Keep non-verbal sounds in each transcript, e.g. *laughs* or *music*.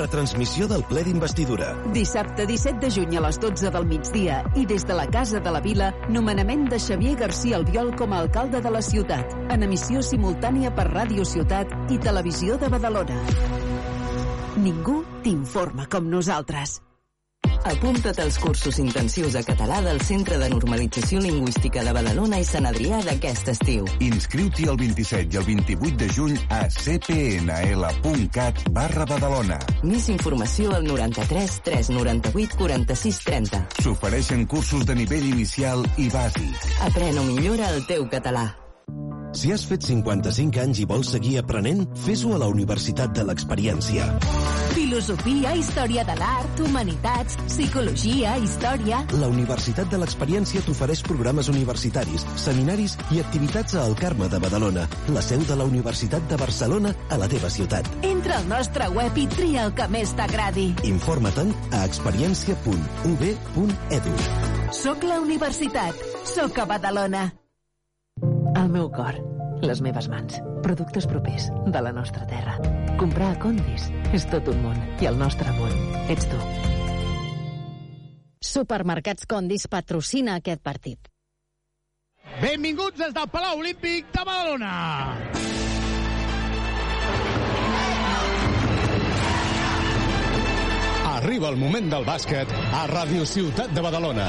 retransmissió del ple d'investidura. Dissabte 17 de juny a les 12 del migdia i des de la Casa de la Vila, nomenament de Xavier García Albiol com a alcalde de la ciutat, en emissió simultània per Ràdio Ciutat i Televisió de Badalona. Ningú t'informa com nosaltres. Apunta't als cursos intensius de català del Centre de Normalització Lingüística de Badalona i Sant Adrià d'aquest estiu. Inscriu-t'hi el 27 i el 28 de juny a cpnl.cat barra Badalona. Més informació al 93 398 46 30. S'ofereixen cursos de nivell inicial i bàsic. Aprèn o millora el teu català. Si has fet 55 anys i vols seguir aprenent, fes-ho a la Universitat de l'Experiència. Filosofia, història de l'art, humanitats, psicologia, història... La Universitat de l'Experiència t'ofereix programes universitaris, seminaris i activitats a El Carme de Badalona, la seu de la Universitat de Barcelona a la teva ciutat. Entra al nostre web i tria el que més t'agradi. Informa-te'n a experiència.ub.edu. Soc la universitat. Soc a Badalona. El meu cor, les meves mans, productes propers de la nostra terra. Comprar a Condis és tot un món i el nostre món ets tu. Supermercats Condis patrocina aquest partit. Benvinguts des del Palau Olímpic de Badalona. Arriba el moment del bàsquet a Ràdio Ciutat de Badalona.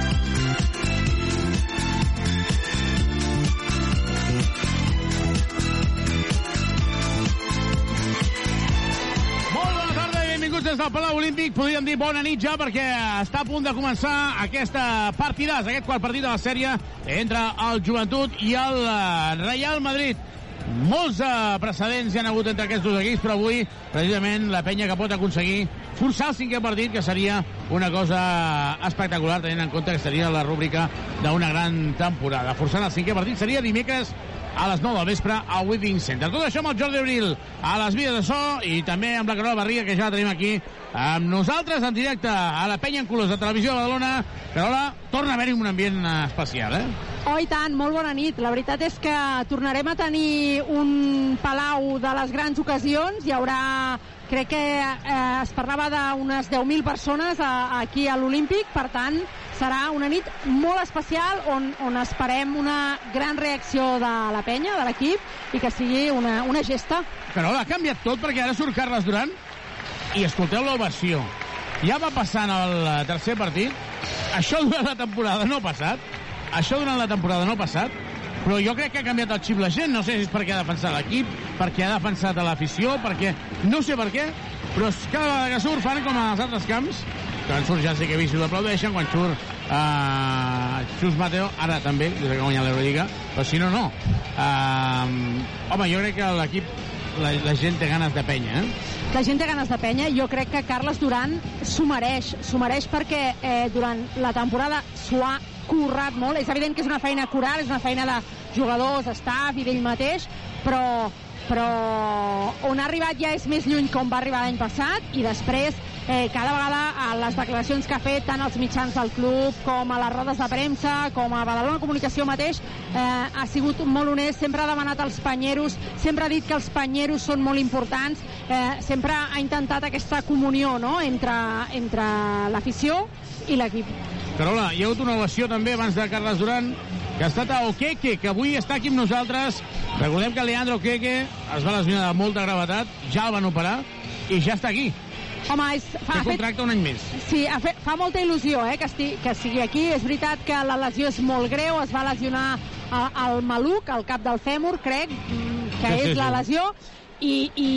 Des del Palau Olímpic. Podríem dir bona nit ja perquè està a punt de començar aquesta partidàs, aquest quart partit de la sèrie entre el Joventut i el eh, Real Madrid. Molts eh, precedents hi han hagut entre aquests dos equips, però avui, precisament, la penya que pot aconseguir forçar el cinquè partit, que seria una cosa espectacular, tenint en compte que seria la rúbrica d'una gran temporada. Forçant el cinquè partit seria dimecres a les 9 del vespre al Withing Center. Tot això amb el Jordi Abril a les vies de so i també amb la Carola Barriga, que ja la tenim aquí amb nosaltres en directe a la penya en colors de Televisió de Badalona. Carola, torna a haver-hi un ambient eh, especial, eh? Oh, i tant, molt bona nit. La veritat és que tornarem a tenir un palau de les grans ocasions. Hi haurà, crec que eh, es parlava d'unes 10.000 persones a, aquí a l'Olímpic, per tant, serà una nit molt especial on, on esperem una gran reacció de la penya, de l'equip, i que sigui una, una gesta. Carola, ha canviat tot perquè ara surt Carles Duran i escolteu l'ovació. Ja va passant el eh, tercer partit. Això durant la temporada no ha passat. Això durant la temporada no ha passat. Però jo crec que ha canviat el xip la gent. No sé si és perquè ha defensat l'equip, perquè ha defensat a l'afició, perquè... No sé per què, però cada vegada que surt fan com als altres camps. Quan surt ja sé que he vist i l'aplaudeixen, quan surt uh, Xus Mateo, ara també, des que ha guanyat l'Eurolliga, però si no, no. Uh, home, jo crec que l'equip, la, la gent té ganes de penya, eh? La gent té ganes de penya. Jo crec que Carles Duran s'ho mereix. S'ho mereix perquè eh, durant la temporada s'ho ha currat molt. És evident que és una feina coral, és una feina de jugadors, staff i d'ell mateix, però, però on ha arribat ja és més lluny com va arribar l'any passat i després eh, cada vegada a les declaracions que ha fet tant als mitjans del club com a les rodes de premsa com a Badalona Comunicació mateix eh, ha sigut molt honest, sempre ha demanat els panyeros, sempre ha dit que els panyeros són molt importants, eh, sempre ha intentat aquesta comunió no? entre, entre l'afició i l'equip. Carola, hi ha hagut una ovació també abans de Carles Duran, que ha estat a Okeke, que avui està aquí amb nosaltres. Recordem que Leandro Okeke es va lesionar de molta gravetat, ja el van operar i ja està aquí. Home, és, fa, Té contracte un any més. Sí, ha fet, fa molta il·lusió eh, que, esti, que sigui aquí. És veritat que la lesió és molt greu, es va lesionar al maluc, al cap del fèmur, crec, mm, que Sí, sí, és la sí. lesió, i, i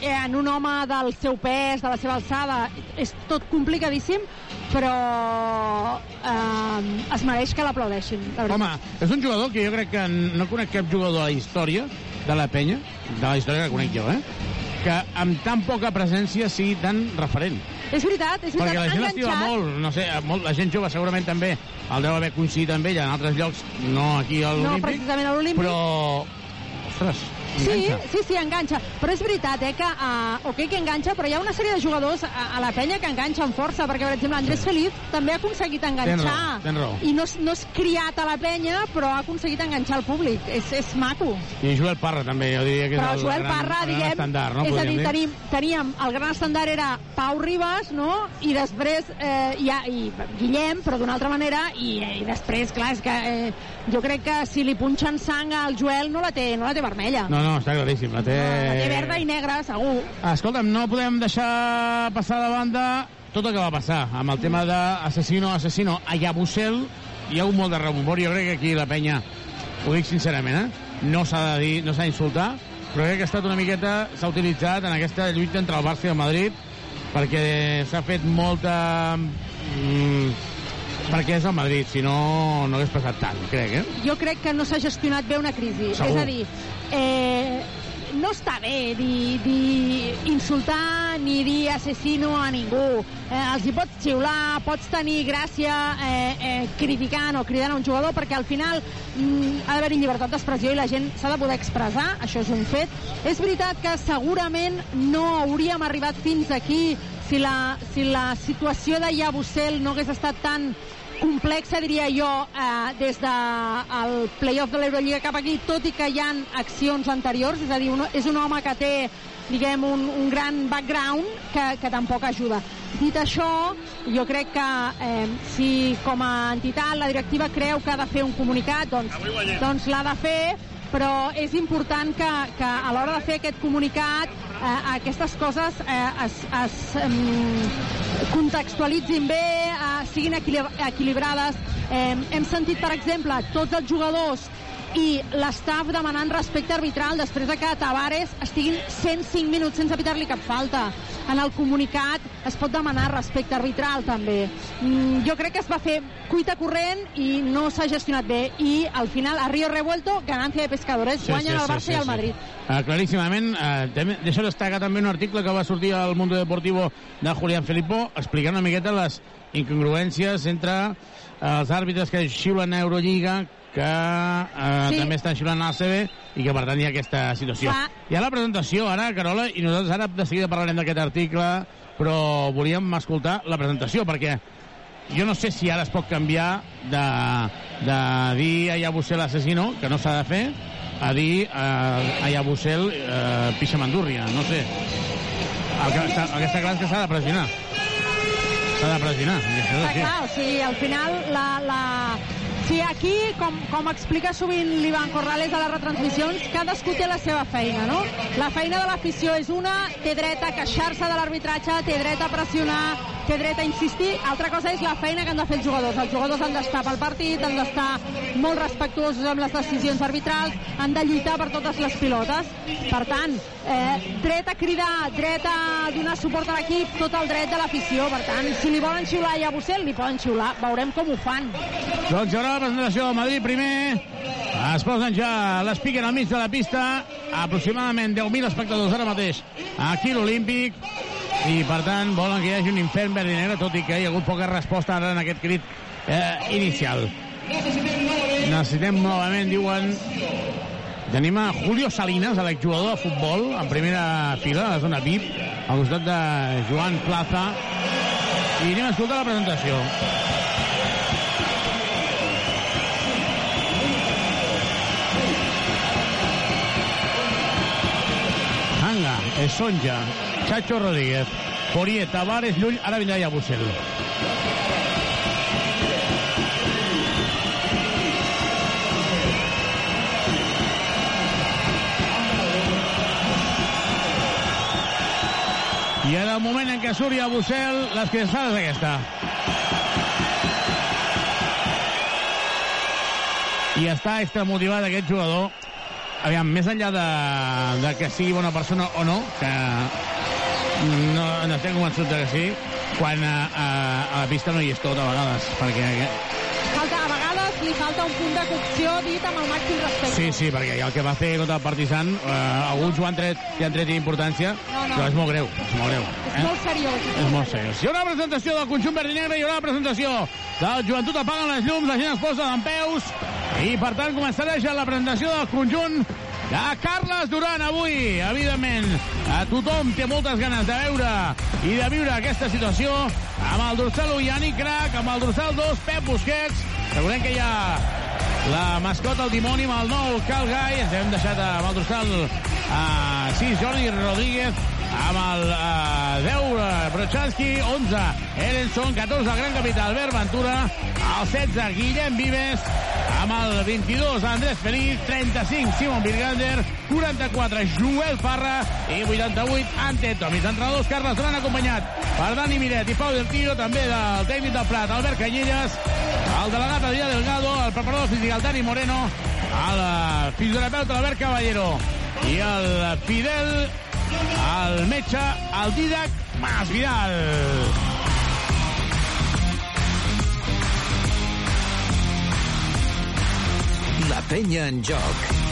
eh, en un home del seu pes, de la seva alçada, és tot complicadíssim, però eh, es mereix que l'aplaudeixin. la. Home, és un jugador que jo crec que no conec cap jugador de la història de la penya, de la història que conec jo, eh? Que amb tan poca presència sigui tan referent. És veritat, és Perquè veritat. la gent l'estima enganxat. molt, no sé, molt, la gent jove segurament també el deu haver coincidit amb ell en altres llocs, no aquí a No, l'Olímpic, precisament a l'Olímpic. però... Ostres, enganxa. sí, sí, enganxa. Però és veritat, eh, que, uh, ok, que enganxa, però hi ha una sèrie de jugadors a, a la penya que enganxen força, perquè, per exemple, Andrés Feliz també ha aconseguit enganxar. Tens raó, tens raó. I no, no és criat a la penya, però ha aconseguit enganxar el públic. És, és maco. I Joel Parra també, jo diria que Però és el Joel gran, Parra, gran diguem, estandard, no? és a podríem dir, tenim, teníem, el gran estandard era Pau Ribas, no?, i després eh, hi ha, i Guillem, però d'una altra manera, i, i després, clar, és que eh, jo crec que si li punxen sang al Joel no la té, no la té vermella. No, no, està claríssim, la té... La té verda i negra, segur. Escolta'm, no podem deixar passar de banda tot el que va passar amb el tema d'assassino, assassino a Yabusel. Hi ha hagut molt de rebombori. Jo crec que aquí la penya, ho dic sincerament, eh? no s'ha de dir, no s'ha d'insultar, però crec que ha estat una miqueta, s'ha utilitzat en aquesta lluita entre el Barça i el Madrid perquè s'ha fet molta... Mm, perquè és el Madrid, si no, no hagués passat tant, crec, eh? Jo crec que no s'ha gestionat bé una crisi. Segur. És a dir, eh, no està bé dir, dir insultar ni dir assassino a ningú. Eh, els hi pots xiular, pots tenir gràcia eh, eh, criticant o cridant a un jugador perquè al final mm, ha d'haver-hi llibertat d'expressió i la gent s'ha de poder expressar, això és un fet. És veritat que segurament no hauríem arribat fins aquí si la, si la situació de Yabusel no hagués estat tan complexa, diria jo, eh, des del de playoff de l'Eurolliga cap aquí, tot i que hi han accions anteriors, és a dir, un, és un home que té diguem, un, un gran background que, que tampoc ajuda. Dit això, jo crec que eh, si com a entitat la directiva creu que ha de fer un comunicat, doncs, doncs l'ha de fer, però és important que, que a l'hora de fer aquest comunicat eh, aquestes coses eh, es, es em, contextualitzin bé, eh, siguin equilib equilibrades. Eh, hem sentit, per exemple, tots els jugadors i l'estaf demanant respecte arbitral després de que Tavares estiguin 105 minuts sense pitar-li cap falta. En el comunicat es pot demanar respecte arbitral també. Mm, jo crec que es va fer cuita corrent i no s'ha gestionat bé i al final a Río Revuelto ganancia de pescadores, guanyen el Barça i el Madrid. Uh, claríssimament, uh, també, deixo destacar també un article que va sortir al Mundo Deportivo de Julián Filippo explicant una miqueta les incongruències entre uh, els àrbitres que xiulen a Eurolliga que uh, Sí. també estan xiulant a l'ACB i que per tant hi ha aquesta situació. Clar. Hi ha la presentació ara, Carola, i nosaltres ara de seguida parlarem d'aquest article, però volíem escoltar la presentació perquè jo no sé si ara es pot canviar de, de dir a Yabusel assassino, que no s'ha de fer, a dir uh, a Yabusel uh, pixa mandúrria, no sé. El que, està, el que està clar és que s'ha de pressionar. S'ha de pressionar. Està clar, o sigui, al final la, la... Sí, aquí, com, com explica sovint l'Ivan Corrales a les retransmissions, cadascú té la seva feina, no? La feina de l'afició és una, té dret a queixar-se de l'arbitratge, té dret a pressionar, té dret a insistir. Altra cosa és la feina que han de fer els jugadors. Els jugadors han d'estar pel partit, han d'estar molt respectuosos amb les decisions arbitrals, han de lluitar per totes les pilotes. Per tant, eh, dret a cridar, dret a donar suport a l'equip, tot el dret de l'afició. Per tant, si li volen xiular a Bussel, li poden xiular. Veurem com ho fan. Doncs hi presentació del Madrid primer. Es posen ja l'Speaker al mig de la pista. Aproximadament 10.000 espectadors ara mateix aquí l'Olímpic. I, per tant, volen que hi hagi un infern verd i negre, tot i que hi ha hagut poca resposta ara en aquest crit eh, inicial. Necessitem novament, diuen... Tenim a Julio Salinas, l'exjugador de futbol, en primera fila, a la zona VIP, al costat de Joan Plaza. I anem a escoltar la presentació. Hanga, Esonja, Chacho Rodríguez, Poirier, Tavares, Llull, ara vindrà ja Bussel. I en el moment en què surt ja Bussel, les criançades aquesta. I està extramotivat aquest jugador. Aviam, més enllà de, de que sigui bona persona o no, que no, no estic convençut de que sí, quan a, a, a la pista no hi és tot a vegades, perquè li falta un punt de cocció dit amb el màxim respecte. Sí, sí, perquè el que va fer contra el Partizan, eh, alguns ho han tret, hi han tret importància, No, no. però és molt greu, és molt greu. És molt seriós. És molt seriós. Hi haurà presentació del conjunt verd i negre, hi haurà presentació del joventut apaguen les llums, la gent es posa d'en peus, i per tant començarà ja la presentació del conjunt de Carles Duran avui, evidentment. A tothom té moltes ganes de veure i de viure aquesta situació amb el dorsal 1 Yannick Crac, amb el dorsal 2 Pep Busquets. Recordem que hi ha la mascota, el dimoni, amb el nou Cal Gai. Ens hem deixat amb el dorsal uh, 6 Jordi Rodríguez, amb el uh, 10 uh, Brochanski, 11 Erenson, 14 el gran capità Albert Ventura, el 16 Guillem Vives, amb el 22 Andrés Feliz, 35 Simon Birgander, 44 Joel Parra. I 88 Ante Tomis. Entrenadors Carles Duran acompanyat per Dani Miret i Pau del Tio, també del tècnic del Prat, Albert Canyelles, el delegat Adrià Delgado, el preparador físic el Dani Moreno, el eh, fisioterapeuta Albert Caballero. I el Fidel, el metge, el Didac Mas Vidal. La penya en joc.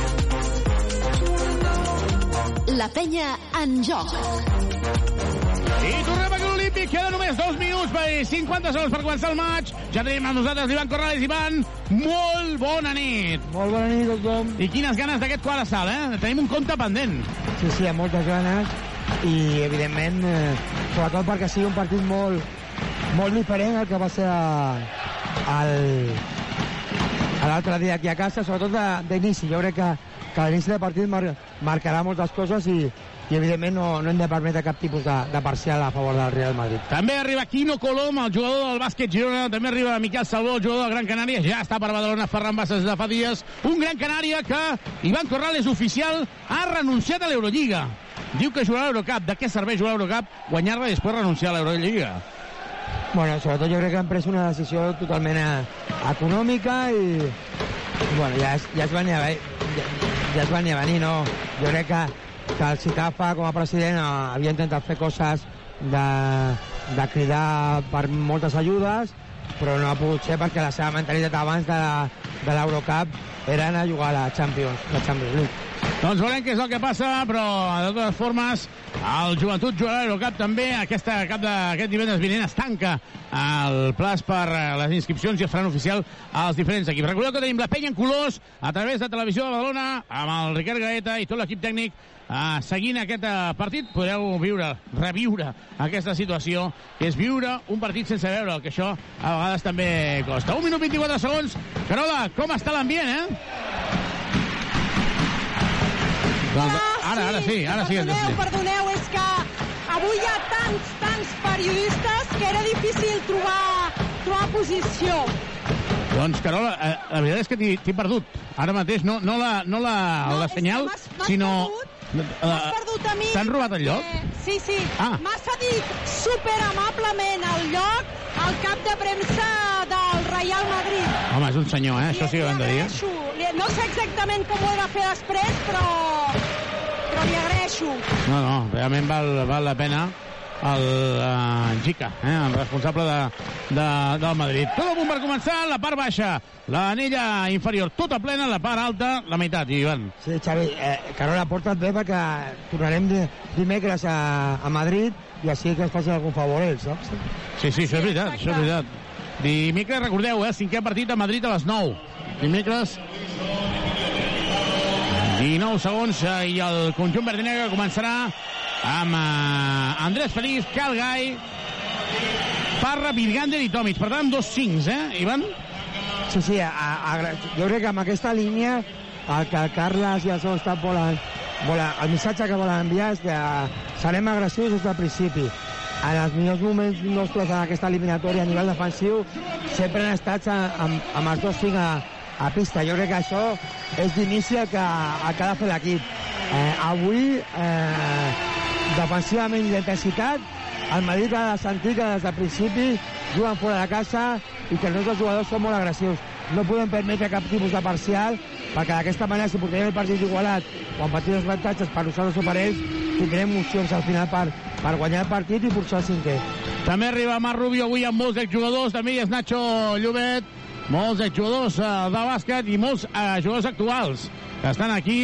La penya en joc. I tornem aquí a l'Olímpic, queda només dos minuts per 50 segons per començar el maig. Ja tenim amb nosaltres l'Ivan Corrales. Ivan, molt bona nit. Molt bona nit, tothom. I quines ganes d'aquest quart assalt, eh? Tenim un compte pendent. Sí, sí, amb moltes ganes i, evidentment, eh, sobretot perquè sigui un partit molt, molt diferent al que va ser a- al, a l'altre dia aquí a casa, sobretot de- d'inici. Jo crec que, que a l'inici del partit mar, marcarà moltes coses i, i evidentment, no, no hem de permetre cap tipus de, de parcial a favor del Real Madrid. També arriba Quino Colom, el jugador del bàsquet Girona. També arriba Miquel Salvó, el jugador del Gran Canària. Ja està per Badalona Ferran Bassas de fa dies. Un Gran Canària que Ivan Corrales, oficial, ha renunciat a l'Eurolliga. Diu que jugarà a l'Eurocup. De què serveix jugar a l'Eurocup? Guanyar-la i després renunciar a l'Eurolliga. Bueno, sobretot jo crec que han pres una decisió totalment eh, econòmica i, bueno, ja es, ja es venia ja, es venia a venir, no? Jo crec que, que el Citafa com a president eh, havia intentat fer coses de, de cridar per moltes ajudes, però no ha pogut ser perquè la seva mentalitat abans de, de l'Eurocup era anar a jugar a la Champions, la Champions League. Doncs veurem què és el que passa, però de totes formes el Joventut jugarà a l'Eurocup també. Aquesta, cap de, aquest divendres vinent es tanca el plaç per eh, les inscripcions i es faran oficial als diferents equips. Recordeu que tenim la penya en colors a través de Televisió de Badalona amb el Ricard Gaeta i tot l'equip tècnic eh, seguint aquest eh, partit. Podreu viure, reviure aquesta situació, que és viure un partit sense veure, que això a vegades també costa. Un minut 24 segons. Carola, com està l'ambient, eh? Doncs ara, ara sí, ara sí. Perdoneu, perdoneu, és que avui hi ha tants, tants periodistes que era difícil trobar, trobar posició. Doncs, Carola, eh, la veritat és que t'hi t'hi he perdut. Ara mateix, no, no la, no la, la senyal, sinó... M'has perdut a mi. T'han robat el lloc? Eh, sí, sí. Ah. M'ha cedit superamablement el lloc al cap de premsa del Real Madrid. Home, és un senyor, eh? Això sí que ho hem de dir. Li- No sé exactament com ho he de fer després, però, però li agraeixo. No, no, realment val, val la pena el uh, Gica, eh, el responsable de, de, del Madrid. Tot a punt per començar, la part baixa, l'anella inferior tota plena, la part alta, la meitat, Ivan. Sí, Xavi, eh, Carola, porta't bé perquè tornarem de, dimecres a, a Madrid i així que es faci algun favor ells, saps? Sí, sí, això és veritat, això és veritat. Dimecres, recordeu, eh, cinquè partit a Madrid a les 9. dimecres. 19 segons eh, i el conjunt verd i negre començarà amb eh, Andrés Feliz, Calgai, Parra, Virgander i Tomic. Per tant, dos cincs, eh, Ivan? Sí, sí, a, a, jo crec que amb aquesta línia el que Carles i el seu estat volen, volen, el missatge que volen enviar és que serem agressius des del principi. En els millors moments nostres en aquesta eliminatòria a nivell defensiu sempre han estat amb, amb els dos cinc a, a pista. Jo crec que això és d'inici el, que, el que ha de fer l'equip. Eh, avui, eh, defensivament i d'intensitat, el Madrid ha de sentir que des del principi juguen fora de casa i que els nostres jugadors són molt agressius. No podem permetre cap tipus de parcial perquè d'aquesta manera, si portem el partit igualat o amb petits avantatges per nosaltres o per ells, tindrem opcions al final per, per guanyar el partit i forçar el cinquè. També arriba Marc Rubio avui amb molts exjugadors, també hi és Nacho Llobet, molts exjugadors eh, de bàsquet i molts eh, jugadors actuals que estan aquí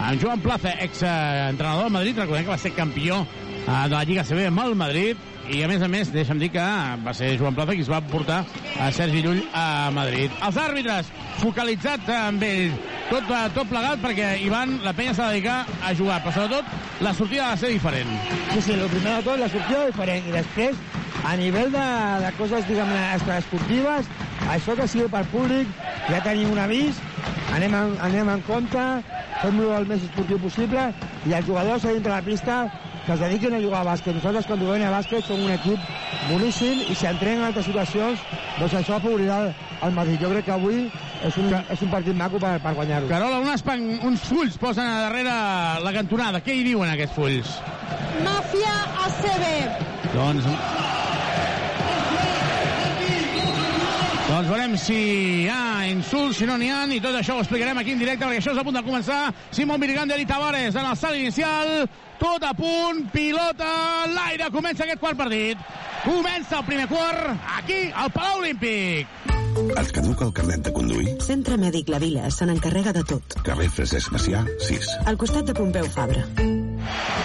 amb Joan Plaza, ex-entrenador del Madrid, recordem que va ser campió eh, de la Lliga CB amb el Madrid, i a més a més, deixa'm dir que va ser Joan Plaza qui es va portar a Sergi Llull a Madrid. Els àrbitres, focalitzat amb ell, tot, tot plegat perquè Ivan, la penya s'ha de dedicar a jugar, però sobretot la sortida ha de ser diferent. Sí, sí, el primer de tot, la sortida diferent, i després, a nivell de, de coses, diguem extraesportives, això que sigui per públic, ja tenim un avís, anem en, anem en compte, fem-lo el més esportiu possible, i els jugadors a dintre la pista que es dediquen a jugar a bàsquet. Nosaltres, quan juguem a bàsquet, som un equip boníssim i si entrenen en altres situacions, doncs això afavorirà el Madrid. Jo crec que avui és un, és un partit maco per, per guanyar-ho. Carola, unes pan, uns fulls posen a darrere la cantonada. Què hi diuen aquests fulls? Màfia ACB. Doncs doncs veurem si hi ha insults, si no n'hi ha, i tot això ho explicarem aquí en directe, perquè això és a punt de començar. Simón Virgander i Tavares en el salt inicial, tot a punt, pilota, l'aire, comença aquest quart partit. Comença el primer quart, aquí, al Palau Olímpic. Et caduca el carnet de conduir? Centre Mèdic La Vila se n'encarrega de tot. Carrer Francesc Macià, 6. Al costat de Pompeu Fabra.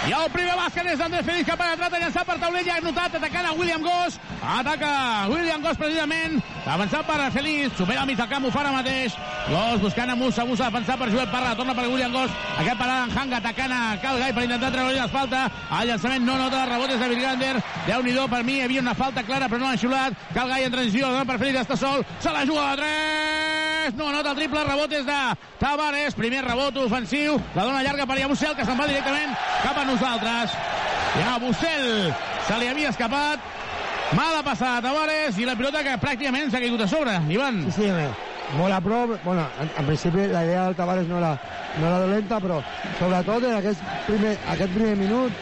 I el primer bàsquet és d'Andrés Félix, que ha penetrat a llançar per taulell, ha notat, atacant a William Goss. Ataca William Goss, precisament. Avançant per Félix, supera mig del camp, ho fa ara mateix. Goss buscant a Musa, Musa defensat per Joel Parra, torna per William Goss. Aquest parada en Hanga, atacant a Calgai per intentar treure-li falta. El llançament no nota, rebotes de Virgander. Déu-n'hi-do, per mi hi havia una falta clara, però no l'han xiulat. Calgai en transició, dona per Félix, està sol, se la juga a 3. No nota el triple, rebotes de Tavares. Primer rebot ofensiu, la dona llarga per Yabusel, que se'n va directament cap a nosaltres. Ja Bussel se li havia escapat. Mala passada Tavares i la pilota que pràcticament s'ha caigut a sobre. Ivan. Sí, sí, bé. molt a prop. Bueno, en, en principi la idea del Tavares no era, no era dolenta, però sobretot en aquest primer, aquest primer minut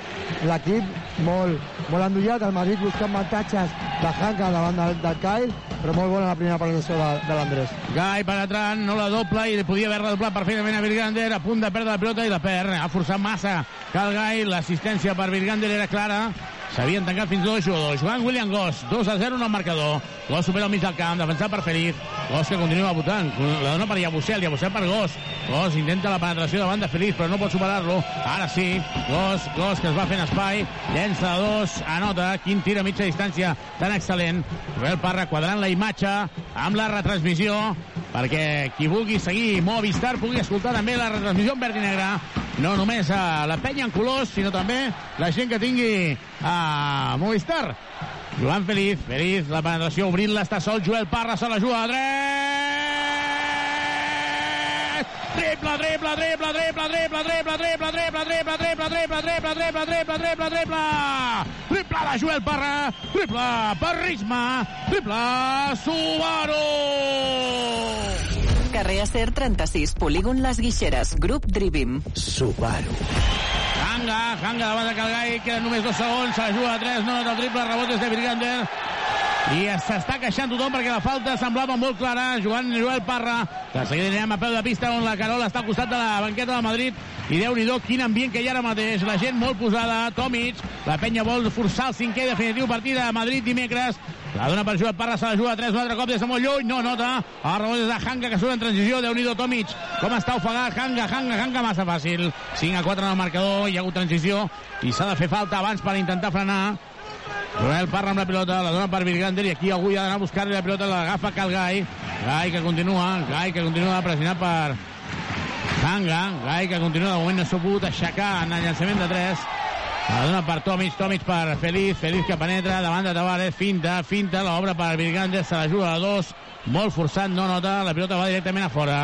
l'equip molt, molt endollat, el Madrid buscant avantatges de Hanka davant del, del Kyle, però molt bona la primera penetració de, de l'Andrés. Gai penetrant, no la doble i podia haver redoblat perfectament a Virgander, a punt de perdre la pilota i la perd, ha forçat massa Cal Gai, l'assistència per Virgander era clara, S'havien tancat fins dos jugadors. Joan William Goss, 2 a 0 en el marcador. Goss supera al mig del camp, defensat per Feliz. Goss que continua votant. La dona per Yabusel, Yabusel per Goss. Goss intenta la penetració davant de Feliz, però no pot superar-lo. Ara sí, Goss, Goss que es va fent espai. Llença de dos, anota. Quin tir a mitja distància tan excel·lent. Joel Parra quadrant la imatge amb la retransmissió perquè qui vulgui seguir Movistar pugui escoltar també la retransmissió en verd i negre no només a la penya en colors, sinó també la gent que tingui a Movistar. Joan Feliz, Feliz, la penetració obrint-la, està sol, Joel Parra se la juga a dret! Triple, triple, triple, triple, triple, triple, triple, triple, triple, triple, triple, triple, triple, triple, triple, triple! Triple de Joel Parra, triple per Risma, triple Subaru! Carrer Acer 36, polígon Les Guixeres, grup Drivim. Subaru. Hanga, Hanga davant de Calgai, queden només dos segons, se la juga a 3, no el triple, rebotes de Virgander, i s'està queixant tothom perquè la falta semblava molt clara. Joan Joel Parra, que seguida anirem a peu de pista on la Carola està al costat de la banqueta de Madrid. I déu nhi quin ambient que hi ha ara mateix. La gent molt posada, Tomic, la penya vol forçar el cinquè definitiu partit de Madrid dimecres. La dona per Joel Parra, se la juga a 3, un altre cop des de molt lluny, no nota. El rebot és de Hanga, que surt en transició, déu nhi Tomic. Com està ofegat, Hanga, Hanga, Hanga, massa fàcil. 5 a 4 en el marcador, hi ha hagut transició i s'ha de fer falta abans per intentar frenar Joel Parra amb la pilota, la dona per Virgander i aquí algú ha d'anar a buscar-li la pilota, l'agafa Calgai. Gai que continua, Gai que continua pressionat per Hanga, Gai que continua, de moment no s'ha pogut aixecar en el llançament de 3. La dona per Tomic, Tomic per Feliz, Feliz que penetra, davant de Tavares, finta, finta, l'obra per Virgandes, se la juga a dos, molt forçat, no nota, la pilota va directament a fora.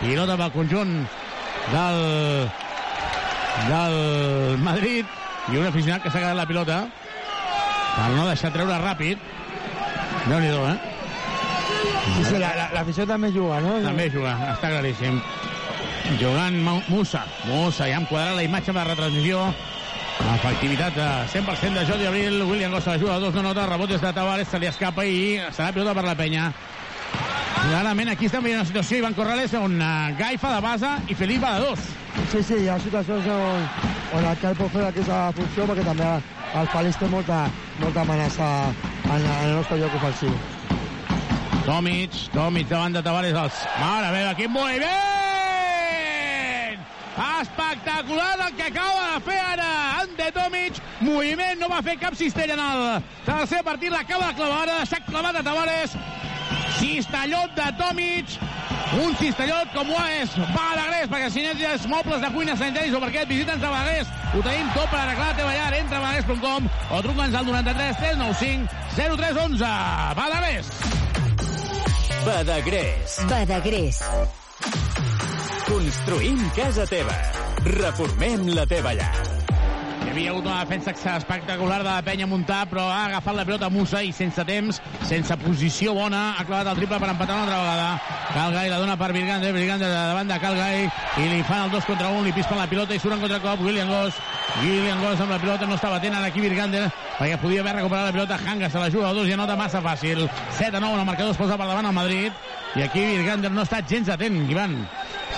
Pilota pel conjunt del del Madrid i un aficionat que s'ha quedat la pilota per no deixar treure ràpid déu nhi eh? Sí, sí, l'afició la, la també juga, no? També juga, està claríssim. Jugant Musa. Musa, ja em quadrarà la imatge de la retransmissió. Efectivitat de 100% de Jordi Abril. William Gossa la juga, dos no nota, rebotes de Tavares, se li escapa i serà pilota per la penya. Clarament aquí estem veient una situació, Ivan Corrales, on uh, Gai fa de base i Felip va de dos. Sí, sí, hi ha situacions on, on el Gai pot fer aquesta funció perquè també el Feliç té molta, molta amenaça en, en el nostre lloc ofensiu. Tomic, Tomic davant de Tavares. Els... Mare meva, quin moviment! Espectacular el que acaba de fer ara Ante Tomic. Moviment, no va fer cap cistella en el tercer partit. L'acaba de clavar ara, s'ha clavat a Tavares. Cistellot de Tomic. Un cistellot com ho és Balagrés, perquè si necessites mobles de cuina sanitaris o et visita'ns a Balagrés, ho tenim tot per arreglar la teva llar. Entra a balagrés.com o truca'ns al 93 395 0311. Balagrés. Badagrés. Badagrés. Construïm casa teva. Reformem la teva llar. Havia hagut una defensa espectacular de la penya muntar, però ha agafat la pilota Musa i sense temps, sense posició bona, ha clavat el triple per empatar una altra vegada. Calgai la dona per Virgande, Virgande de davant de Calgai, i li fan el 2 contra 1, li pispen la pilota i surt en contracop William Goss. William Goss amb la pilota no estava atent aquí Virgande, perquè podia haver recuperat la pilota. Hanga se la juga a dos i anota massa fàcil. 7 a 9, el marcador es posa per davant al Madrid, i aquí Virgander no estat gens atent, Ivan.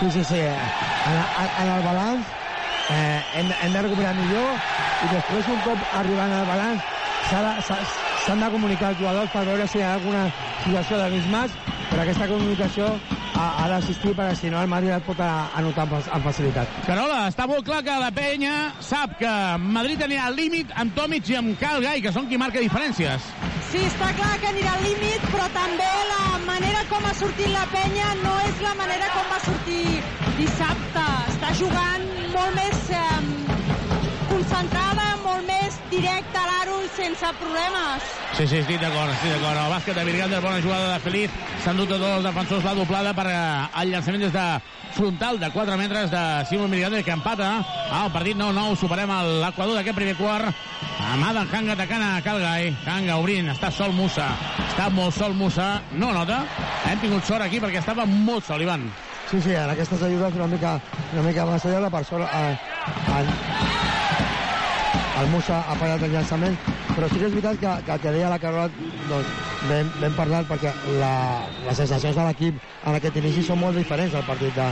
Sí, sí, sí. En, en el balanç eh, hem, hem de recuperar millor i després un cop arribant al balanç s'han de comunicar els jugadors per veure si hi ha alguna situació de mismatch però aquesta comunicació ha, ha d'assistir perquè si no el Madrid et pot anotar amb, amb facilitat. Carola, està molt clar que la penya sap que Madrid anirà al límit amb Tomic i amb Calgai, que són qui marca diferències. Sí, està clar que anirà al límit, però també la manera com ha sortit la penya no és la manera com va sortir dissabte. Està jugant molt més eh, concentrada, molt més directa a l'aro i sense problemes. Sí, sí, estic d'acord, estic d'acord. El bàsquet de Virgander, bona jugada de Feliz. S'han dut a tots els defensors la doblada per eh, el llançament des de frontal de 4 metres de Simon Virgander, que empata. Ah, el partit 9-9, superem l'equador d'aquest primer quart. Amada en Hanga atacant a Calgai. Hanga obrint, està sol Musa. Està molt sol Musa. No nota. Hem tingut sort aquí perquè estava molt sol, Ivan. Sí, sí, en aquestes ajudes una mica, una mica massa allà, per sort eh, en, el Musa ha fallat el llançament, però sí que és veritat que, que, que deia la Carola, doncs, ben parlat, perquè la, les sensacions de l'equip en aquest inici són molt diferents al partit de,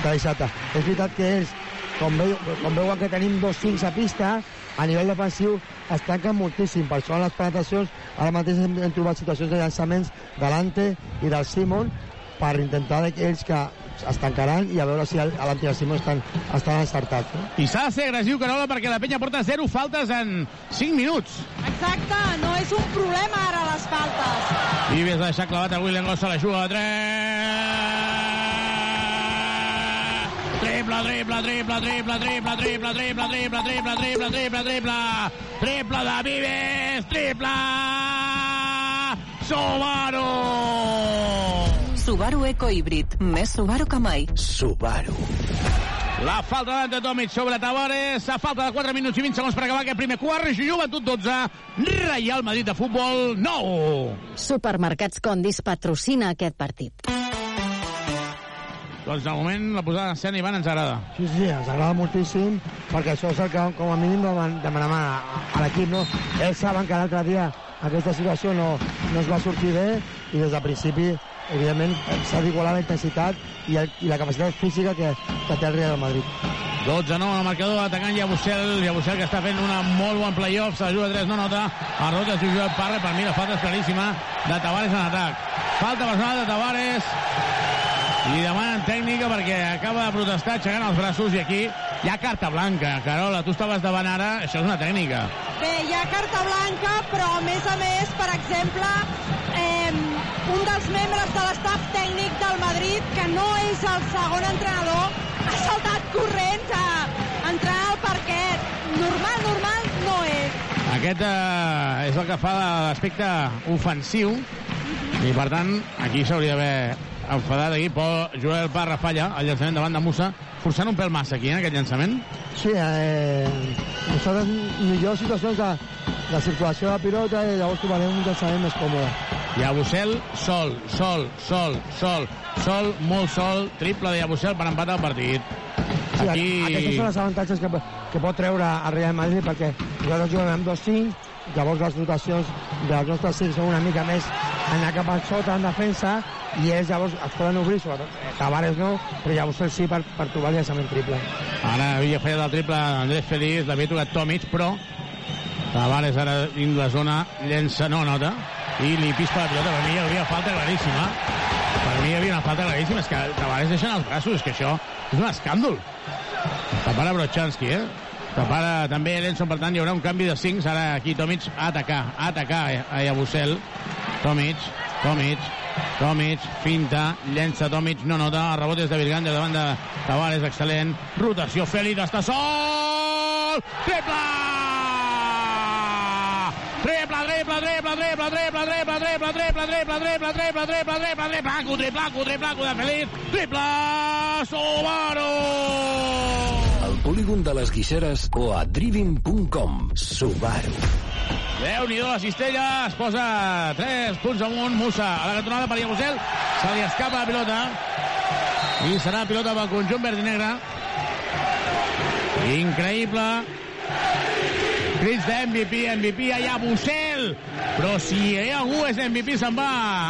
de dissabte. És veritat que ells, com, veu, com veuen que tenim dos fins a pista, a nivell defensiu es tanquen moltíssim, per això en les penetracions ara mateix hem, hem trobat situacions de llançaments de l'Ante i del Simon per intentar que ells que es tancaran i a veure si el Simon estan, estan encertats. No? I s'ha de ser agressiu, Carola, perquè la penya porta 0 faltes en 5 minuts. Exacte, no és un problema ara les faltes. I ves deixar clavat a William Gossa, la juga a 3. Triple, triple, triple, triple, triple, triple, triple, triple, triple, triple, triple, triple, triple de Vives, triple! Subaru! Subaru Eco Híbrid. Més Subaru que mai. Subaru. La falta de Tomic sobre Tavares. A falta de 4 minuts i 20 segons per acabar aquest primer quart. Joventut 12, Real Madrid de futbol 9. Supermercats Condis patrocina aquest partit. Doncs de moment la posada en escena, Ivan, ens agrada. Sí, sí, ens agrada moltíssim, perquè això és el que com a mínim demanem a, a l'equip, no? Ells saben que l'altre dia aquesta situació no, no es va sortir bé i des del principi evidentment s'ha d'igualar la intensitat i, el, i la capacitat física que, que té el Real Madrid. 12 9 al marcador, atacant Jabussel, Jabussel que està fent una molt bon playoff, se la juga 3, no nota, a rota de Josep Parra, per mi la falta és claríssima de Tavares en atac. Falta personal de Tavares, i demanen tècnica perquè acaba de protestar aixecant els braços i aquí hi ha carta blanca. Carola, tu estaves davant ara, això és una tècnica. Bé, hi ha carta blanca, però a més a més, per exemple, eh, un dels membres de l'estaf tècnic del Madrid, que no és el segon entrenador, ha saltat corrents a entrar al parquet. Normal, normal, no és. Aquest eh, és el que fa l'aspecte ofensiu i, per tant, aquí s'hauria d'haver enfadat aquí, però Joel Parra falla el llançament davant de Musa, forçant un pèl massa aquí, eh, aquest llançament. Sí, eh, nosaltres millors situacions de, de circulació de pilota i llavors trobarem un llançament més còmode. I Abusel, sol, sol, sol, sol, sol, molt sol, triple de Abusel per empatar el partit. Sí, Aquí... Aquests són els avantatges que, que pot treure el Real Madrid perquè nosaltres juguem amb 2-5, llavors les rotacions dels nostres 5 són una mica més anar cap al sota en defensa i ells llavors es poden obrir, sobretot eh, Tavares no, però llavors el sí per, per trobar el llançament triple. Ara havia fallat el triple Andrés Feliz, l'havia tocat Tomic, però Tavares ara dins la zona llença, no nota, i li pispa la pilota. Per mi hi hauria falta claríssima. Per mi hi havia una falta claríssima. És que Tavares deixen els braços, que això és un escàndol. Tapara Brochanski, eh? Tapara també Lenson, per tant, hi haurà un canvi de 5. Ara aquí Tomic a atacar, a atacar a Yabusel. Tomic, Tomic, Tomic, finta, llença Tomic, no nota, el rebot és de Virganda davant de Tavares, excel·lent. Rotació, Fèlix, està sol! Triple! Triple, triple, triple, triple, triple, triple, triple, triple, triple, triple, triple, triple, triple, triple, triplanco, triplanco de Feliz, triple, Subaru! Polígon de les Guixeres o a driving.com. Subaru. Déu-n'hi-do, la cistella es posa 3 punts amunt, Musa a la cantonada per Iagusel, se li escapa la pilota i serà pilota pel conjunt verd i negre. Increïble, crits de MVP, MVP a Yabusel. Però si hi ha algú és MVP, se'n va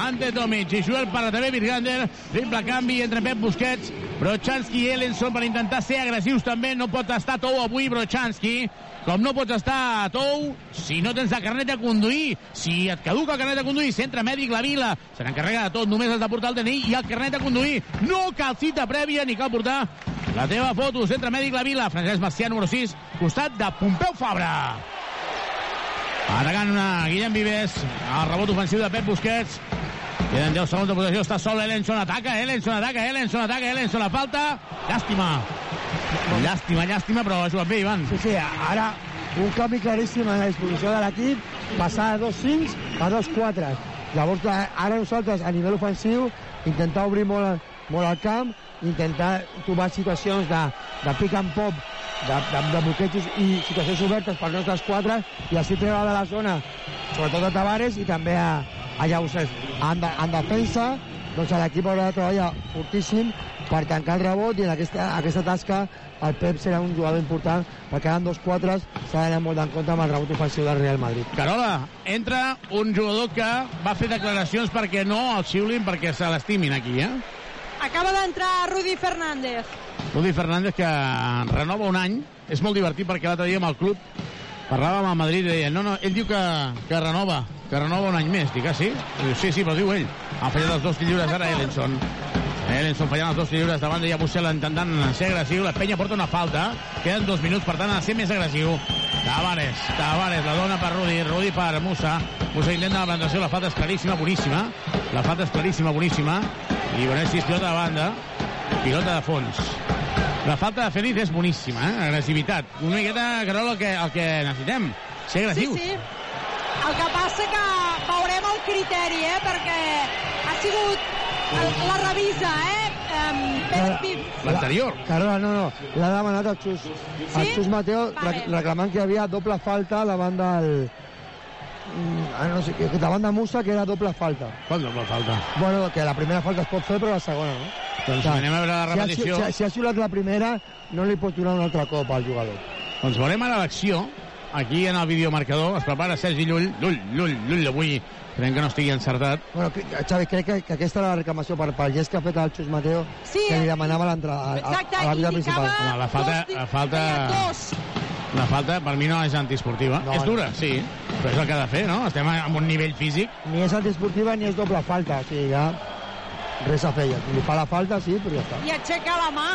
Ante Tomic i Joel Parra també Virgander. Triple canvi entre Pep Busquets, Brochanski i Ellenson per intentar ser agressius també. No pot estar Tou avui Brochanski. Com no pots estar a Tou si no tens el carnet de conduir. Si et caduca el carnet de conduir, centre mèdic la vila. Se n'encarrega de tot, només has de portar el DNI i el carnet de conduir. No cal cita prèvia ni cal portar la teva foto. Centre mèdic la vila. Francesc Macià, número 6, costat de Pompeu Fabra. Atacant una Guillem Vives, el rebot ofensiu de Pep Busquets. Queden 10 segons de posició, està sol Ellenson, ataca, Ellenson, ataca, Ellenson, ataca, Ellenson, la falta. Llàstima. Llàstima, llàstima, però ha jugat bé, Ivan. Sí, sí, ara un canvi claríssim a la disposició de l'equip, passar de 2-5 a 2-4. Llavors, ara nosaltres, a nivell ofensiu, intentar obrir molt, molt el camp, intentar trobar situacions de, de pick and pop de, de, de bloquejos i situacions obertes per nostres quatre i així treure de la zona sobretot a Tavares i també a, a Llausers en, de, en defensa doncs l'equip haurà de treballar fortíssim per tancar el rebot i en aquesta, aquesta tasca el Pep serà un jugador important perquè ara en dos quatres s'ha d'anar molt en compte amb el rebot ofensiu del Real Madrid. Carola, entra un jugador que va fer declaracions perquè no el xiulin perquè se l'estimin aquí, eh? Acaba d'entrar Rudi Fernández. Rudi Fernández que renova un any. És molt divertit perquè l'altre dia amb el club parlàvem amb Madrid i deia, no, no, ell diu que, que renova, que renova un any més. Dic, ah, sí? Diu, sí, sí, però diu ell. Han fallat els dos lliures ara Ellenson. Ellenson fallant els dos lliures davant de Yabusel intentant ser agressiu. La penya porta una falta. Queden dos minuts, per tant, ha de ser més agressiu. Tavares, Tavares, la dona per Rudi, Rudi per Musa. Musa intenta la plantació, la falta és claríssima, boníssima. La falta és claríssima, boníssima. I Bonessi és pilota de banda, pilota de fons. La falta de Félix és boníssima, eh? agressivitat. Una miqueta, Carol, el que, el que necessitem, ser agressius. Sí, sí. El que passa que veurem el criteri, eh? perquè ha sigut la revisa, eh? Um. L'anterior. Carola, no, no, l'ha demanat el Xus. Sí? El Xus Mateo Vale. reclamant que hi havia doble falta davant del... Ah, no sé, que davant de Musa que era doble falta. Qual doble falta? Bueno, que la primera falta es pot fer, però la segona no. Doncs anem a veure la repetició. Si ha, si, si ha xiulat la primera, no li pot donar un altre cop al jugador. Doncs veurem ara l'acció. Aquí en el videomarcador es prepara Sergi Llull. Llull, Llull, Llull avui creiem que no estigui encertat. Bueno, que- Xavi, crec que, que aquesta era la reclamació per, pel gest que ha fet el Xus Mateo, Sí, que li eh? demanava l'entrada a, a, Exacte, a la vida principal. No, la falta, la falta, dos. la falta per mi no és antiesportiva. No, és no. dura, sí, però és el que ha de fer, no? Estem amb un nivell físic. Ni és antiesportiva ni és doble falta, o sigui, ja res a fer. Li fa la falta, sí, però ja està. I aixeca la mà.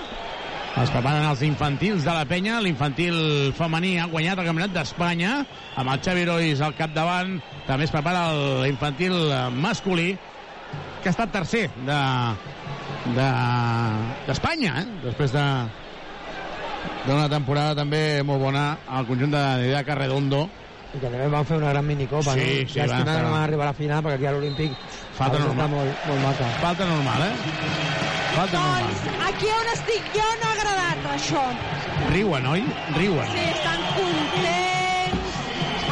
Es preparen els infantils de la penya. L'infantil femení ha guanyat el campionat d'Espanya amb el Xavi Rois al capdavant. També es prepara l'infantil masculí que ha estat tercer de d'Espanya, de, eh? després de d'una temporada també molt bona al conjunt de Didaca Redondo i que també van fer una gran minicopa Sí, no? sí, Llàstima van estar- que no van arribar a la final perquè aquí a l'Olímpic Falta normal. està molt, molt maca falta normal, eh? falta normal Doncs aquí on estic jo no ha agradat això. riuen, oi? riuen Sí, estan contents,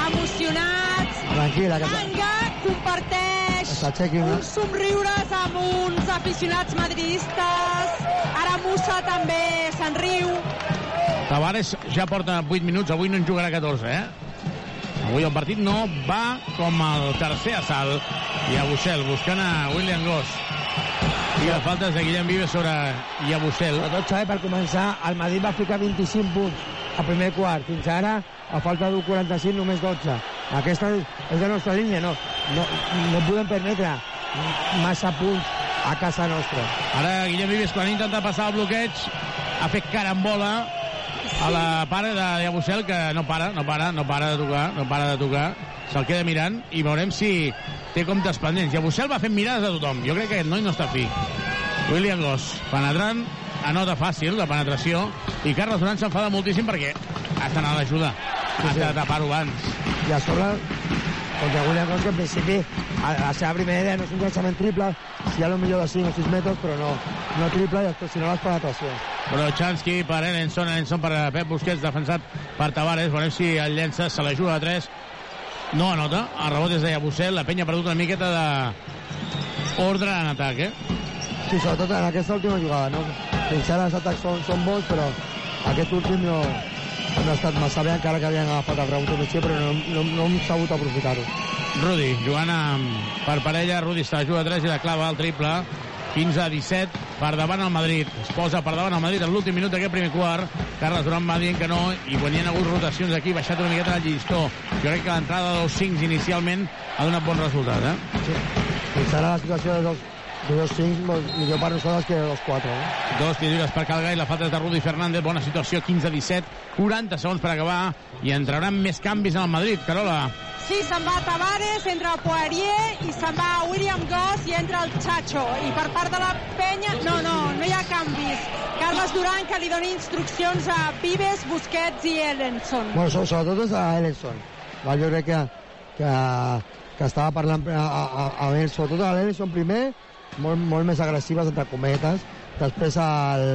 emocionats. tranquil·la que Manga comparteix una... uns somriures amb uns aficionats madridistes. Ara Musa també se'n riu. Tavares ja porta 8 minuts, avui no en jugarà 14, eh? Avui el partit no va com el tercer assalt. I a Bussel buscant a William Goss. I la falta és de Guillem Vives sobre Iabusel. Sobretot, Xavi, per començar, el Madrid va ficar 25 punts al primer quart. Fins ara, a falta d'un 45, només 12. Aquesta és la nostra línia, no, no, no podem permetre massa punts a casa nostra. Ara Guillem Vives, quan intenta passar el bloqueig, ha fet carambola a la pare de Iabusel, que no para, no para, no para de tocar, no para de tocar. Se'l queda mirant i veurem si té comptes pendents. Iabusel va fent mirades a tothom. Jo crec que aquest noi no està fi. William Goss, penetrant, anota fàcil, la penetració, i Carles Durant s'enfada moltíssim perquè has d'anar a l'ajuda. Has de tapar-ho abans. I a sobre, contra William Goss, que en principi a- la seva primera idea no és un llançament triple, si ha el millor de 5 o 6 metres, però no, no triple, i després, si no, les penetracions. Brochanski per Ellenson, Ellenson per Pep Busquets, defensat per Tavares, veurem si el llença, se la juga a 3, no anota, el rebot és de Yabusel, la penya ha perdut una miqueta de ordre en atac, eh? Sí, sobretot en aquesta última jugada, no? Fins ara els atacs són, són bons, però aquest últim no, no ha estat massa bé, encara que havien agafat el rebot d'omissió, però no, no, no hem sabut aprofitar-ho. Rudi, jugant amb, per parella, Rudi se la juga a 3 i la clava al triple, 15 a 17 per davant el Madrid. Es posa per davant el Madrid en l'últim minut d'aquest primer quart. Carles Durant va dient que no, i quan hi ha hagut rotacions aquí, baixat una miqueta el llistó. Jo crec que l'entrada de dos 5 inicialment ha donat bon resultat, eh? Sí. Fins ara la situació de dos, de dos 5 millor per nosaltres que de dos 4. Eh? Dos tirs per Calgai, la falta és de Rudi Fernández, bona situació, 15-17, 40 segons per acabar, i entraran més canvis en el Madrid. Carola, Sí, se'n va Tavares, entra Poirier i se'n va William Goss i entra el Chacho. I per part de la penya, no, no, no hi ha canvis. Carles Duran que li doni instruccions a Vives, Busquets i Ellenson. Bueno, so- sobretot és a Ellenson. Va, jo crec que, que, que estava parlant a, a, a, a sobretot a l'Ellenson primer, molt, molt més agressives, entre cometes. Després al,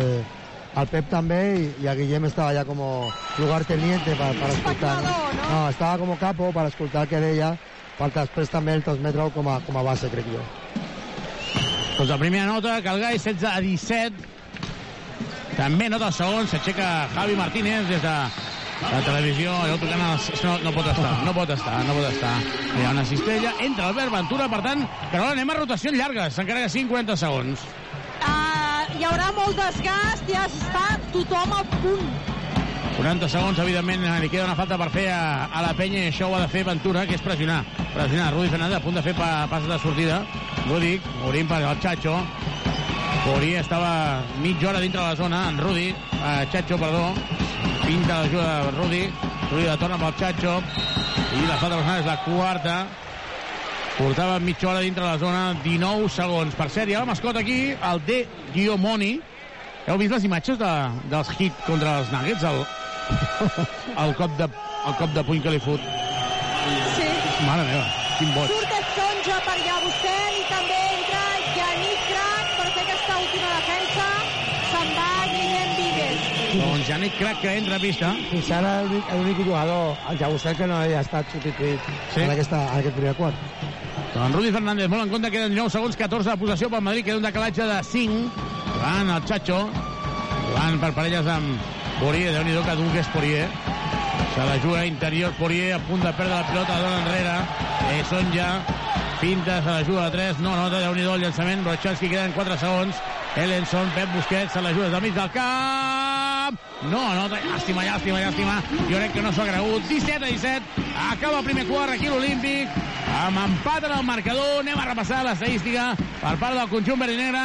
al Pep també i, i a Guillem estava ja com lugar teniente per, per escoltar. No? no, estava com capo per escoltar el que deia, perquè després també el transmetre com a, com a base, crec jo. doncs la primera nota, Calgai, 16 a 17, també nota el segon, s'aixeca Javi Martínez des de la televisió, allò tocant els... No, no pot estar, no pot estar, no pot estar. Hi ha una cistella, entra Albert Ventura, per tant, Carola, anem a rotacions llargues, encara que 50 segons. Uh, hi haurà molt desgast, ja està tothom a punt. 40 segons, evidentment, li queda una falta per fer a, a la penya i això ho ha de fer Ventura, que és pressionar. Pressionar. Rudi Fernández a punt de fer pa, passes de sortida. Rudi, obrim per al Chacho. Cori estava mitja hora dintre la zona, en Rudi, eh, Chacho, perdó. Pinta l'ajuda de Rudi. Rudi la torna pel Chacho. I la falta personal és la quarta. Portava mitja hora dintre la zona, 19 segons. Per cert, hi ha la mascota aquí, el D. Giomoni. Heu vist les imatges de, dels hits contra els Nuggets? El, *laughs* el, cop de, el cop de puny que li fot. Sí. Mare meva, quin boig. Surt Estonja per Llabusel i també entra Yannick Crac per fer aquesta última defensa. Se'n va Guillem Vives. Doncs Janik Crac que entra a pista. Fins ara l'únic jugador, el Jabusel, que no havia estat substituït Sí. en, aquesta, en aquest primer quart. Doncs Rudi Fernández, molt en compte, queden 9 segons, 14 de possessió pel Madrid, queda un decalatge de 5. Van el Chacho, van per parelles amb Poirier, déu nhi que dur que és Poirier. Se la juga interior Poirier, a punt de perdre la pilota, la dona enrere. Eh, Sonja, pinta, se la juga a 3, no nota, déu nhi el llançament. Brochanski queden 4 segons. Ellenson, Pep Busquets, se la juga del mig del camp. No, no, llàstima, llàstima, llàstima. Jo crec que no s'ha cregut. 17 a 17. Acaba el primer quart aquí l'Olímpic. Amb empat en el marcador. Anem a repassar l'estadística per part del conjunt verd i negre.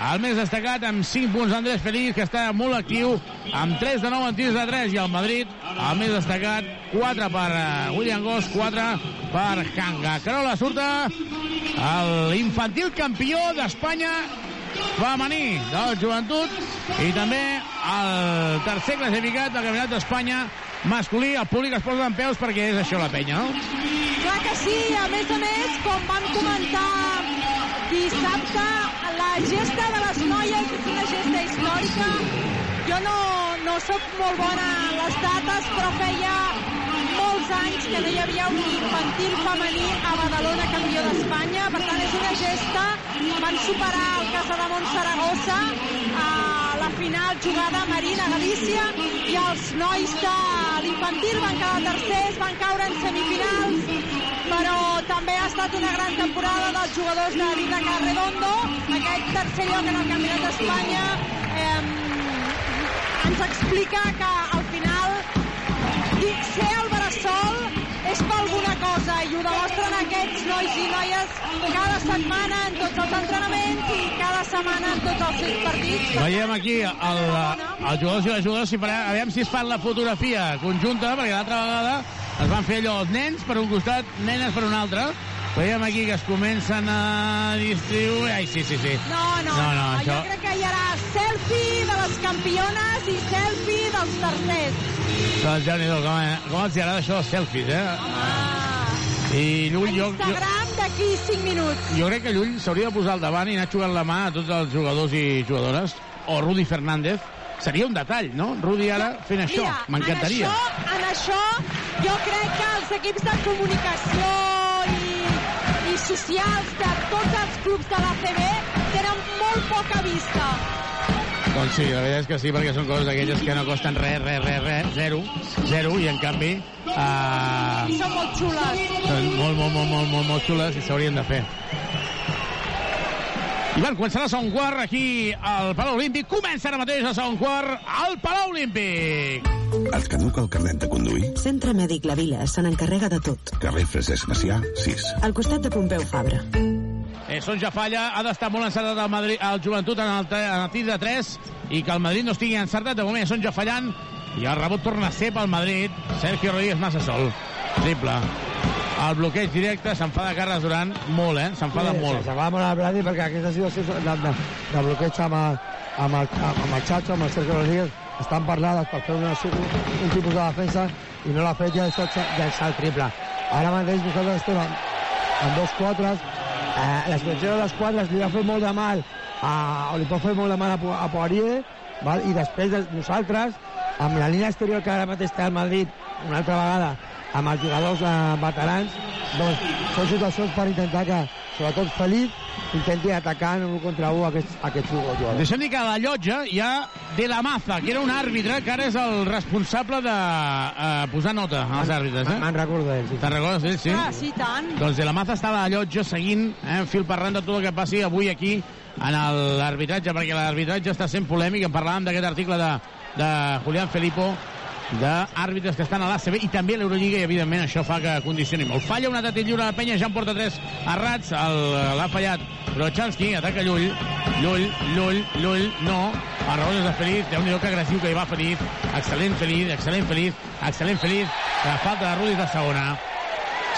El més destacat amb 5 punts Andrés Feliz, que està molt actiu, amb 3 de 9 en tirs de 3, i el Madrid, el més destacat, 4 per eh, William Goss, 4 per Hanga. Carola, surta l'infantil campió d'Espanya femení del joventut i també el tercer classificat del Campionat d'Espanya masculí. El públic es posa en peus perquè és això la penya, no? Clar que sí, a més a més, com vam comentar dissabte, la gesta de les noies és una gesta històrica. Jo no, no sóc molt bona en les dates, però feia molts anys que no hi havia un infantil femení a Badalona campió d'Espanya. Per tant, és una gesta. Van superar el Casademont Saragossa a la final jugada Marina Galícia i els nois de l'infantil van quedar tercers, van caure en semifinals, però també ha estat una gran temporada dels jugadors de l'Itaca Redondo. Aquest tercer lloc en el Campionat d'Espanya eh, ens explica que al final ser al Bressol és per alguna cosa i ho demostren aquests nois i noies cada setmana en tots els entrenaments i cada setmana en tots els seus partits. Veiem aquí el, el jugadors i les jugadors, si farà, aviam si es fan la fotografia conjunta, perquè l'altra vegada es van fer allò nens per un costat, nenes per un altre. Veiem aquí que es comencen a distribuir... Ai, sí, sí, sí. No, no, no, no això... això... jo crec que hi haurà selfie de les campiones i selfie dels tercers. Doncs ja com, com els agrada això dels selfies, eh? Home. I Llull, jo, jo, Instagram d'aquí 5 minuts. jo crec que Llull s'hauria de posar al davant i anar jugant la mà a tots els jugadors i jugadores. O Rudi Fernández. Seria un detall, no? Rudi ara fent això. M'encantaria. En això, en això, jo crec que els equips de comunicació i socials de tots els clubs de l'ACB tenen molt poca vista. Doncs sí, la veritat és que sí, perquè són coses d'aquelles que no costen res, res, res, res, zero, zero, i en canvi... Uh, I són molt xules. Són molt, molt, molt, molt, molt, molt xules i s'haurien de fer. I van començar el segon quart aquí al Palau Olímpic. Comença ara mateix el segon quart al Palau Olímpic. Et caduca el carnet de conduir? Centre Mèdic La Vila se n'encarrega de tot. Carrer Francesc Macià, 6. Al costat de Pompeu Fabra. Eh, Son ja falla, ha d'estar molt encertat el, Madrid, el joventut en el, en el tir de 3 i que el Madrid no estigui encertat. De moment Son ja fallant i el rebot torna a ser pel Madrid. Sergio Rodríguez massa sol. Triple. El bloqueig directe, s'enfada Carles Duran molt, eh? S'enfada sí, molt. S'enfada molt el Brady perquè aquesta situació de, de, de bloqueig amb el, amb el, amb el Chacho, amb el Sergio Rodríguez, estan parlades per fer una, un tipus de defensa i no l'ha fet i ha deixat llançar el triple. Ara mateix nosaltres estem amb, amb dos quatres, eh, la situació de les quadres li va fer molt de mal a, o li pot fer molt de mal a, a Poirier val? i després de, nosaltres amb la línia exterior que ara mateix té el Madrid una altra vegada amb els jugadors eh, veterans doncs són situacions per intentar que sobretot Felip intenti atacar en un contra un aquests, aquests jugadors Deixem dir que a la llotja hi ha De La Maza, que era un àrbitre que ara és el responsable de uh, posar nota als àrbitres. Eh? Me'n recordo d'ell. Sí. Te'n recordes d'ell, sí? Ah, sí, tant. Doncs De La Maza està a la llotja seguint, eh, fil parlant de tot el que passi avui aquí en l'arbitratge, perquè l'arbitratge està sent polèmic. En parlàvem d'aquest article de, de Julián Felipo, d'àrbitres que estan a l'ACB i també a l'Eurolliga i evidentment això fa que condicioni molt. Falla un atac lliure a la penya, ja en porta 3 errats, l'ha fallat Brochanski, ataca Llull, Llull, Llull, Llull, no, a raons de Feliz, déu nhi que agressiu que hi va Feliz, excel·lent Feliz, excel·lent Feliz, excel·lent Feliz, la falta de Rudi la segona.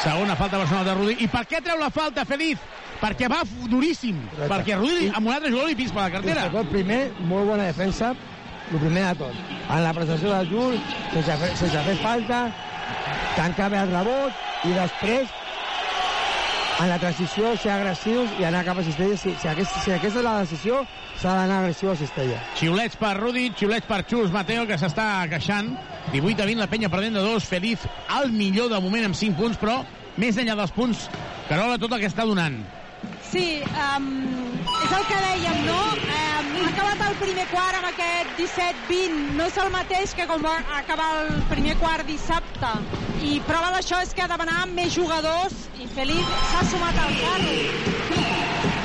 Segona falta personal de Rudi. I per què treu la falta, Feliz? Perquè va duríssim. Correcte. Perquè Rudi, amb un altre jugador, li pispa la cartera. El primer, molt bona defensa, el primer de tot. En la prestació del Jul, sense fer, sense fer falta, tancar bé el rebot i després en la transició ser agressius i anar cap a Cistella. Si, si, aquest, si aquesta és la decisió, s'ha d'anar agressiu a Cistella. Xiulets per Rudi, xiulets per Xus Mateo, que s'està queixant. 18 a 20, la penya perdent de dos. Feliz, el millor de moment amb 5 punts, però més enllà dels punts, Carola, tot el que està donant. Sí, um, és el que dèiem, no? Um, ha acabat el primer quart amb aquest 17-20. No és el mateix que com va acabar el primer quart dissabte. I prova d'això és que demanar més jugadors i Felip s'ha sumat al carro.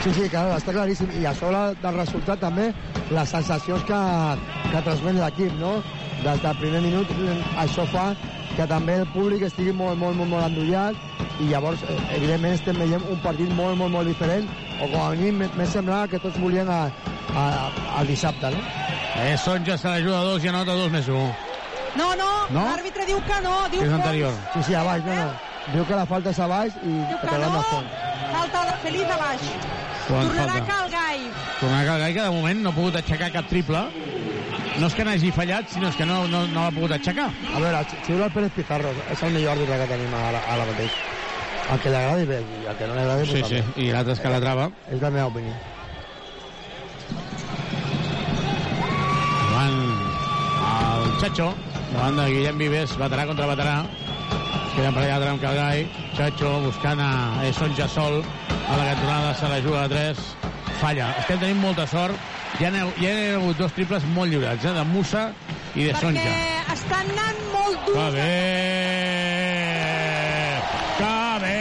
Sí, sí, clar, està claríssim. I a sobre del resultat també les sensacions que, que transmet l'equip, no? Des del primer minut això fa que també el públic estigui molt, molt, molt, molt endollat i llavors, evidentment, estem veient un partit molt, molt, molt diferent o com a mínim més semblava que tots volien al dissabte, no? Eh, Sonja se l'ajuda dos i anota dos més un. No, no, no? l'àrbitre diu que no, diu és anterior. Sí, sí, a baix, no, no. Diu que la falta és a baix i diu que, que no, falta de Feliz a baix. Quant Tornarà falta? Calgai. Tornar a Calgai, que de moment no ha pogut aixecar cap triple. No és que n'hagi fallat, sinó és que no, no, no l'ha pogut aixecar. A veure, xiula el Pérez Pizarro és el millor àrbitre que tenim ara, ara mateix. El que li agradi bé, i el que no li agradi... Sí, sí, i l'altre és que la trava. És la meva opinió. Chacho, davant de Guillem Vives, veterà contra veterà. Per allà amb Calgai. Chacho buscant a Sonja Sol. A la cantonada se la juga a 3. Falla. Estem tenint molta sort. Hi ha, hi ha hagut dos triples molt lliurats, eh? de Musa i de Sonja. Perquè estan anant molt durs. Que bé! Que bé!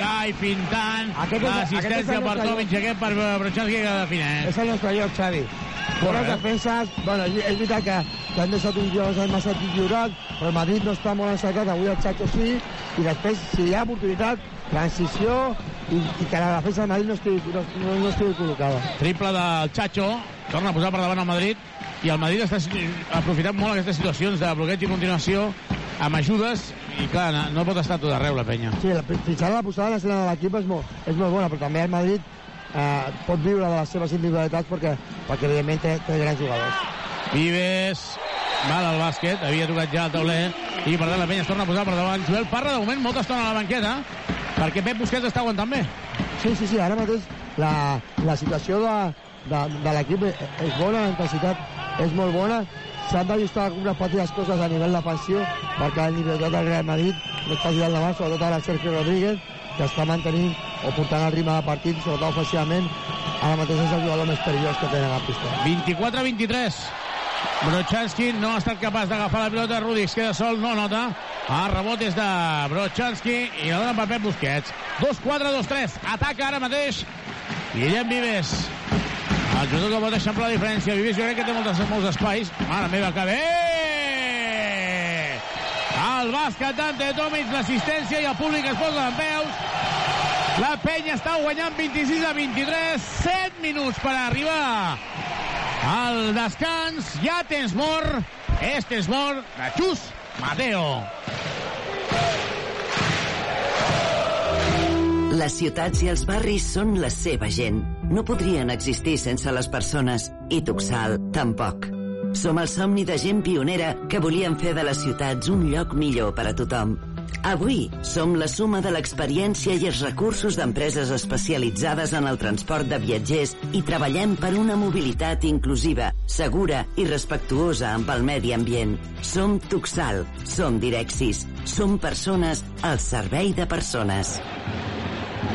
Gai pintant l'assistència per Tomic, aquest per Brochanski que defineix. És el nostre lloc, Xavi. Bones defenses, bueno, és veritat que, que han deixat un lloc massa lliurat, però el Madrid no està molt encertat, avui el Chacho sí, i després, si hi ha oportunitat, transició, i, i que la defensa del Madrid no estigui, no, no, no estigui col·locada. Triple del Chacho, torna a posar per davant el Madrid, i el Madrid està aprofitant molt aquestes situacions de bloqueig i continuació amb ajudes, i clar, no, no pot estar tot arreu la penya. Sí, la, fins ara la posada en l'escena de l'equip és, molt, és molt bona, però també el Madrid eh, pot viure de les seves individualitats perquè, perquè evidentment té, té grans jugadors. Vives, mal al bàsquet, havia tocat ja el tauler, i per tant la penya es torna a posar per davant. Joel Parra, de moment, molta estona a la banqueta, perquè Pep Busquets està aguantant bé. Sí, sí, sí, ara mateix la, la situació de, de, de l'equip és bona, la intensitat és molt bona, s'han d'ajustar algunes petites coses a nivell defensiu perquè el nivell del Real Madrid no està girant davant, sobretot ara Sergio Rodríguez, que està mantenint o portant el ritme de partit, sobretot ofensivament, ara mateix és el jugador més perillós que tenen a la pista. 24-23. Brochanski no ha estat capaç d'agafar la pilota. Rudi es queda sol, no nota. El rebot és de Brochanski i la dona per Pep Busquets. 2-4, 2-3. Ataca ara mateix Guillem Vives. El jugador que pot eixamplar la diferència. Vives jo crec que té moltes, molts espais. Mare meva, que bé! El bàsquet d'Ante Tomic, l'assistència i el públic es posa en peus. La penya està guanyant 26 a 23. 7 minuts per arribar al descans. Ja tens mort. És mort de Xus Mateo. Les ciutats i els barris són la seva gent. No podrien existir sense les persones, i Tuxal tampoc. Som el somni de gent pionera que volien fer de les ciutats un lloc millor per a tothom. Avui som la suma de l'experiència i els recursos d'empreses especialitzades en el transport de viatgers i treballem per una mobilitat inclusiva, segura i respectuosa amb el medi ambient. Som Tuxal, som Direxis, som persones al servei de persones.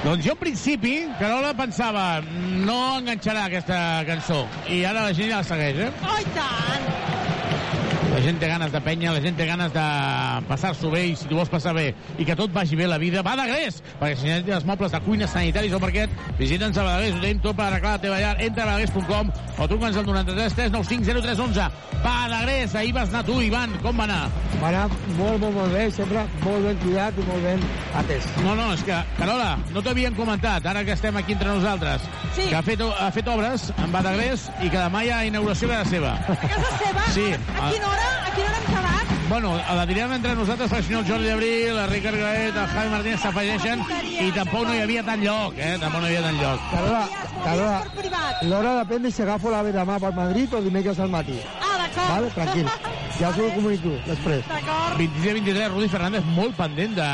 Doncs jo, en principi, Carola, pensava no enganxarà aquesta cançó. I ara la gent ja la segueix, eh? Oh, i tant! La gent té ganes de penya, la gent té ganes de passar-s'ho bé i si tu vols passar bé i que tot vagi bé la vida, va de gres! Perquè si necessites mobles de cuina, sanitaris o parquet, visita'ns a Badagrés, ho tenim tot per arreglar la teva llar. Entra a badagrés.com o truca'ns al 93 395 0311. Badagrés, ahir vas anar tu, Ivan, com va anar? Va anar molt, molt, molt bé, sempre molt ben cuidat i molt ben atès. No, no, és que, Carola, no t'havien comentat, ara que estem aquí entre nosaltres, Sí. que ha fet, ha fet obres en Badagrés i que demà hi ha inauguració a casa seva. A casa seva? Sí. A quina hora? A quina hora hem quedat? Bueno, la direm entre nosaltres perquè si no el Jordi Abril, el Ricard Graet, el Javi Martínez s'afegeixen i tampoc no hi havia tant lloc, eh? Tampoc no hi havia tant lloc. Carola, Carola, l'hora depèn de si agafo la demà per Madrid o dimecres al matí. Ah, d'acord. Vale? Tranquil. Ja us ho comunico després. D'acord. 26-23, Rudi Fernández molt pendent de,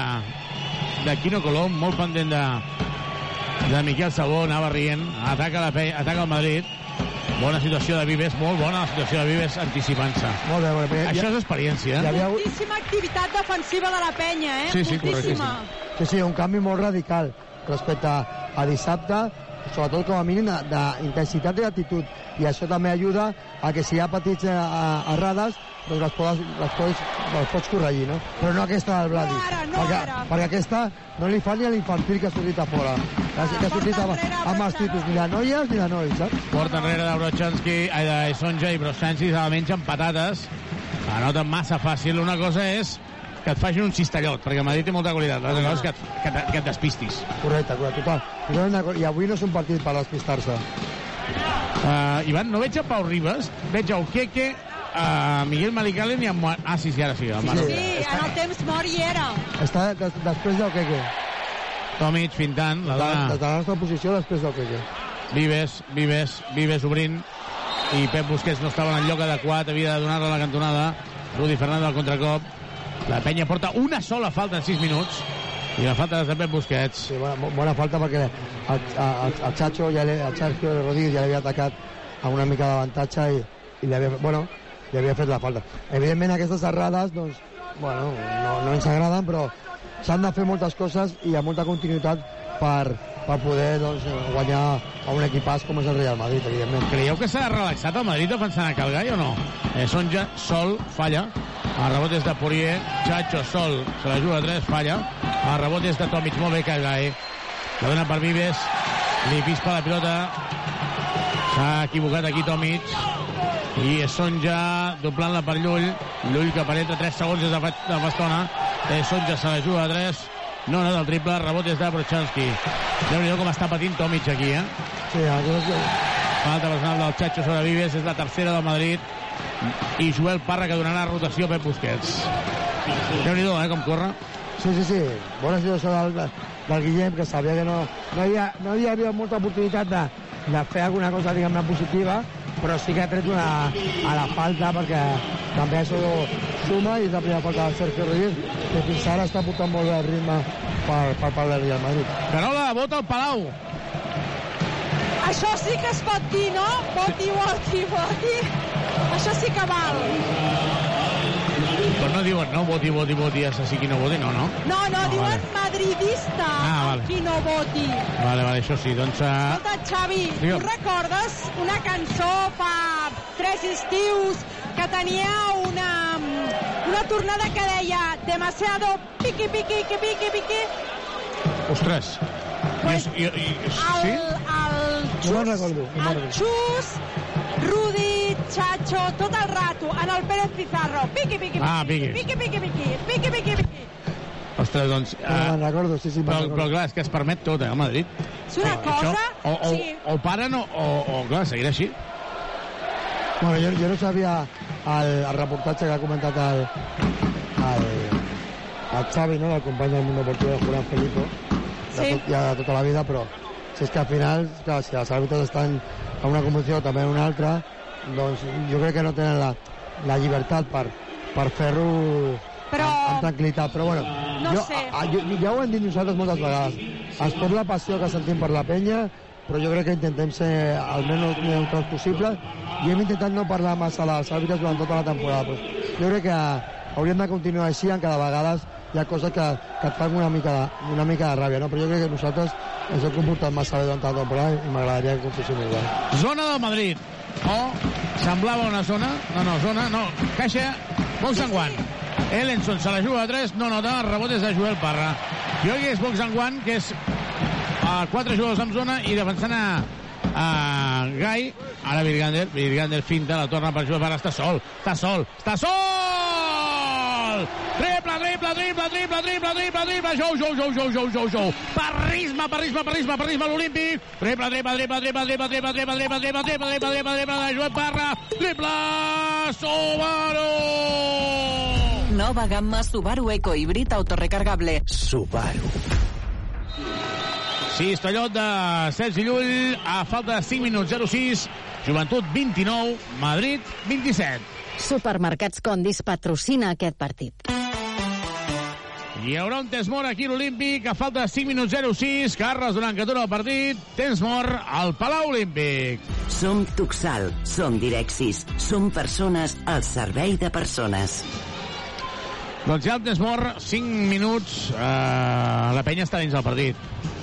de Quino Colom, molt pendent de, de Miquel Sabó, anava rient, ataca, la, pe- ataca el Madrid, bona situació de Vives, molt bona la situació de Vives anticipant-se. Molt bé, molt bé. Això és experiència, Hi eh? havia hagut- Moltíssima activitat defensiva de la penya, eh? Sí, sí, Moltíssima. Sí, sí, un canvi molt radical respecte a, a dissabte, sobretot com a mínim de- d'intensitat i d'actitud. I això també ajuda a que si hi ha petits eh, a- errades, doncs les pots, les, pots, les pots corregir, no? Però no aquesta del Bladi. No ara, no perquè, ara. perquè aquesta no li fa ni a l'infantil que ha sortit a fora. Que, ha- que ha sortit amb, amb els títols, ni de noies ni de nois, saps? Porta enrere de Brochanski, ai, de Sonja i Brochanski se la mengen patates. La nota massa fàcil. Una cosa és que et facin un cistellot, perquè Madrid té molta qualitat. L'altra cosa és que, et- que, et- que et despistis. Correcte, correcte, total. I avui no és un partit per despistar-se. Uh, Ivan, no veig a Pau Ribas, veig a Ukeke, a Miguel Malicalen i a... Mo- Ah, sí, sí, ara sí. Manu. Sí, en el temps mort hi era. Està des, després del que què? Tomic fintant, la de, de, dona de la nostra posició després del PG. Vives, Vives, Vives obrint i Pep Busquets no estava en el lloc adequat, havia de donar-la a la cantonada. Rudi Fernández al contracop. La penya porta una sola falta en 6 minuts i la falta de Pep Busquets. Sí, bona, bona falta perquè el, el, el Chacho, ja el Sergio Rodríguez ja l'havia atacat amb una mica d'avantatge i, i li havia, fet- bueno, li havia fet la falta. Evidentment aquestes errades doncs, bueno, no, no ens agraden, però s'han de fer moltes coses i amb molta continuïtat per, per poder doncs, guanyar a un equipàs com és el Real Madrid, evidentment. Creieu que s'ha relaxat el Madrid defensant a Calgai o no? Eh, Sonja, Sol, falla. El rebot és de Poirier, Chacho, Sol, se la juga a 3, falla. El rebot és de Tomic, molt bé Calgai. La dona per Vives, li pispa la pilota. S'ha equivocat aquí Tomic. I Sonja doblant-la per Llull. Llull que penetra 3 segons des de fa, de fa estona. Eh, Sonja se la juga a 3. No, no, del triple, rebot és de Brochanski. Déu-n'hi-do com està patint Tomic aquí, eh? Sí, aquestes, Falta personal del Chacho sobre Vives, és la tercera del Madrid. I Joel Parra que donarà rotació a Pep Busquets. Déu-n'hi-do, eh, com corre. Sí, sí, sí. Bona situació del, del Guillem, que sabia que no, no, hi, ha, no hi havia molta oportunitat de, de fer alguna cosa, diguem-ne, positiva, però sí que ha tret una a la falta, perquè també això suma, i és la primera falta del Sergio Rodríguez, que fins ara està portant molt bé el ritme per, per part del Real Madrid. Carola, vota al Palau. Això sí que es pot dir, no? Voti, voti, voti. Això sí que val. No diuen, no, voti, voti, voti, assassí qui no voti, no, no? No, no, Ah, diuen vale. madridista Ah, vale. qui no voti. Vale, vale, això sí, doncs... Uh, Escolta, Xavi, Digue'm. tu recordes una cançó fa tres estius que tenia una, una tornada que deia demasiado piqui, piqui, que piqui, piqui? ostres. Pues, I, i, i, El, sí? el No me'n recordo. No el. Xus, Rudi, Chacho, tot el rato, en el Pérez Pizarro. Piqui, piqui, piqui, Ah, piqui. piqui, piqui, piqui, piqui, piqui, piqui. Ostres, doncs... No me'n recordo, sí, sí, però, recordo. però clar, és que es permet tot, eh, al Madrid. És una cosa... o, o, sí. o paren o, o, o, clar, seguirà així. Bueno, jo, jo no sabia el, el reportatge que ha comentat el, el, el Xavi, no?, el company del Mundo Deportivo de Julián Felipe, de, Sí. tot, ja de tota la vida, però si és que al final, clar, si els àrbitres estan en una o també en una altra, doncs jo crec que no tenen la, la llibertat per, per fer-ho Però- amb, amb tranquil·litat. Però bueno, No jo, sé. a, jo, ja ho hem dit nosaltres moltes vegades. Es pot la passió que sentim per la penya, però jo crec que intentem ser el menys neutrals possible i hem intentat no parlar massa dels àrbitres durant tota la temporada. Pues jo crec que hauríem de continuar així, en cada vegada hi ha coses que, que et fan una mica, de, una mica de ràbia, no? però jo crec que nosaltres ens hem comportat massa bé durant la temporada i m'agradaria que continuéssim igual. Zona del Madrid. O semblava una zona, no, no, zona, no, caixa, box en guant. Ellenson se la juga a 3, no nota, el rebot és de Joel Parra. Que és box en guant, que és a quatre jugadors en zona i defensant a, a Gai, ara Virgander, Virgander finta, la torna per Joel Parra, està sol, està sol, està sol! Triple, triple, triple, triple, triple, triple, triple, jou, jou, jou, jou, jou, jou, jou. Parrisme, parrisme, parrisme, parrisme a l'Olímpic. Triple, triple, triple, triple, triple, triple, triple, triple, triple, triple, triple, triple, triple, de Joel Parra. Triple, Subaru! Nova gamma Subaru Eco Híbrid autorecargable. Subaru. Sí, Estellot de Sergi Llull, a falta de 5 minuts, 0-6. Joventut 29, Madrid 27. Supermercats Condis patrocina aquest partit. Hi haurà un temps mort aquí a l'Olímpic, a falta de 5 minuts 0-6. Carles Durant que dura el partit. Temps mort al Palau Olímpic. Som Tuxal, som Direxis, som persones al servei de persones. Doncs ja el temps mort, 5 minuts. Eh, la penya està dins del partit.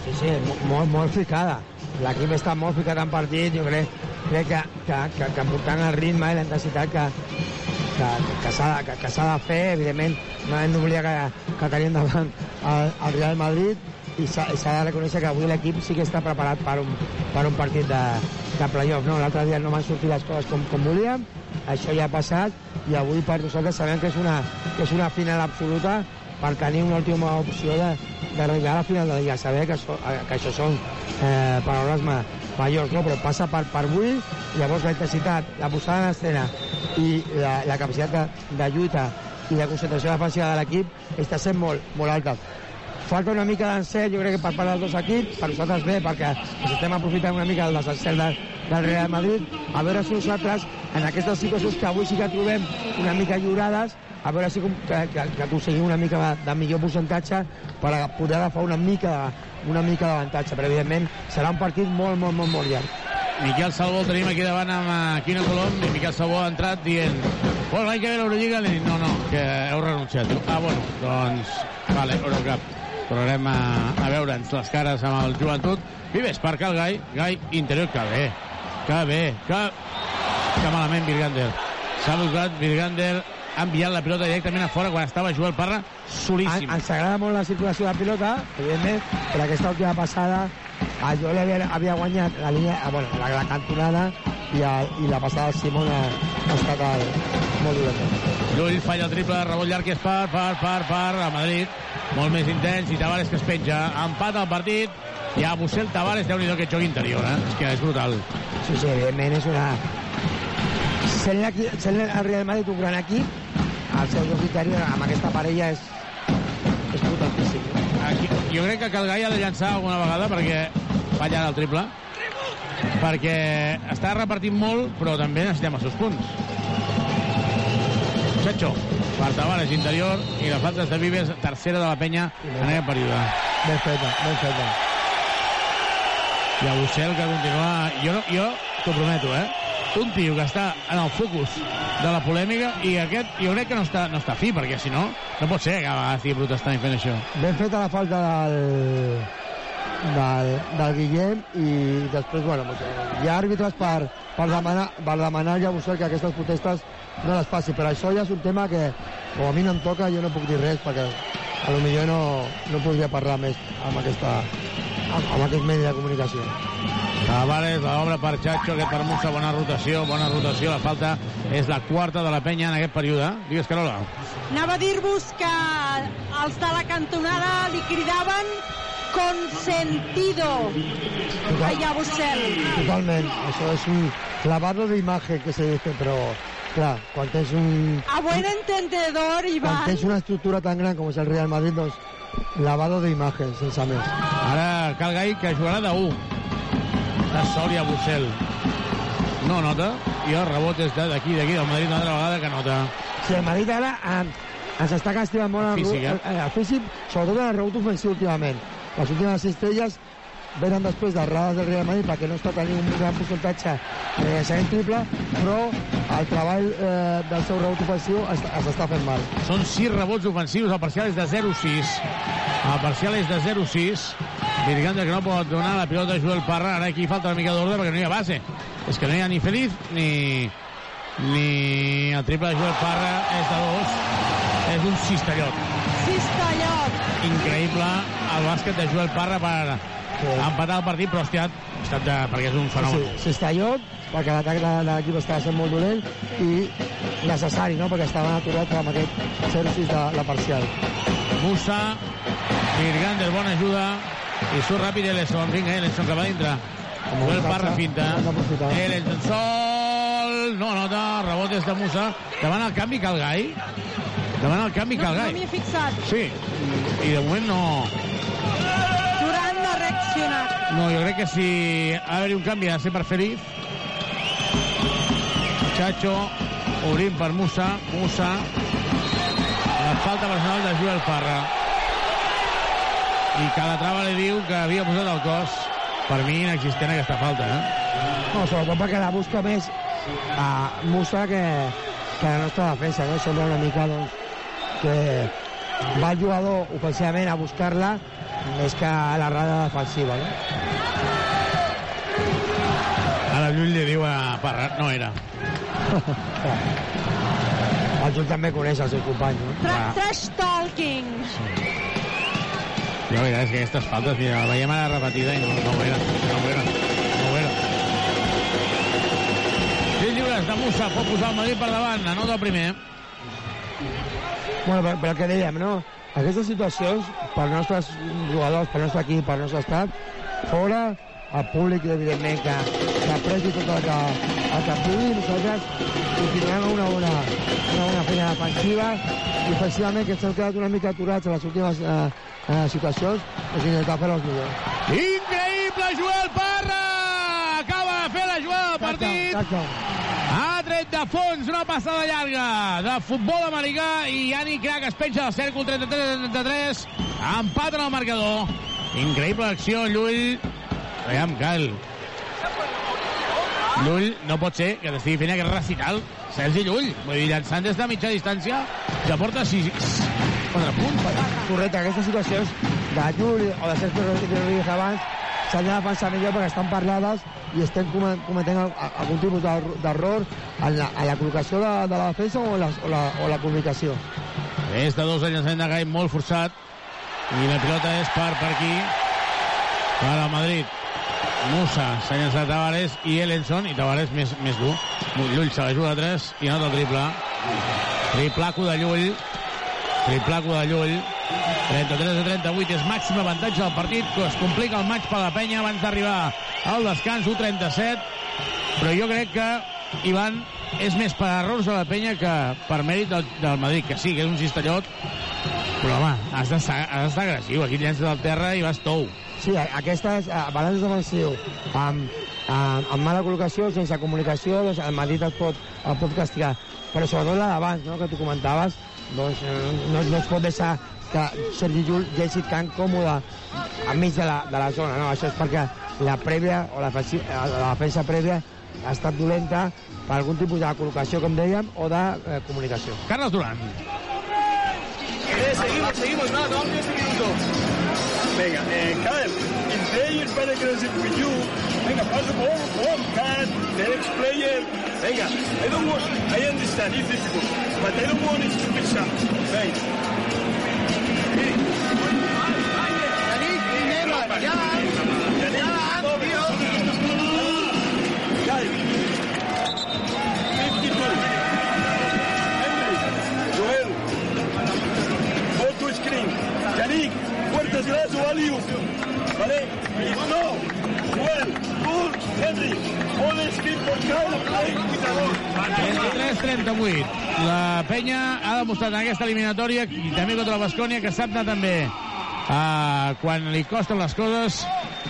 Sí, sí, mo- molt, molt ficada. L'equip està molt ficat en partit, jo crec, crec que, que, que, que portant el ritme i la intensitat que, que, que que, s'ha de fer, evidentment, no hem d'oblidar que, que tenim davant el, el Real Madrid i s'ha de reconèixer que avui l'equip sí que està preparat per un, per un partit de, de playoff. No? L'altre dia no van sortir les coses com, com volíem, això ja ha passat i avui per nosaltres sabem que és una, que és una final absoluta per tenir una última opció de, d'arribar a la final de la Lliga. Saber que, això, que això són eh, paraules ma, majors, no? però passa per, per avui, llavors la intensitat, la posada en escena i la, la capacitat de, de lluita i de concentració defensiva de l'equip està sent molt, molt alta. falta una mica d'encert, jo crec que per part dels dos equips, per nosaltres bé, perquè ens estem aprofitant una mica del desencert del, del Real Madrid, a veure si nosaltres, en aquestes situacions que avui sí que trobem una mica lliurades, a veure si que, que, que aconseguim una mica de, de millor percentatge per a poder agafar una mica una mica d'avantatge, però evidentment serà un partit molt, molt, molt, molt llarg. Miquel Salvó el tenim aquí davant amb eh, Quino Colom i Miquel Salvó ha entrat dient bueno, l'any que ve l'Eurolliga li dic, no, no, que heu renunciat ah, bueno, doncs, vale, Eurocup tornarem a, a veure'ns les cares amb el joventut. Vives per Cal Gai, Gai interior que bé, que bé que, que malament Virgander. S'ha buscat Virgander ha enviat la pilota directament a fora quan estava Joel Parra solíssim En- Ens agrada molt la circulació de la pilota, evidentment, però aquesta última passada a Joel havia, havia guanyat la línia, ah, bueno, la, la cantonada i, a, i la passada de Simón ha, ha estat el, molt dolenta. Llull falla el triple, rebot llarg és per, per, per, per, a Madrid. Molt més intens i Tavares que es penja. Empat al partit. I a Bussel Tavares, déu nhi que joc interior, eh? És que és brutal. Sí, sí, evidentment és una... Sent, sent el Real Madrid un gran equip, el seu joc interior amb aquesta parella és, és potentíssim. Aquí, jo crec que Calgai ha de llançar alguna vegada perquè falla el triple perquè està repartint molt però també necessitem els seus punts Chacho per Tavares interior i la falta de Vives tercera de la penya en aquest període Ben feta, ben feta. i a Bussel que continua jo, jo t'ho prometo eh un tio que està en el focus de la polèmica i aquest jo crec que no està, no està fi perquè si no no pot ser que a vegades estigui protestant i fent això Ben feta la falta del, del, del Guillem i després, bueno, doncs, hi ha àrbitres per, per demanar, per demanar ja Bussel que aquestes protestes no les faci, però això ja és un tema que com a mi no em toca jo no puc dir res perquè a lo millor no, no podria parlar més amb, aquesta, amb, amb aquest medi de comunicació. Tavares, l'obra per Chacho, aquest per Musa, bona rotació, bona rotació, la falta és la quarta de la penya en aquest període. Digues, Carola. Anava a dir-vos que els de la cantonada li cridaven consentido allà a Bussel. Totalment, això és un lavado d'imatge que se dice, però clar, quan tens un, A buen entendedor, quan Ivan. tens una estructura tan gran com és el Real Madrid, doncs lavado d'imatge, sense més. Ara Calgai, que jugarà de 1. Està sol i a Bussel. No nota, i el rebot és de- d'aquí, d'aquí, del Madrid, una altra vegada que nota. Si el Madrid ara eh, ens està castigant molt el, Físic, eh? el, el físic, sobretot en el rebot ofensiu últimament. Les últimes cistelles venen després d'errades del Real Madrid perquè no està tenint un gran percentatge de llançament triple, però el treball eh, del seu rebot ofensiu es, es està fent mal. Són 6 rebots ofensius, el parcial és de 0-6. El parcial és de 0-6. Virganda que no pot donar la pilota a Joel Parra. Ara aquí falta una mica d'ordre perquè no hi ha base. És que no hi ha ni Feliz ni, ni el triple de Joel Parra és de 2. És un cistellot. Cistellot. Increïble el bàsquet de Joel Parra per empatar el partit, però hòstia, ha estat de, perquè és un fenomen. Sí, Cistellot, perquè l'atac de, de l'equip estava sent molt dolent i necessari, no?, perquè estaven aturats amb aquest 0-6 de la parcial. Musa, Virgander, bona ajuda, i surt ràpid Ellison, vinga, Ellison cap a dintre. Joel Parra finta. Ellison sol, no nota, rebot és de Musa. Davant el canvi Calgai. Davant el canvi No, no Calgai. m'hi he fixat. Sí, i de moment no... Durant no ha reaccionat. No, jo crec que si ha d'haver-hi un canvi ha de ser per Feliz. Chacho, obrint per Musa. Musa. La falta personal de Joel Parra. I Calatrava li diu que havia posat el cos. Per mi inexistent aquesta falta, eh? No, sobretot perquè la busca més a Musa que, que la nostra defensa, no? Sembla una mica, doncs, que va el jugador ofensivament a buscar-la més que a la rada defensiva, no? Ara Llull li diu a Parra, no era. *laughs* El Jul també coneix el seu company, no? Tra trash talking. Jo, la veritat és que aquestes faltes, mira, la veiem ara repetida i no, no ho era. No ho era. No ho era. Sis lliures de Musa, pot posar el Madrid per davant, anota el primer. Bueno, però, però que dèiem, no? Aquestes situacions, per nostres jugadors, per nostre equip, per nostre estat, fora, el públic, evidentment, que, que apreti tot el que, el que pugui, nosaltres continuem una bona, una bona feina defensiva i ofensivament que s'han quedat una mica aturats a les últimes eh, en les situacions és intentar fer les millors. Increïble, Joel Parra! Acaba de fer la jugada del partit. Exacte. Ha tret de fons una passada llarga de futbol americà i Yannick Crac es penja del cèrcol 33-33. Empat en el marcador. Increïble acció, Llull. Veiem, Cal. Llull no pot ser que estigui fent aquest recital. Sergi Llull, vull dir, llançant des de mitja distància, ja porta 6... 4 punts. Correcte, aquestes situacions de Llull o de Sergio Rodríguez abans s'han de defensar millor perquè estan parlades i estem come- cometent algun tipus d'er- d'error en, la, en la col·locació de, de la defensa o la, o la, o la comunicació. És de dos de llançament de Gai molt forçat i la pilota és per, per aquí per al Madrid Musa s'ha llançat Tavares i Ellenson i Tavares més, més dur. Llull se la juga a 3 i anota el triple. Triplaco de Llull. Triplaco de Llull. 33 a 38 és màxim avantatge del partit que es complica el maig per la penya abans d'arribar al descans 1-37 però jo crec que Ivan és més per errors de la penya que per mèrit del, del Madrid que sí, que és un cistellot. Però home, has d'estar d'estar agressiu. Aquí llences al terra i vas tou Sí, aquesta és uh, balanç defensiu amb, amb, amb mala col·locació, sense comunicació, doncs el Madrid et pot, et pot castigar. Però sobretot la d'abans, no?, que tu comentaves, doncs eh, no, no es pot deixar que Sergi Llull llegi tan còmode enmig de la, de la zona, no? Això és perquè la prèvia, o la, eh, la defensa prèvia ha estat dolenta per algun tipus de col·locació, com dèiem, o de eh, comunicació. Carles Duran. Eh, seguimos, seguimos, nada, no vamos este minuto. Venga, eh, Kyle, is very aggressive with you, venga, pass the ball, ball, Kyle, the next player. Venga, I don't want, I understand, it's difficult, but I don't want it to be shot. Venga. Atrás o alley ¿Vale? No. Well, good, Henry. All screen for Kyle, play with the ball. 33-38. La penya ha demostrat en aquesta eliminatòria i també contra la Bascònia que sap anar també uh, quan li costen les coses.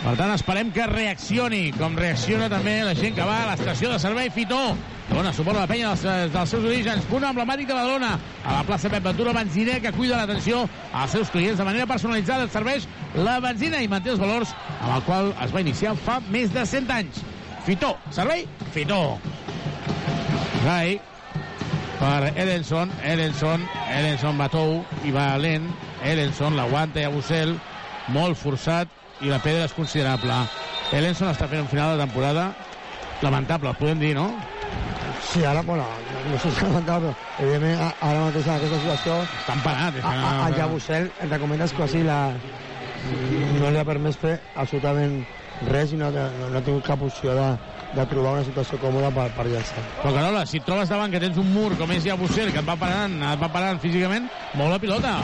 Per tant, esperem que reaccioni, com reacciona també la gent que va a l'estació de servei Fitó. Dona suport a la penya dels, dels seus orígens. Punt emblemàtic de Badalona. A la plaça Pep Ventura, benziner que cuida l'atenció als seus clients de manera personalitzada. Serveix la benzina i manté els valors amb el qual es va iniciar fa més de 100 anys. Fitó, servei Fitó. Gai per Edenson, Edenson, Edenson va tou i va lent, Edenson l'aguanta i a Bussel, molt forçat i la pedra és considerable. Edenson està fent un final de temporada lamentable, podem dir, no? Sí, ara, bueno, no sé si lamentable, però evidentment ara mateix en aquesta situació... Està empanat. A, a, a Jabusel et recomanes quasi la... No li ha permès fer absolutament res i no, no, no ha tingut cap opció de, de trobar una situació còmoda per, per llançar. Però Carola, si et trobes davant que tens un mur com és Jabusel, que et va parant, et va parant físicament, mou la pilota.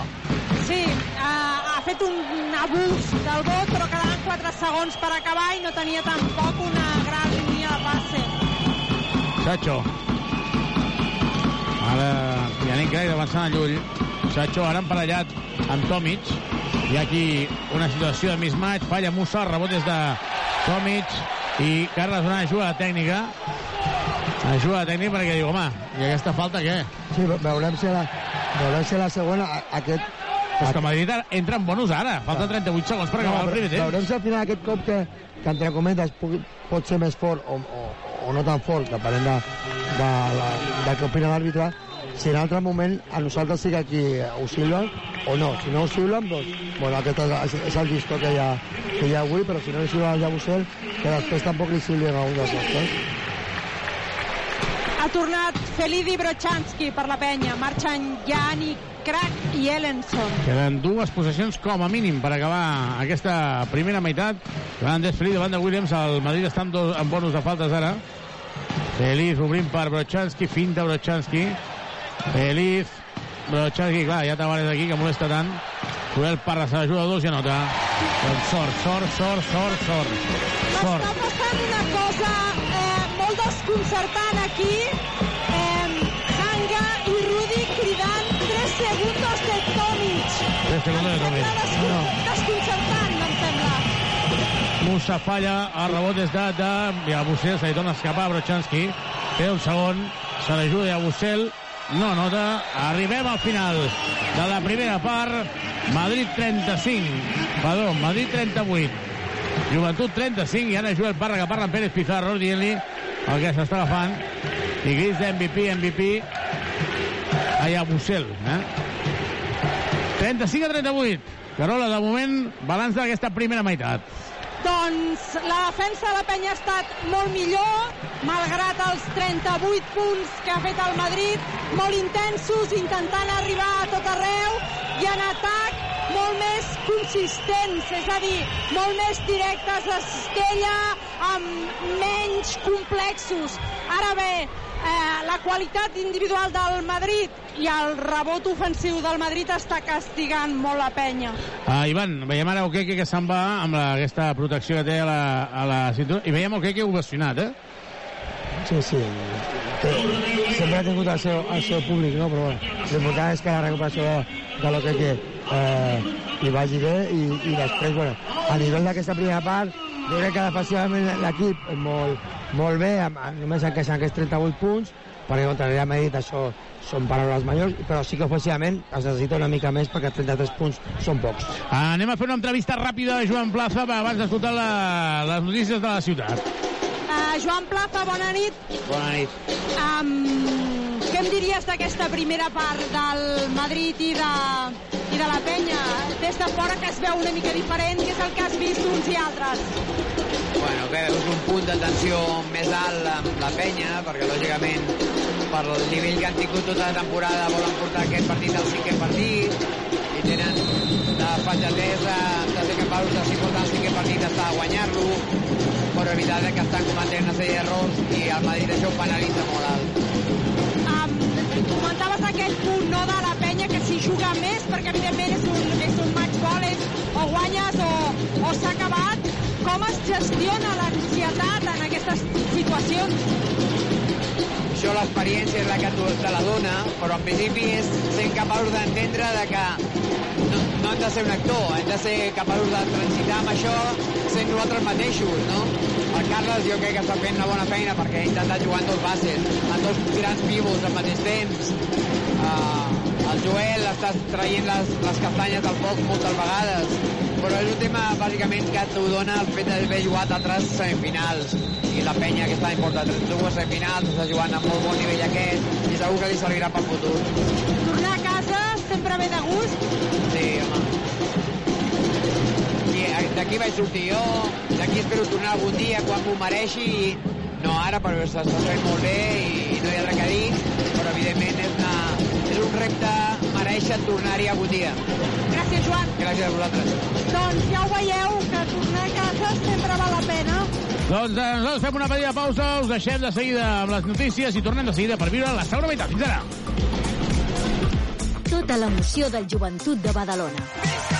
Sí, ha, ha fet un abús del vot, però quedaven 4 segons per acabar i no tenia tampoc una gran. Sacho. Ara Yannick Craig avançant a Llull. Sacho ara emparellat amb Tomic. Hi ha aquí una situació de mismatch. Falla Musa, rebot és de Tomic. I Carles ajuda la tècnica. Ajuda tècnica perquè diu, home, i aquesta falta què? Sí, ve- veurem si la, veurem si la segona, a- aquest... És que Madrid entra en bonus ara. Falta 38 segons per acabar el primer temps. Veurem si al final aquest cop que, que entre cometes pugui, pot ser més fort o, o, o no tan fort, depenent de, de, la, de què opina l'àrbitre, si en altre moment a nosaltres sí que aquí ho o no. Si no ho silben, doncs, bueno, aquest és, és el llistó que hi ha, que hi ha avui, però si no li silben al Jabusel, que després tampoc li silben a un dels nostres. Ha tornat Felidi Brochanski per la penya. Marxen Jani, Crac i Ellenson. Queden dues possessions com a mínim per acabar aquesta primera meitat. Grandes Feliz davant de Williams. El Madrid està en, dos, en bonus de faltes ara. Feliz obrint per Brochanski, finta Brochanski. Feliz, Brochanski, clar, ja Tavares aquí que molesta tant. Joel Parra se l'ajuda a dos i anota. Doncs sort, sort, sort, sort, sort. Sort. Està passant una cosa desconcertant aquí. Eh, Hanga i Rudi cridant 3 segundos de Tomic. el segundo de Torres. Desconcertant, em sembla. Musa falla, el rebot de, de i a Bussel se li torna a escapar a Brochanski. Té un segon, se l'ajuda a Bussel, no nota. Arribem al final de la primera part. Madrid 35, perdó, Madrid 38. Joventut 35 i ara Joel Parra que parla amb Pérez Pizarro dient-li el que s'està agafant. I gris d'MVP, MVP. Allà Bussel, eh? 35 a 38. Carola, de moment, balanç d'aquesta primera meitat. Doncs la defensa de la penya ha estat molt millor, malgrat els 38 punts que ha fet el Madrid, molt intensos, intentant arribar a tot arreu, i en atac molt més consistents, és a dir, molt més directes a cistella, amb menys complexos. Ara bé, eh, la qualitat individual del Madrid i el rebot ofensiu del Madrid està castigant molt la penya. Uh, Ivan, veiem ara Okeke que se'n va amb la, aquesta protecció que té a la, a la cintura i veiem Okeke ovacionat, eh? Sí, sí. Que sempre ha tingut el seu, el seu públic, no? Però bueno, l'important és que la recuperació de, de lo que, que eh, hi vagi bé i, i després, bueno, a nivell d'aquesta primera part, jo crec que defensivament l'equip molt, molt bé, només encaixen aquests 38 punts, perquè contra el Real Madrid això són paraules majors, però sí que ofensivament es necessita una mica més perquè 33 punts són pocs. Anem a fer una entrevista ràpida a Joan Plaza abans d'escoltar les notícies de la ciutat. Uh, Joan Plaza, bona nit. Bona nit. Um, què em diries d'aquesta primera part del Madrid i de, i de la penya? Des de fora que es veu una mica diferent, què és el que has vist uns i altres? Bueno, que veus un punt de tensió més alt amb la penya, perquè lògicament per el nivell que han tingut tota la temporada volen portar aquest partit al cinquè partit i tenen la fatxatesa de ser capaços de si portar el cinquè partit està a guanyar-lo però evitar que estan cometent una sèrie d'errors i el Madrid això ho penalitza molt alt. Comentaves aquell punt no, de la penya que s'hi juga més perquè evidentment és un, és un match ball és o guanyes o, o s'ha acabat com es gestiona l'ansietat en aquestes situacions? Això l'experiència és la que te la dona, però en principi és ser capaços d'entendre de que no, no hem de ser un actor, hem de ser capaços de transitar amb això sent nosaltres mateixos, no? El Carles jo crec que està fent una bona feina perquè ha intentat jugar en dos bases, en dos grans pivots al mateix temps. Uh, el Joel està traient les, les castanyes del foc moltes vegades, però és un tema bàsicament que t'ho dona el fet d'haver jugat altres semifinals i la penya que està important dues semifinals, està jugant a molt bon nivell aquest i segur que li servirà pel futur. Tornar a casa sempre ve de gust? Sí, home. D'aquí vaig sortir jo, d'aquí espero tornar algun dia quan m'ho mereixi i no ara, però s'està fent molt bé i, no hi ha res a dir, però evidentment és, una, és un repte mereixer tornar-hi algun dia. Gràcies, Joan. Gràcies a vosaltres. Doncs ja ho veieu, que tornar a casa sempre val la pena. Doncs eh, nosaltres fem una petita pausa, us deixem de seguida amb les notícies i tornem de seguida per viure la segona meitat. Fins ara. Tota l'emoció del joventut de Badalona.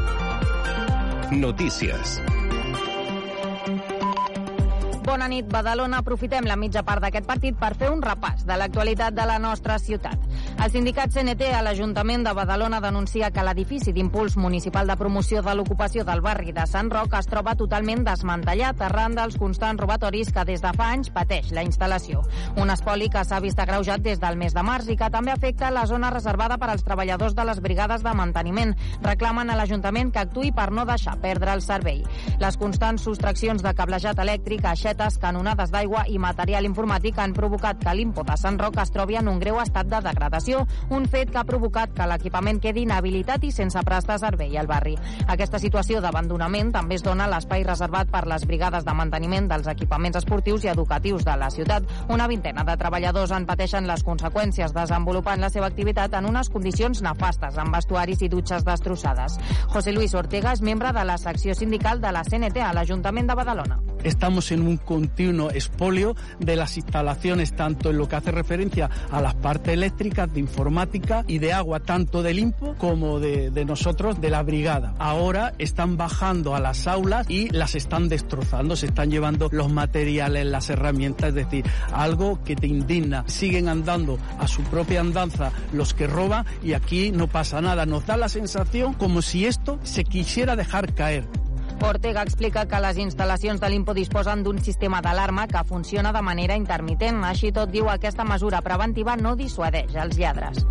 Notícies. Bona nit, Badalona. Aprofitem la mitja part d'aquest partit per fer un repàs de l'actualitat de la nostra ciutat. El sindicat CNT a l'Ajuntament de Badalona denuncia que l'edifici d'impuls municipal de promoció de l'ocupació del barri de Sant Roc es troba totalment desmantellat arran dels constants robatoris que des de fa anys pateix la instal·lació. Un espoli que s'ha vist agreujat des del mes de març i que també afecta la zona reservada per als treballadors de les brigades de manteniment. Reclamen a l'Ajuntament que actui per no deixar perdre el servei. Les constants sostraccions de cablejat elèctric, aixetes, canonades d'aigua i material informàtic han provocat que l'Impo de Sant Roc es trobi en un greu estat de degradació instal·lació, un fet que ha provocat que l'equipament quedi inhabilitat i sense prestar servei al barri. Aquesta situació d'abandonament també es dona a l'espai reservat per les brigades de manteniment dels equipaments esportius i educatius de la ciutat. Una vintena de treballadors en pateixen les conseqüències desenvolupant la seva activitat en unes condicions nefastes, amb vestuaris i dutxes destrossades. José Luis Ortega és membre de la secció sindical de la CNT a l'Ajuntament de Badalona. Estamos en un continuo expolio de las instalaciones, tanto en lo que hace referencia a las partes eléctricas, de informática y de agua, tanto del IMPO como de, de nosotros, de la brigada. Ahora están bajando a las aulas y las están destrozando, se están llevando los materiales, las herramientas, es decir, algo que te indigna. Siguen andando a su propia andanza los que roban y aquí no pasa nada. Nos da la sensación como si esto se quisiera dejar caer. Ortega explica que les instal·lacions de l'IMPO disposen d'un sistema d'alarma que funciona de manera intermitent. Així tot, diu, aquesta mesura preventiva no dissuadeix els lladres.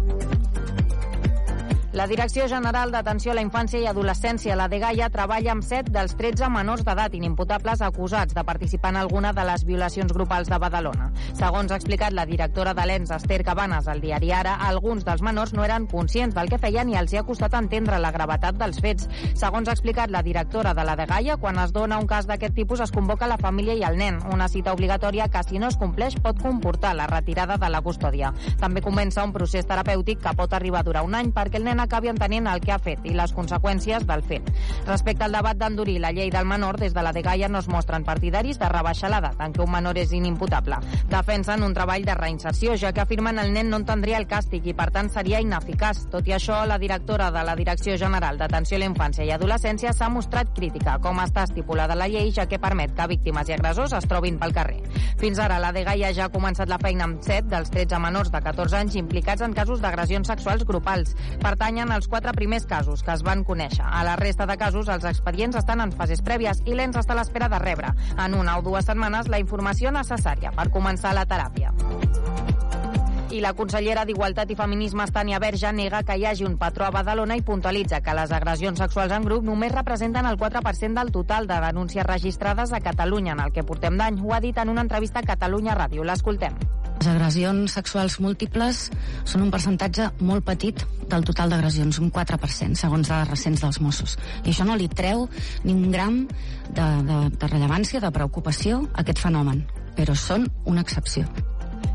La Direcció General d'Atenció a la Infància i Adolescència, la DGAIA, treballa amb 7 dels 13 menors d'edat inimputables acusats de participar en alguna de les violacions grupals de Badalona. Segons ha explicat la directora de l'ENS, Esther Cabanes, al diari Ara, alguns dels menors no eren conscients del que feien i els hi ha costat entendre la gravetat dels fets. Segons ha explicat la directora de la DGAIA, quan es dona un cas d'aquest tipus es convoca la família i el nen, una cita obligatòria que, si no es compleix, pot comportar la retirada de la custòdia. També comença un procés terapèutic que pot arribar a durar un any perquè el nen acabi entenent el que ha fet i les conseqüències del fet. Respecte al debat d'endurir la llei del menor, des de la DGAIA no es mostren partidaris de rebaixar l'edat en què un menor és inimputable. Defensen un treball de reinserció, ja que afirmen el nen no entendria el càstig i, per tant, seria ineficaç. Tot i això, la directora de la Direcció General d'Atenció a la Infància i Adolescència s'ha mostrat crítica com està estipulada la llei, ja que permet que víctimes i agressors es trobin pel carrer. Fins ara, la DGAIA ja ha començat la feina amb 7 dels 13 menors de 14 anys implicats en casos d'agressions sexuals grupals. Pertanyen als quatre primers casos que es van conèixer. A la resta de casos, els expedients estan en fases prèvies i l'ENS està a l'espera de rebre, en una o dues setmanes, la informació necessària per començar la teràpia. I la consellera d'Igualtat i Feminismes, Tània Verge, nega que hi hagi un patró a Badalona i puntualitza que les agressions sexuals en grup només representen el 4% del total de denúncies registrades a Catalunya en el que portem d'any. Ho ha dit en una entrevista a Catalunya Ràdio. L'escoltem. Les agressions sexuals múltiples són un percentatge molt petit del total d'agressions, un 4%, segons dades recents dels Mossos. I això no li treu ni un gram de, de, de rellevància, de preocupació a aquest fenomen, però són una excepció.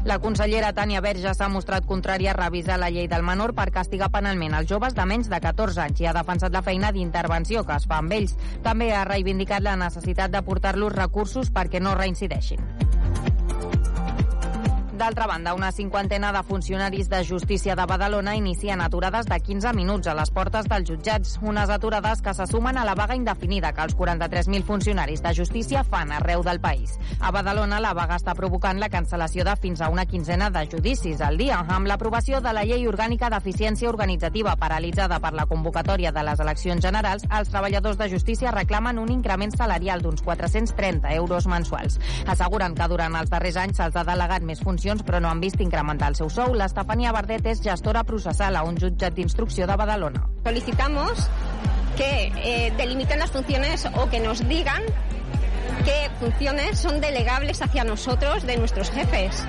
La consellera Tània Verge s'ha mostrat contrària a revisar la llei del menor per castigar penalment els joves de menys de 14 anys i ha defensat la feina d'intervenció que es fa amb ells. També ha reivindicat la necessitat de portar-los recursos perquè no reincideixin. D'altra banda, una cinquantena de funcionaris de justícia de Badalona inicien aturades de 15 minuts a les portes dels jutjats, unes aturades que se sumen a la vaga indefinida que els 43.000 funcionaris de justícia fan arreu del país. A Badalona, la vaga està provocant la cancel·lació de fins a una quinzena de judicis al dia, amb l'aprovació de la Llei Orgànica d'Eficiència Organitzativa paralitzada per la convocatòria de les eleccions generals, els treballadors de justícia reclamen un increment salarial d'uns 430 euros mensuals. Asseguren que durant els darrers anys se'ls ha delegat més funcions però no han vist incrementar el seu sou. L'Estefania Bardet és gestora processal a un jutjat d'instrucció de Badalona. Solicitamos que eh, delimiten las funciones o que nos digan qué funciones son delegables hacia nosotros de nuestros jefes.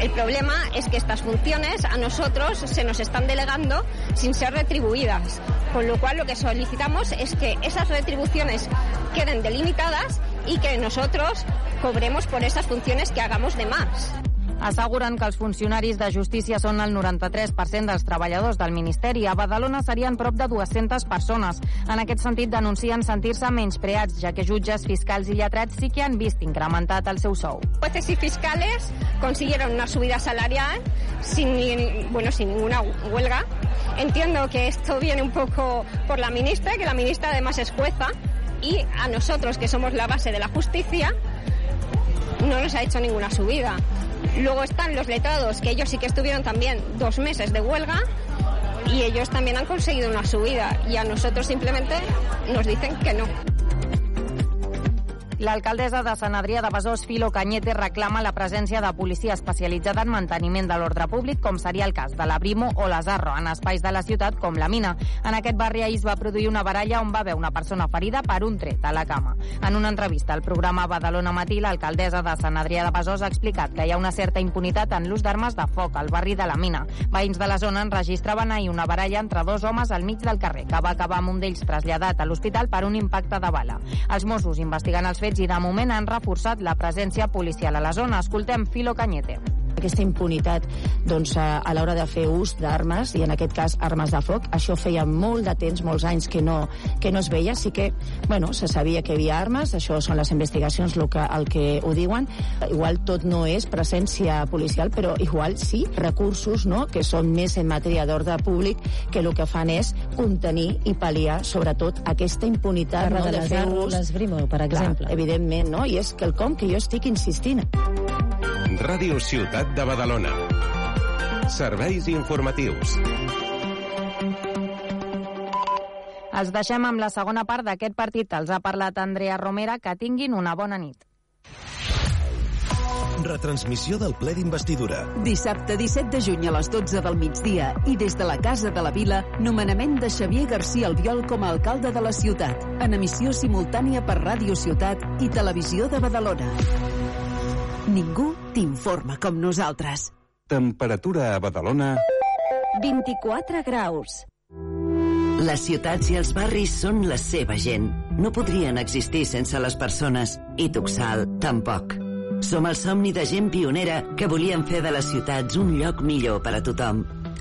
El problema es que estas funciones a nosotros se nos están delegando sin ser retribuidas, con lo cual lo que solicitamos es que esas retribuciones queden delimitadas y que nosotros cobremos por esas funciones que hagamos de más. Asseguren que els funcionaris de justícia són el 93% dels treballadors del Ministeri. A Badalona serien prop de 200 persones. En aquest sentit, denuncien sentir-se menyspreats, ja que jutges, fiscals i lletrats sí que han vist incrementat el seu sou. Jueces y fiscales consiguieron una subida salarial sin, bueno, sin ninguna huelga. Entiendo que esto viene un poco por la ministra, que la ministra además es jueza, y a nosotros, que somos la base de la justicia, no nos ha hecho ninguna subida. Luego están los letrados, que ellos sí que estuvieron también dos meses de huelga y ellos también han conseguido una subida y a nosotros simplemente nos dicen que no. L'alcaldessa de Sant Adrià de Besòs, Filo Cañete, reclama la presència de policia especialitzada en manteniment de l'ordre públic, com seria el cas de la Brimo o la Zarro, en espais de la ciutat com la Mina. En aquest barri ahir es va produir una baralla on va haver una persona ferida per un tret a la cama. En una entrevista al programa Badalona Matí, l'alcaldessa de Sant Adrià de Besòs ha explicat que hi ha una certa impunitat en l'ús d'armes de foc al barri de la Mina. Veïns de la zona enregistraven ahir una baralla entre dos homes al mig del carrer, que va acabar amb un d'ells traslladat a l'hospital per un impacte de bala. Els Mossos investigant els fets i de moment han reforçat la presència policial a la zona. Escoltem Filo Cañete aquesta impunitat doncs, a, l'hora de fer ús d'armes, i en aquest cas armes de foc. Això feia molt de temps, molts anys que no, que no es veia, sí que bueno, se sabia que hi havia armes, això són les investigacions el que, el que ho diuen. Igual tot no és presència policial, però igual sí, recursos no? que són més en matèria d'ordre públic que el que fan és contenir i pal·liar sobretot aquesta impunitat no, de de les fer ús... per exemple. Clar, evidentment, no? I és quelcom que jo estic insistint. Ràdio Ciutat de Badalona. Serveis informatius. Els deixem amb la segona part d'aquest partit. Els ha parlat Andrea Romera. Que tinguin una bona nit. Retransmissió del ple d'investidura. Dissabte 17 de juny a les 12 del migdia i des de la Casa de la Vila, nomenament de Xavier García Albiol com a alcalde de la ciutat, en emissió simultània per Ràdio Ciutat i Televisió de Badalona. Ningú t'informa com nosaltres. Temperatura a Badalona... 24 graus. Les ciutats i els barris són la seva gent. No podrien existir sense les persones. I Tuxal, tampoc. Som el somni de gent pionera que volien fer de les ciutats un lloc millor per a tothom.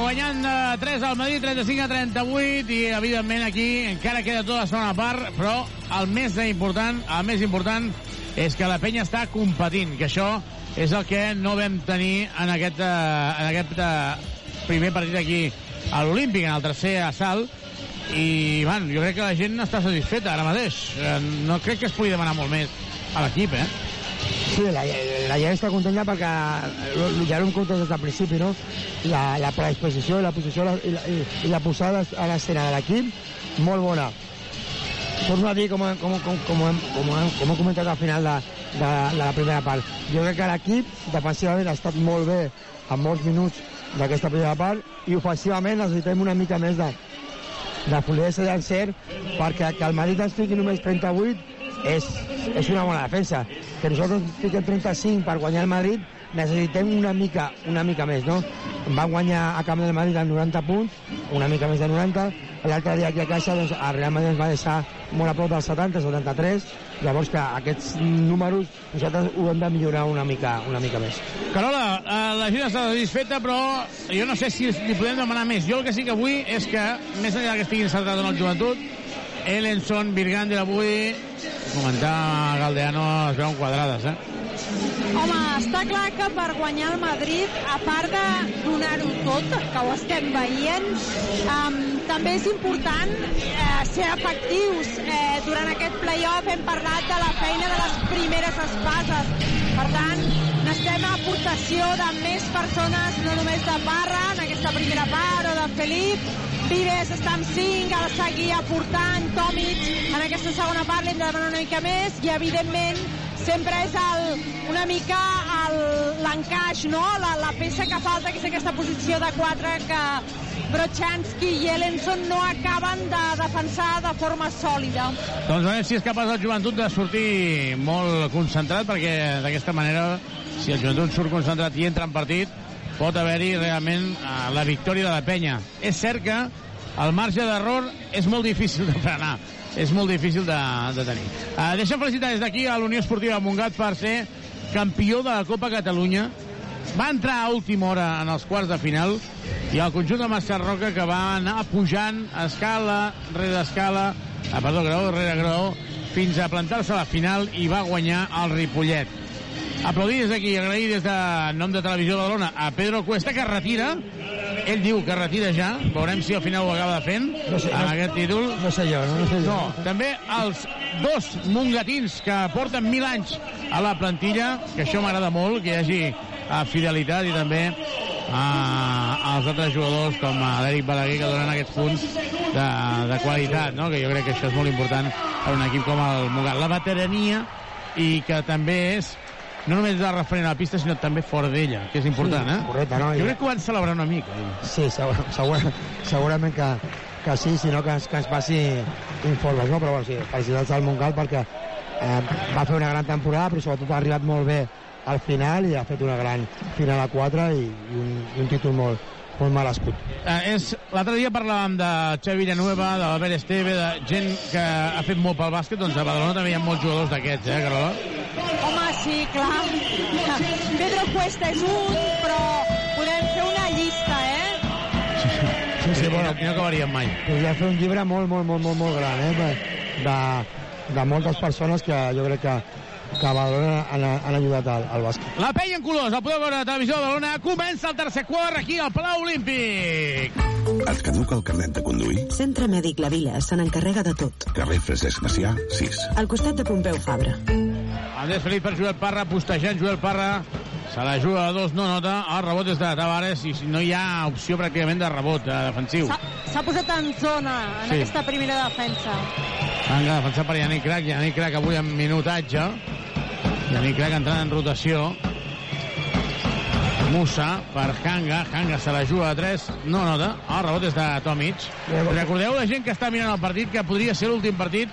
Guanyant de 3 al Madrid, 35 a 38, i evidentment aquí encara queda tota la segona part, però el més important, el més important és que la penya està competint, que això és el que no vam tenir en aquest, eh, en aquest eh, primer partit aquí a l'Olímpic, en el tercer assalt, i, man, jo crec que la gent està satisfeta ara mateix. Eh, No crec que es pugui demanar molt més a l'equip, eh? Sí, la, la gent està contenta perquè eh, ja ho hem contat des del principi, no? La, la predisposició la posició la, i, la, i, la posada a l'escena de l'equip, molt bona. Torno a dir, com, com, com, com, hem, com, hem, com hem comentat al final de, de, de la primera part, jo crec que l'equip defensivament ha estat molt bé en molts minuts d'aquesta primera part i ofensivament necessitem una mica més de, de fluidesa i d'encert perquè que el Madrid ens fiqui només 38 és, és una bona defensa. Que nosaltres fiquem 35 per guanyar el Madrid, necessitem una mica, una mica més, no? Van guanyar a camp del Madrid amb 90 punts, una mica més de 90. L'altre dia aquí a casa, doncs, el Real Madrid ens va deixar molt a prop dels 70, 73. Llavors que aquests números nosaltres ho hem de millorar una mica, una mica més. Carola, eh, la gent està satisfeta, però jo no sé si li podem demanar més. Jo el que sí que vull és que, més enllà que estiguin centrats en el joventut, Ellenson, Virgandi avui, comentar Galdeano, es veuen quadrades, eh? Home, està clar que per guanyar el Madrid, a part de donar-ho tot, que ho estem veient, um, també és important eh, ser efectius. Eh, durant aquest play-off hem parlat de la feina de les primeres espases. Per tant, necessitem aportació de més persones, no només de Parra, en aquesta primera part, o de Felip, Vives està amb 5, ha de seguir aportant, Tomic, en aquesta segona part li hem de demanar una mica més i, evidentment, sempre és el, una mica l'encaix, no? La, la peça que falta, que és aquesta posició de 4 que Brochanski i Ellenson no acaben de defensar de forma sòlida. Doncs veure si és capaç el joventut de sortir molt concentrat, perquè d'aquesta manera, si el joventut surt concentrat i entra en partit, pot haver-hi realment eh, la victòria de la penya. És cert que el marge d'error és molt difícil de frenar, és molt difícil de, de tenir. Uh, deixem felicitar des d'aquí a l'Unió Esportiva Montgat per ser campió de la Copa Catalunya. Va entrar a última hora en els quarts de final i el conjunt de Massarroca que va anar pujant escala rere escala, ah, perdó, graó rere graó, fins a plantar-se a la final i va guanyar el Ripollet. Aplaudir des d'aquí, agrair des de nom de Televisió de Badalona a Pedro Cuesta, que retira. Ell diu que retira ja. Veurem si al final ho acaba fent No sé, amb no- aquest títol. No sé jo, no, no sé jo. No, també els dos mongatins que porten mil anys a la plantilla, que això m'agrada molt, que hi hagi eh, fidelitat i també eh, els altres jugadors com eh, l'Eric Balaguer que donen aquests punts de, de qualitat, no? que jo crec que això és molt important per un equip com el Mugat. La veterania i que també és no només de referent a la pista, sinó també fora d'ella, que és important, Sí, eh? correcte, no? Jo crec que ho van celebrar una mica. Sí, segur, segur, segurament que, que sí, sinó que ens, que ens passi informes, no? Però bueno, sí, felicitats al Montgal perquè eh, va fer una gran temporada, però sobretot ha arribat molt bé al final i ha fet una gran final a 4 i, i, un, i un títol molt, molt merescut. Eh, és L'altre dia parlàvem de Xavi Villanueva, de l'Albert Esteve, de gent que ha fet molt pel bàsquet, doncs a Badalona també hi ha molts jugadors d'aquests, eh, Carola? Home, sí, clar. *laughs* Pedro Cuesta és un, però podem fer una llista, eh? Sí, sí, bueno, no acabaríem mai. podria fer un llibre molt, molt, molt, molt, molt gran, eh? De, de moltes persones que jo crec que, que a Badalona han, han ajudat al, al bàsquet. La penya en colors, el podeu veure a Televisió de Badalona. Comença el tercer quart aquí al Palau Olímpic. Et caduca el carnet de conduir? Centre Mèdic La Vila se n'encarrega de tot. Carrer Francesc Macià, 6. Al costat de Pompeu Fabra. Andrés Felip per Joel Parra, postejant Joel Parra. Se la juga a dos, no nota. El rebot és de Tavares i no hi ha opció pràcticament de rebot eh, defensiu. S'ha- posat en zona en Sí. aquesta primera defensa. Hanga defensat per Yannick Crac. Yannick Crac avui en minutatge. Yannick Crac entrant en rotació. Musa per Hanga. Hanga se la juga a 3. No nota. El rebot és de Tomic. Recordeu la gent que està mirant el partit que podria ser l'últim partit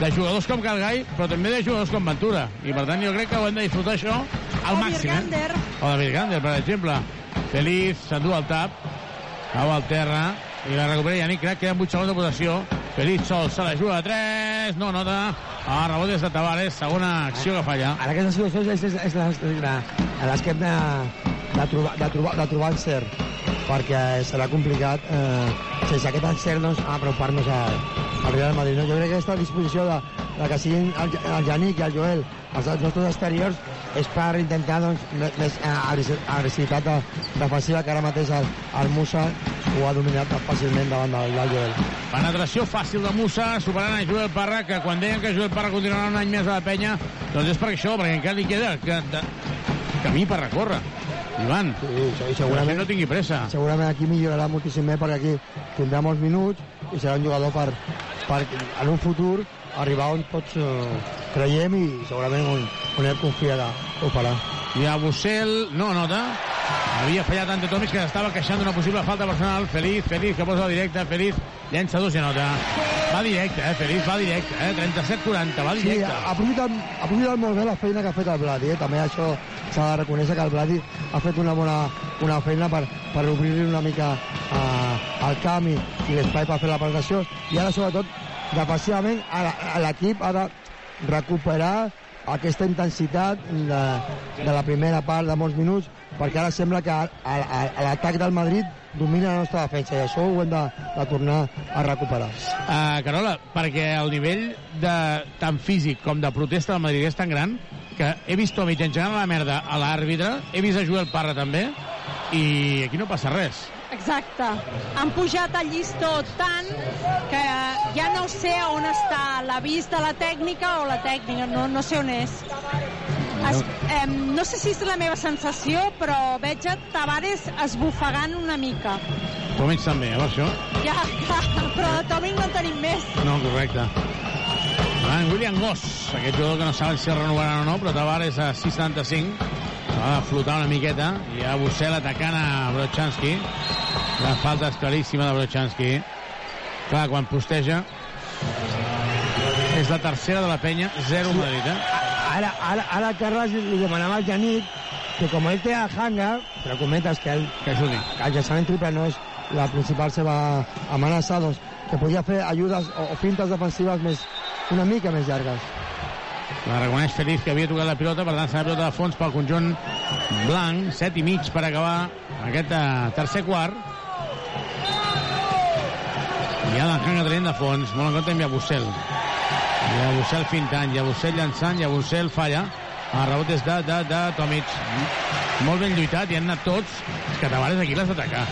de jugadors com Calgai, però també de jugadors com Ventura. I per tant jo crec que ho hem de disfrutar això al màxim. Eh? Virgander. O David Gander, per exemple. Feliz, s'endú el tap, cau al terra, i la recupera Yannick Crac, queden 8 segons de possessió. Feliz sol, se la juga a 3, no nota. Ah, rebot des de Tavares, segona acció que falla. En aquesta situació és, és, és la, la, a les que hem de, de, trobar, de, trobar, de trobar encert, perquè serà complicat eh, sense aquest encert doncs, apropar-nos al, al Real Madrid. No? Jo crec que aquesta disposició de, de que siguin el, el Yannick i el Joel els nostres exteriors és per intentar doncs, més- eh, agressi- agressivitat de- defensiva que ara mateix el, el Musa ho ha dominat fàcilment davant del, del Joel. Penetració fàcil de Musa, superant a Joel Parra, que quan deien que Joel Parra continuarà un any més a la penya, doncs és per això, perquè encara li queda que, de, camí per recórrer. Ivan, sí, sí, segurament, no tingui pressa. segurament aquí millorarà moltíssim més perquè aquí tindrà molts minuts i serà un jugador per, per en un futur arribar on tots eh, creiem i segurament on, on ell confia que ho farà. I a Bussel no nota. Havia fallat ante Tomis que estava queixant d'una possible falta personal. Feliz, Feliz, que posa directe. Feliz, llença dos i nota. Va directe, eh? Feliz va directe, eh? 37-40, va Sí, directe. ha aprofitat, ha aprofitat molt bé la feina que ha fet el Bladi, eh? també això s'ha de reconèixer que el Bladi ha fet una bona una feina per, per obrir-li una mica eh, el camp i, i l'espai per fer la presentació i ara sobretot defensivament a l'equip ha de recuperar aquesta intensitat de, de la primera part de molts minuts perquè ara sembla que l'atac del Madrid domina la nostra defensa i això ho hem de, de tornar a recuperar. Uh, Carola, perquè el nivell de, tant físic com de protesta del Madrid és tan gran que he vist Tomic engegar la merda a l'àrbitre, he vist a Joel Parra també, i aquí no passa res. Exacte. Han pujat el llistó tant que ja no sé on està l'avís de la tècnica o la tècnica, no, no sé on és. Es, eh, no sé si és la meva sensació, però veig a Tavares esbufegant una mica. Tomic també, eh, això? Ja, clar, però de Tomic no en tenim més. No, correcte. Davant William Goss, aquest jugador que no saben si el renovaran o no, però Tavares a 6,75. Va flotar una miqueta i a Bussel atacant a Brochanski. La falta és claríssima de Brochanski. Clar, quan posteja és la tercera de la penya, 0 Madrid, eh? Ara, ara, ara Carles li, demanava al Janit que com ell té el hangar, però comentes que, el, que, ajudi. que el llançament triple no és la principal seva amenaça, doncs que podia fer ajudes o, o fintes defensives més, una mica més llargues. La reconeix Feliz que havia tocat la pilota, per tant serà pilota de fons pel conjunt blanc, 7 i mig per acabar aquest uh, tercer quart. I ha l'enhanga traient de fons, molt en compte amb Bussel. I a Bussel fintant, i a Bussel llançant, i a Bussel falla. El rebot és de, de, de Tomic. Molt ben lluitat, i han anat tots. És que Tavares aquí l'has d'atacar.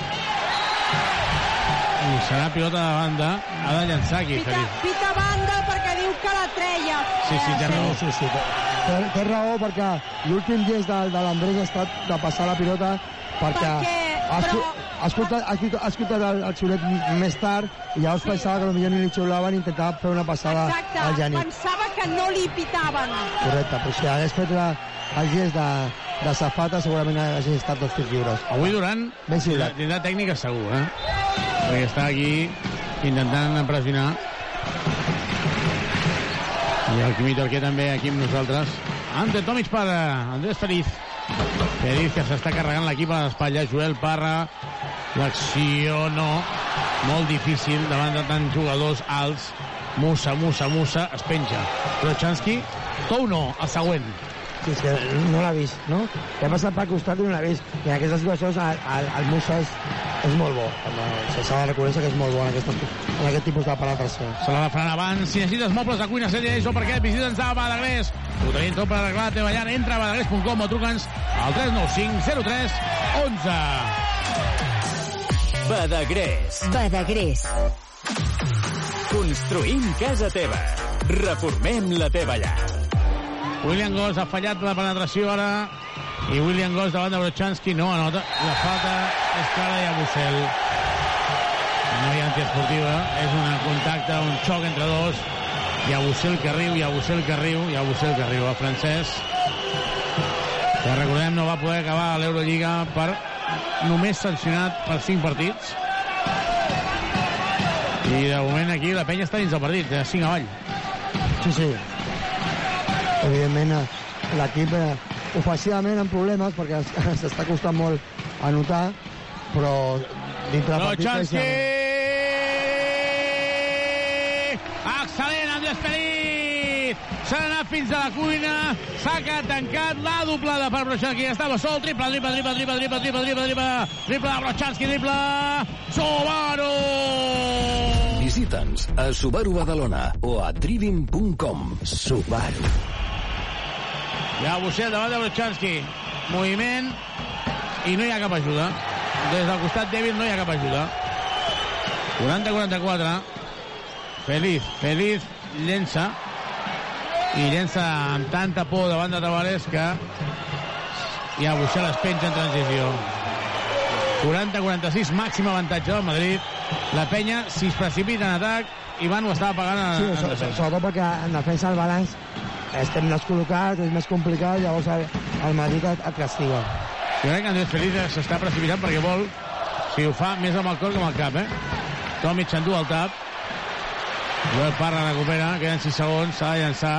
I serà pilota de banda. Ha de llançar aquí, Pita, Feliz. pita banda perquè diu que la treia. Sí, sí, té raó. Sí, sí, té, té raó perquè l'últim gest de, de l'Andrés ha estat de passar la pilota perquè, Perquè, però- ha escoltat, ha escoltat, ha escoltat el, el xiulet més tard i llavors pensava que potser ni li xiulaven i intentava fer una passada Exacte, al Janit. pensava que no li pitaven. Correcte, però si hagués fet la, el gest de, de safata segurament haguessin estat dos tirs lliures. Avui Duran Ben xiulat. tindrà tècnica segur, eh? Perquè està aquí intentant pressionar. I el Quimi Torquer també aquí amb nosaltres. Ante Tomic per Andrés Feliz. Feliz que s'està carregant l'equip a l'espatlla. Joel Parra. L'acció no. Molt difícil davant de tants jugadors alts. Musa, Musa, Musa, es penja. Brochanski, tou no, el següent. Sí, és que no l'ha vist, no? Que ha passat per costat i no l'ha vist. I en aquestes situacions el, el, el Musa és, és molt bo. Home, S'ha de reconèixer que és molt bo en, aquesta, en aquest tipus de penetració. Se l'ha de frenar abans. Si necessites mobles de cuina, sèrie això perquè visita'ns a Badagrés. Ho tenim tot per arreglar la teva llar. Entra a badagrés.com o truca'ns al 395 03 11. Badagrés. Badagrés. Construïm casa teva. Reformem la teva llar. William Goss ha fallat la penetració ara i William Goss davant de Brochanski no anota. La falta és clara i a Bussel. No hi ha antiesportiva, és un contacte, un xoc entre dos. Hi ha Bussel que riu, hi ha Bussel que riu, hi ha Bussel que riu. El francès, que recordem no va poder acabar a l'Eurolliga per només sancionat per 5 partits. I de moment aquí la penya està dins del partit, de 5 avall. Sí, sí. Evidentment, l'equip eh, ofensivament amb problemes perquè es- *laughs* s'està costant molt anotar, però dintre del partit... Lochanski! Excel·lent, Andrés Perit! S'ha anat fins a la cuina, s'ha quedat tancat, l'ha doblada per Brochanski, estava sol, triple, triple, triple, triple, triple, triple, triple, triple, triple Brochanski, triple, Subaru! Visita'ns a Subaru Badalona o a trivim.com. Subaru. Hi ha Bussel davant de Brochanski. Moviment i no hi ha cap ajuda. Des del costat dèbil no hi ha cap ajuda. 40-44. Feliz, Feliz llença i llença amb tanta por davant de Tavares que hi ha Bussel es penja en transició. 40-46, màxim avantatge del Madrid. La penya, si es precipita en atac, Ivan ho estava pagant en, Sí, en so, defensa. sobretot perquè en defensa el balanç estem descol·locats, és més complicat, llavors el, el Madrid et, et castiga. Jo crec que Andrés Feliz s'està precipitant perquè vol, si ho fa, més amb el cor que amb el cap, eh? Tomic s'endú el tap. Joel Parra recupera, queden 6 segons, s'ha de llançar.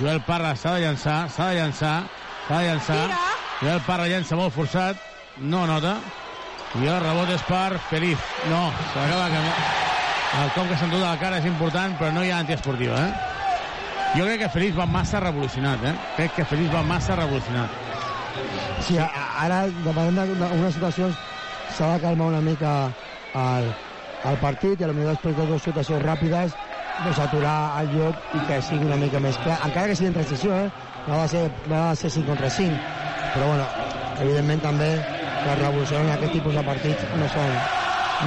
Joel Parra s'ha de llançar, s'ha de llançar, s'ha de llançar. Joel Parra llença molt forçat, no nota. I el rebot és per Feliz. No, s'acaba que no. El cop que s'endú de la cara és important, però no hi ha antiesportiva, eh? Jo crec que Feliz va massa revolucionat, eh? Crec que Feliz va massa revolucionat. Sí, ara, depenent d'unes situacions, s'ha de calmar una mica el, el partit i potser després de dues situacions ràpides doncs aturar el joc i que sigui una mica més clar, encara que sigui en transició, eh? no de ser, no de ser 5 contra 5, però bueno, evidentment també les revolucions en aquest tipus de partits no són,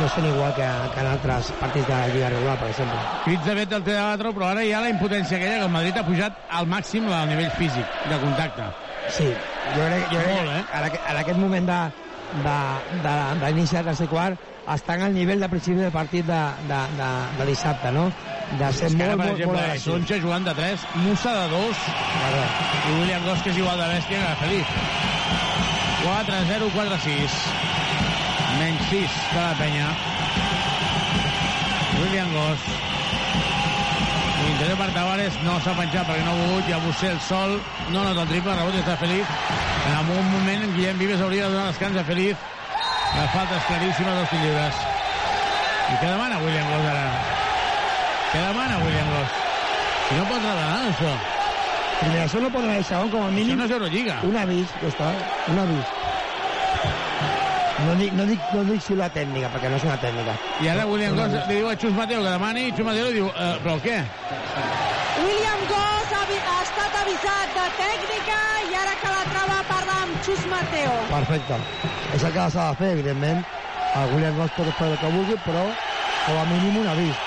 no són igual que, que en altres partits de la Lliga regular, per exemple. Crits de vet del teatre, però ara hi ha la impotència aquella que el Madrid ha pujat al màxim al nivell físic, de contacte. Sí, jo crec, jo crec Molt, eh? que en, aquest, en aquest moment de, de, de, d'inici del tercer quart estan al nivell de principi del partit de, de, de, de dissabte, no? De ser És que ara, molt, per molt, exemple, molt jugant de 3, Musa de 2 i William Goss, que és igual de bèstia que Feliz. 4-0, 4-6. Menys 6 de la penya. William Goss. L'interior per Tavares no s'ha penjat perquè no ha volgut i a Bussell sol no nota el triple, rebot està Feliz. En un moment Guillem Vives hauria de donar descans a Feliz. La falta és claríssima dels lliures. I què demana William Goss ara? Què demana William Goss? Si no pot regalar això. Primer, això no pot de segon, com a mínim. Això no és Eurolliga. Un avís, ja està, un avís. No dic, no dic, no dic si la tècnica, perquè no és una tècnica. I ara William Goss li diu a Xus Mateo que demani, i Xus Mateo li diu, eh, però què? William Goss ha, ha estat avisat de tècnica i ara que la troba Xus Mateo. Perfecte. És el que s'ha de fer, evidentment. El William Ross pot fer el que vulgui, però com a mínim un avís.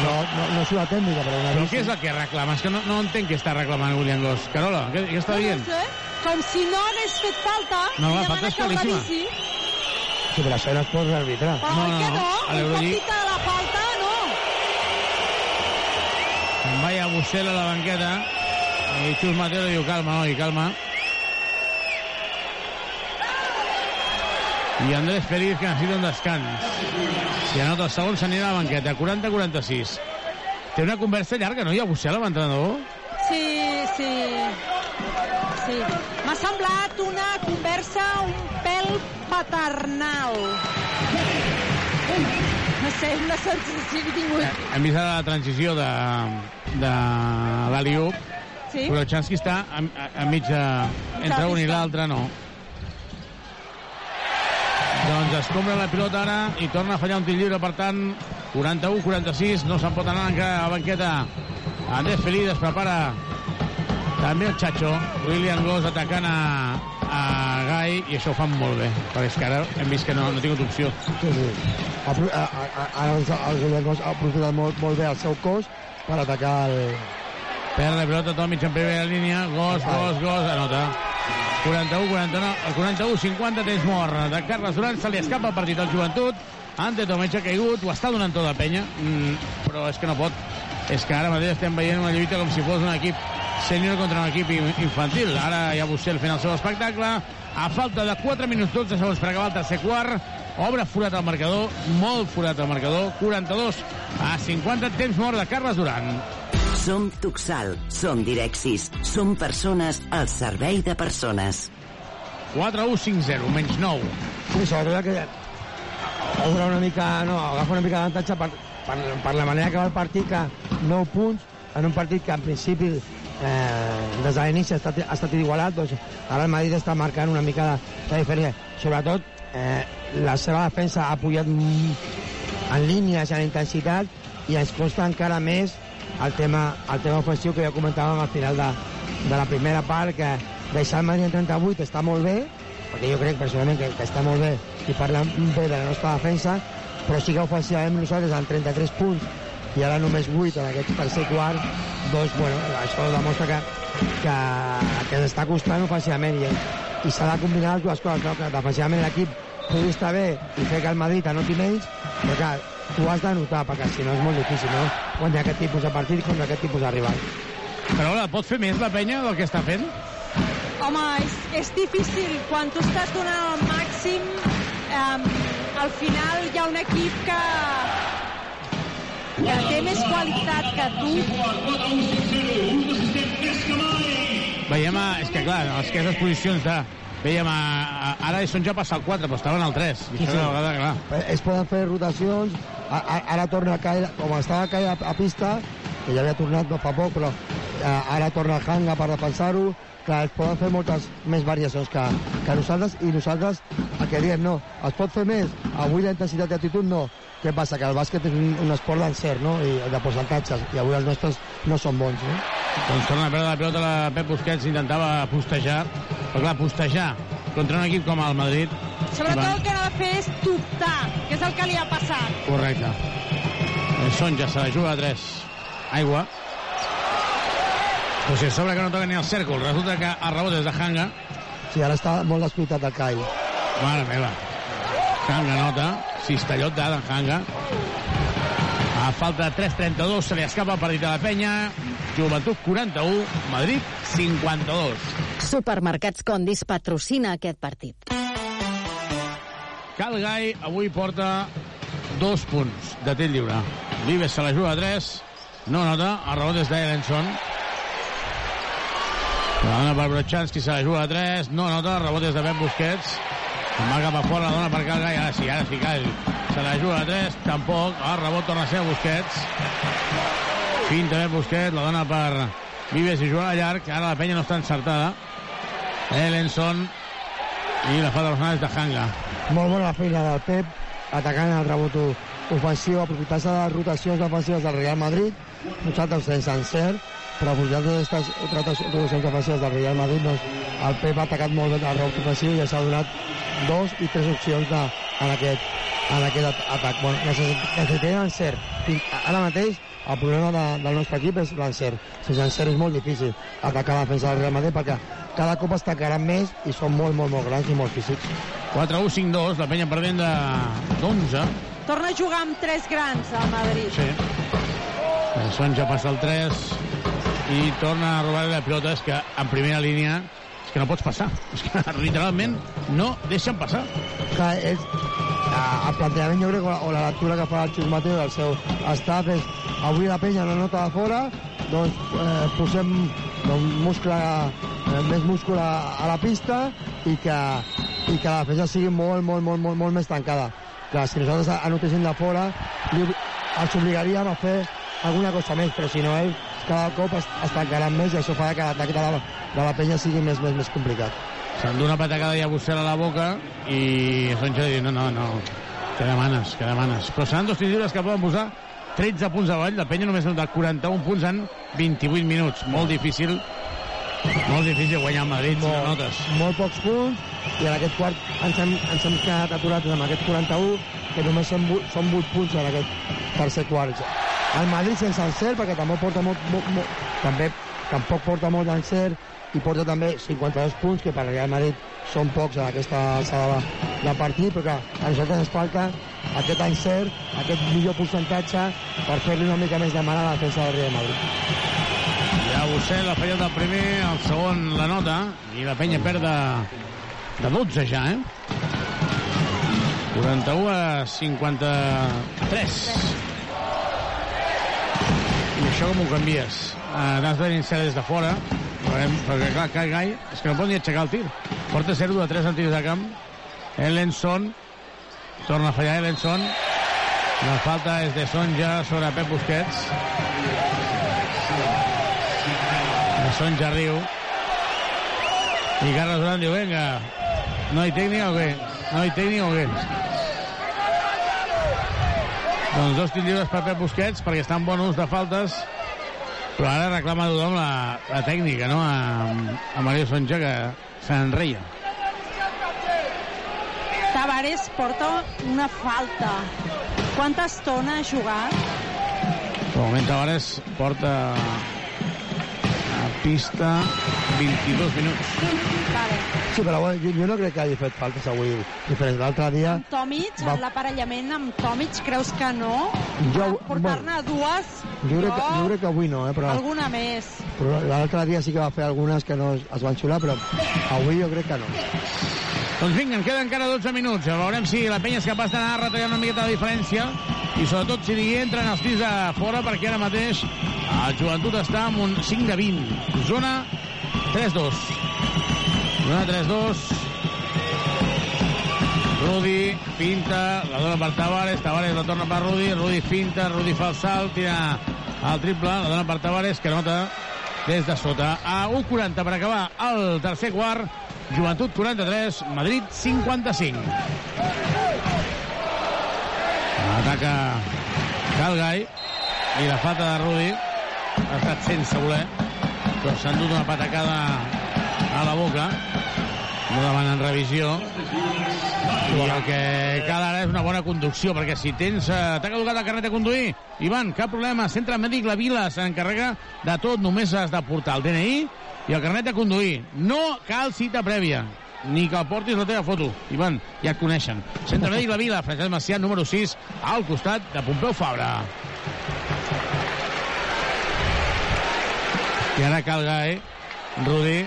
No, no, no és una tècnica, però un Però què és el que reclama? És que no, no entenc què està reclamant William Goss. Carola, què, què està dient? No sé, com si no hagués fet falta No, la i falta demana és que el claríssima. revisi. Sí, però això no es pot rearbitrar. Però No, oi no, que no, no? a dita la falta, no. Vaya Bussell a la banqueta i Xus Mateo diu, calma, noi, calma. I Andrés Feliz, que necessita un descans. Si anota el segon, s'anirà a la banqueta. 40-46. Té una conversa llarga, no? Hi ha Bussell amb l'entrenador? Sí, sí. Sí. M'ha semblat una conversa un pèl paternal. No sé, una sensació que he tingut. Hem vist la transició de, de l'Aliup, Sí? però Chansky està a, a, a mitja... Entre un i l'altre, no. Doncs es compra la pilota ara i torna a fallar un tir lliure, per tant, 41-46, no se'n pot anar encara a la banqueta. Andrés Feliz es prepara també el Chacho, William Goss atacant a, a Gai, i això ho fan molt bé, perquè és que ara hem vist que no, no ha tingut opció. Sí, sí. Ara el William Ross ha aprofitat molt, molt bé el seu cos per atacar el... Perd la pilota Tomic en primera línia. Gos, gos, gos, anota. 41, 49, el 41, 50, temps mort de Carles Duran. Se li escapa el partit al joventut. Ante Tomic ha caigut, ho està donant tot a penya, mm, però és que no pot. És que ara mateix estem veient una lluita com si fos un equip sènior contra un equip in- infantil. Ara hi ha Bussell fent el seu espectacle. A falta de 4 minuts 12 segons per acabar el tercer quart, obre forat al marcador, molt forat al marcador, 42 a 50, temps mort de Carles Duran. Som Tuxal, som Direxis, som persones al servei de persones. 4-1-5-0, menys 9. Sí, sobretot que obre una mica, no, agafa una mica d'avantatge per, per, per la manera que va el partit, que 9 punts en un partit que en principi eh, des de l'inici ha, estat, ha estat igualat, doncs ara el Madrid està marcant una mica de, de diferència. Sobretot, eh, la seva defensa ha pujat en línies i en intensitat i ens costa encara més el tema, el tema ofensiu que ja comentàvem al final de, de la primera part, que deixar el Madrid en 38 està molt bé, perquè jo crec personalment que, que està molt bé i parla bé de la nostra defensa, però sí que ofensivament nosaltres en 33 punts i ara només 8 en aquest tercer quart, doncs, bueno, això demostra que, que, que ens està costant ofensivament i, i s'ha de combinar les dues coses, no? que defensivament l'equip pugui estar bé i fer que el Madrid anoti menys, però clar, tu has de notar, perquè si no és molt difícil, no? Guanyar aquest tipus de partit contra aquest tipus de rival. Però ara, pot fer més la penya del que està fent? Home, és, és difícil. Quan tu estàs donant el màxim, eh, al final hi ha un equip que, que té més qualitat que tu. Veiem, a, és que clar, les aquestes posicions de... Veiem, a, a, ara són ja passar el 4, però estaven al 3. I això de vegada, clar. Es poden fer rotacions, a, a, ara torna a caure, com estava a caure a, a pista, que ja havia tornat no fa poc, però eh, ara torna a Hanga per defensar-ho, clar, es poden fer moltes més variacions que, que nosaltres, i nosaltres el que diem no, es pot fer més, avui la intensitat d'actitud no, què passa? Que el bàsquet és un, un esport d'encert, no?, i de percentatges, i avui els nostres no són bons, no? Doncs torna a perdre la pilota la Pep Busquets, intentava postejar, però clar, postejar contra un equip com el Madrid... Sobretot va- el que ha de fer és dubtar, que és el que li ha passat. Correcte. El Son ja se la juga a 3. Aigua. Però si a sobre que no toca ni el cèrcol, resulta que el rebot és de Hanga. Sí, ara està molt descuidat el Kai. Mare meva. Hanga nota, cistellot d'Adam Hanga. A falta de 3.32 se li escapa el partit de la penya. Joventut 41, Madrid 52. Supermercats Condis patrocina aquest partit. Calgai avui porta dos punts de tir lliure. Vives se la juga a 3, no nota, el rebot és d'Elenson. La dona per Brochanski se la juga a 3, no nota, el rebot és de Ben Busquets. Se'n va cap a fora la dona per Calgai, ara sí, ara sí, Cal. Se la juga a 3, tampoc, el rebot torna a ser a Busquets. Finta Ben Busquets, la dona per Vives i a llarg, ara la penya no està encertada. Elenson i la falta personal és de Hanga. Molt bona feina del Pep, atacant el rebot ofensiu, aprofitant-se de les rotacions defensives del Real Madrid, nosaltres sense encert, però totes aquestes rotacions defensives del Real Madrid, doncs el Pep ha atacat molt bé el rebot ofensiu i ens ha donat dos i tres opcions de, en, aquest, en aquest atac. Bueno, necessitem encert. Ara mateix el problema de, del nostre equip és l'encert. Sense encert és molt difícil atacar la defensa del Real Madrid perquè cada cop es tancaran més i són molt, molt, molt grans i molt físics. 4-1-5-2, la penya perdent de 11. Torna a jugar amb tres grans al Madrid. Sí. Ja passa el 3 i torna a robar la pilota. És que en primera línia és que no pots passar. És que *laughs* literalment no deixen passar. Que és, el plantejament jo crec o la lectura que fa el Xus Mateo del seu staff és avui la penya no nota de fora doncs eh, posem doncs, muscle, eh, més múscul a, a la pista i que, i que la defensa sigui molt, molt, molt, molt, molt més tancada. Clar, si nosaltres anotéssim de fora, els obligaríem a fer alguna cosa més, però si no ells cada cop es, es tancaran més i això fa que l'atac de, la, de la penya sigui més, més, més complicat. S'endú una patacada i a Bussel a la boca i Sonja diu, no, no, no, què demanes, què demanes? Però seran dos tirs lliures que poden posar 13 punts avall, la penya només notat 41 punts en 28 minuts, molt difícil molt difícil guanyar el Madrid molt, si no notes. Molt pocs punts i en aquest quart ens hem, ens hem quedat aturats amb aquest 41 que només són, són 8 punts en aquest tercer quart. El Madrid sense encert perquè tampoc porta molt, molt, molt també tampoc porta molt d'encert i porta també 52 punts que per al Real Madrid són pocs en aquesta alçada de, de partit però que a nosaltres ens falta aquest encert, aquest millor percentatge per fer-li una mica més de mal a la defensa del Real Madrid. Ja Bussel ha fallat el primer, el segon la nota, i la penya perd de, de 12 ja, eh? 41 a 53. I això com ho canvies? Uh, N'has de iniciar des de fora, perquè clar, Kai Gai és que no pot ni aixecar el tir. Porta 0 de 3 en de camp. Ellenson torna a fallar Ellenson. La falta és de Sonja sobre Pep Busquets. Sonja riu. I Carles Durant diu, vinga, no hi tècnica o què? No hi tècnica o què? Doncs dos tirs lliures per Pep Busquets perquè estan bons de faltes però ara reclama tothom la, la tècnica no? a, a Mario Sonja que s'enreia Tavares porta una falta quanta estona ha jugat? de moment Tavares porta pista 22 minuts. Vale. Sí, però bueno, jo, jo no crec que hagi fet faltes avui diferents. L'altre dia... Amb Tomic, va... l'aparellament amb Tomic, creus que no? Jo, Portar-ne bueno, dues... Jo crec, que, jo crec que avui no, eh? Però, alguna més. Però l'altre dia sí que va fer algunes que no es van xular, però avui jo crec que no. Doncs vinga, en queden encara 12 minuts. Veurem si la penya és capaç d'anar retallant una miqueta de diferència i sobretot si li entren els tirs de fora perquè ara mateix el joventut està amb un 5 de 20. Zona 3-2. Zona 3-2. Rudi pinta, la dona per Tavares, Tavares la torna per Rudi, Rudi finta, Rudi fa el salt, tira el triple, la dona per Tavares, que nota des de sota. A 1.40 per acabar el tercer quart, Joventut 43, Madrid 55. Ataca Calgai i la falta de Rudi ha estat sense voler però s'han dut una patacada a la boca no demanen revisió i el que cal ara és una bona conducció perquè si tens eh, t'ha caducat el carnet de conduir Ivan, cap problema, centre mèdic la vila s'encarrega de tot, només has de portar el DNI i el carnet de conduir no cal cita prèvia ni que portis la teva foto. Ivan, ja et coneixen. Centre mèdic la Vila, Francesc Macià, número 6, al costat de Pompeu Fabra. I ara calga, eh? Rudi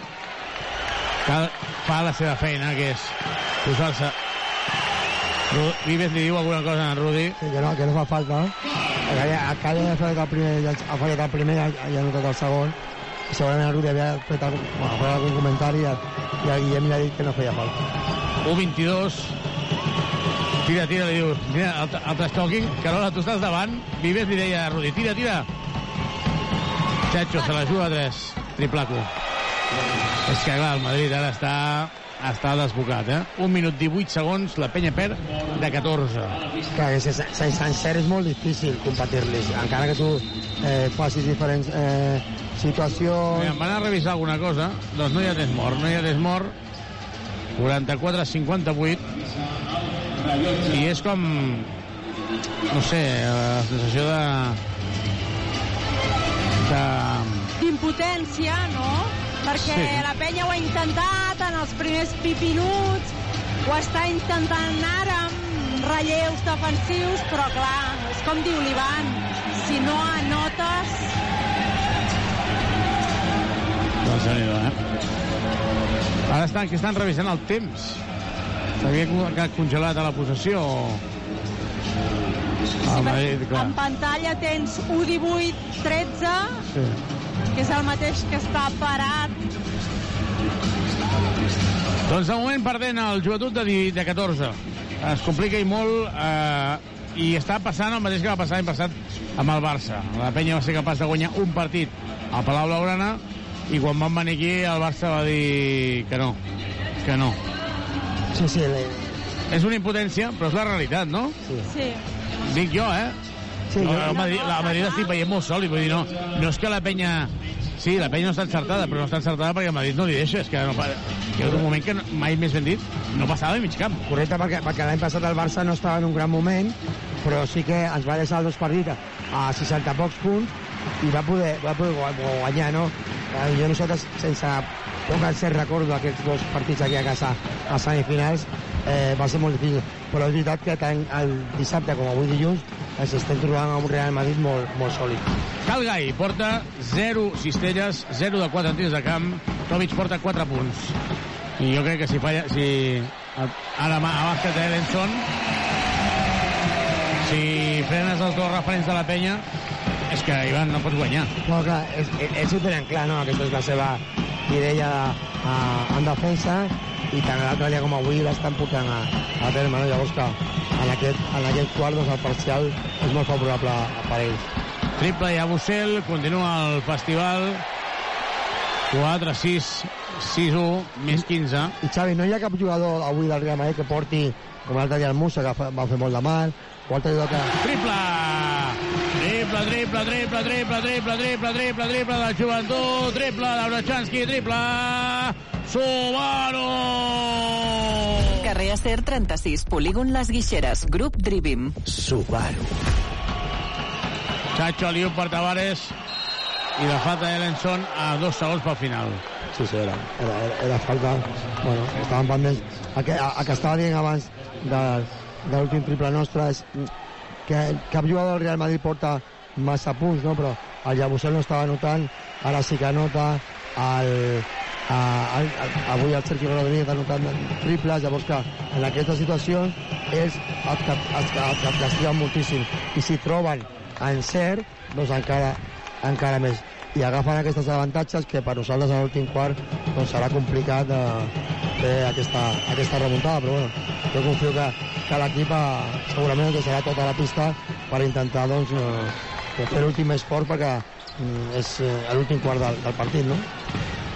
cal, fa la seva feina, que és posar-se... Vives li diu alguna cosa a en Rudi. Sí, que no, que no fa falta. Ja, a Calla ha fallat el primer, ja ha fallat el primer, ja, ja ha notat el segon. I segurament el Rudi havia fet algun, bueno, algun comentari i, i el Guillem li ha dit que no feia falta. 1-22. Tira, tira, li diu. Mira, el, el trastoking. Carola, tu estàs davant. Vives li deia a Rudi, tira, tira. Chacho, se la juga a 3. Triplaco. És que, clar, el Madrid ara està, està desbocat, eh? 1 minut 18 segons, la penya perd de 14. Clar, que sense, sense encert és molt difícil competir-los. Encara que tu eh, facis diferents eh, situacions... Mira, em van a revisar alguna cosa. Doncs no hi ha temps mort, no hi ha temps mort. 44-58. I és com... No sé, la sensació de... de... D'impotència, no? Perquè Sí. la penya ho ha intentat en els primers pipinuts, ho està intentant ara amb relleus defensius, però clar, és com diu l'Ivan, si no anotes... Doncs déu eh? Ara estan, que estan revisant el temps. S'havia co- que congelat a la possessió o... Ah, Madrid, clar. En pantalla tens 1, 18, 13, Sí. Que és el mateix que està parat. Doncs de moment perdent el joventut de, de 14. Es complica i molt eh, i està passant el mateix que va passar l'any passat amb el Barça. La penya va ser capaç de guanyar un partit al Palau Blaugrana i quan van venir aquí el Barça va dir que no, que no. Sí, sí. Le... És una impotència, però és la realitat, no? Sí. Sí. Dic jo, eh? Sí, no, jo- el Madrid, la Madrid estic veient molt sòlid, vull dir, no, no és que la penya... Sí, la penya no està encertada, però no està encertada perquè el Madrid no li deixa, és que no, que és un moment que no, mai més ben dit no passava de mig camp. Correcte, perquè, perquè l'any passat el Barça no estava en un gran moment, però sí que ens va deixar els dos partits a 60 pocs punts i va poder, va poder gu- guanyar, no? Eh, Jo nosaltres, sense poc encert recordo aquests dos partits aquí a casa, a semifinals, eh, va ser molt difícil. Però és veritat que tant el dissabte com avui dilluns ens estem trobant amb un Real Madrid molt, molt sòlid. Calgai porta 0 cistelles, 0 de 4 en tirs de camp. Tovic porta 4 punts. I jo crec que si falla... Si ara a bàsquet Elenson si frenes els dos referents de la penya és que, Ivan, no pots guanyar. No, clar, és, ells ho tenen clar, no? Aquesta és la seva idea a, en defensa i tant l'altre dia com avui l'estan portant a, a terme, no? Llavors que en aquest, en aquest quart doncs, el parcial és molt favorable per ells. Triple i a Bussel, continua el festival. 4, 6, 6, 1, més 15. I Xavi, no hi ha cap jugador avui del Real Madrid que porti, com l'altre dia el Musa, que fa- va fer molt de mal, o altre jugador que... Triple! Triple, triple, triple, triple, triple, triple, triple, triple de joventut, triple de Brochanski, triple... Subaru! Carrer Acer 36, polígon Les Guixeres, grup Drivim. Subaru. Chacho Liu per Tavares i la falta d'Elenson a dos segons pel final. Sí, sí, era, era, era, falta... Bueno, estaven pendents. El que, el que estava dient abans de, de l'últim triple nostre és que cap jugador del Real Madrid porta massa punts, no? però el Llabusel no estava notant, ara sí que nota, el, el, el, avui el Sergio Rodríguez ha notat triples, llavors que en aquesta situació els, cap- els, els, els castiguen moltíssim i si troben encert, doncs encara, encara més i agafen aquests avantatges que per nosaltres en l'últim quart doncs serà complicat de fer aquesta, aquesta remuntada però bueno, jo confio que, que l'equip eh, segurament ens deixarà tota la pista per intentar doncs, eh, fer l'últim esforç perquè mm, és eh, l'últim quart del, del partit no?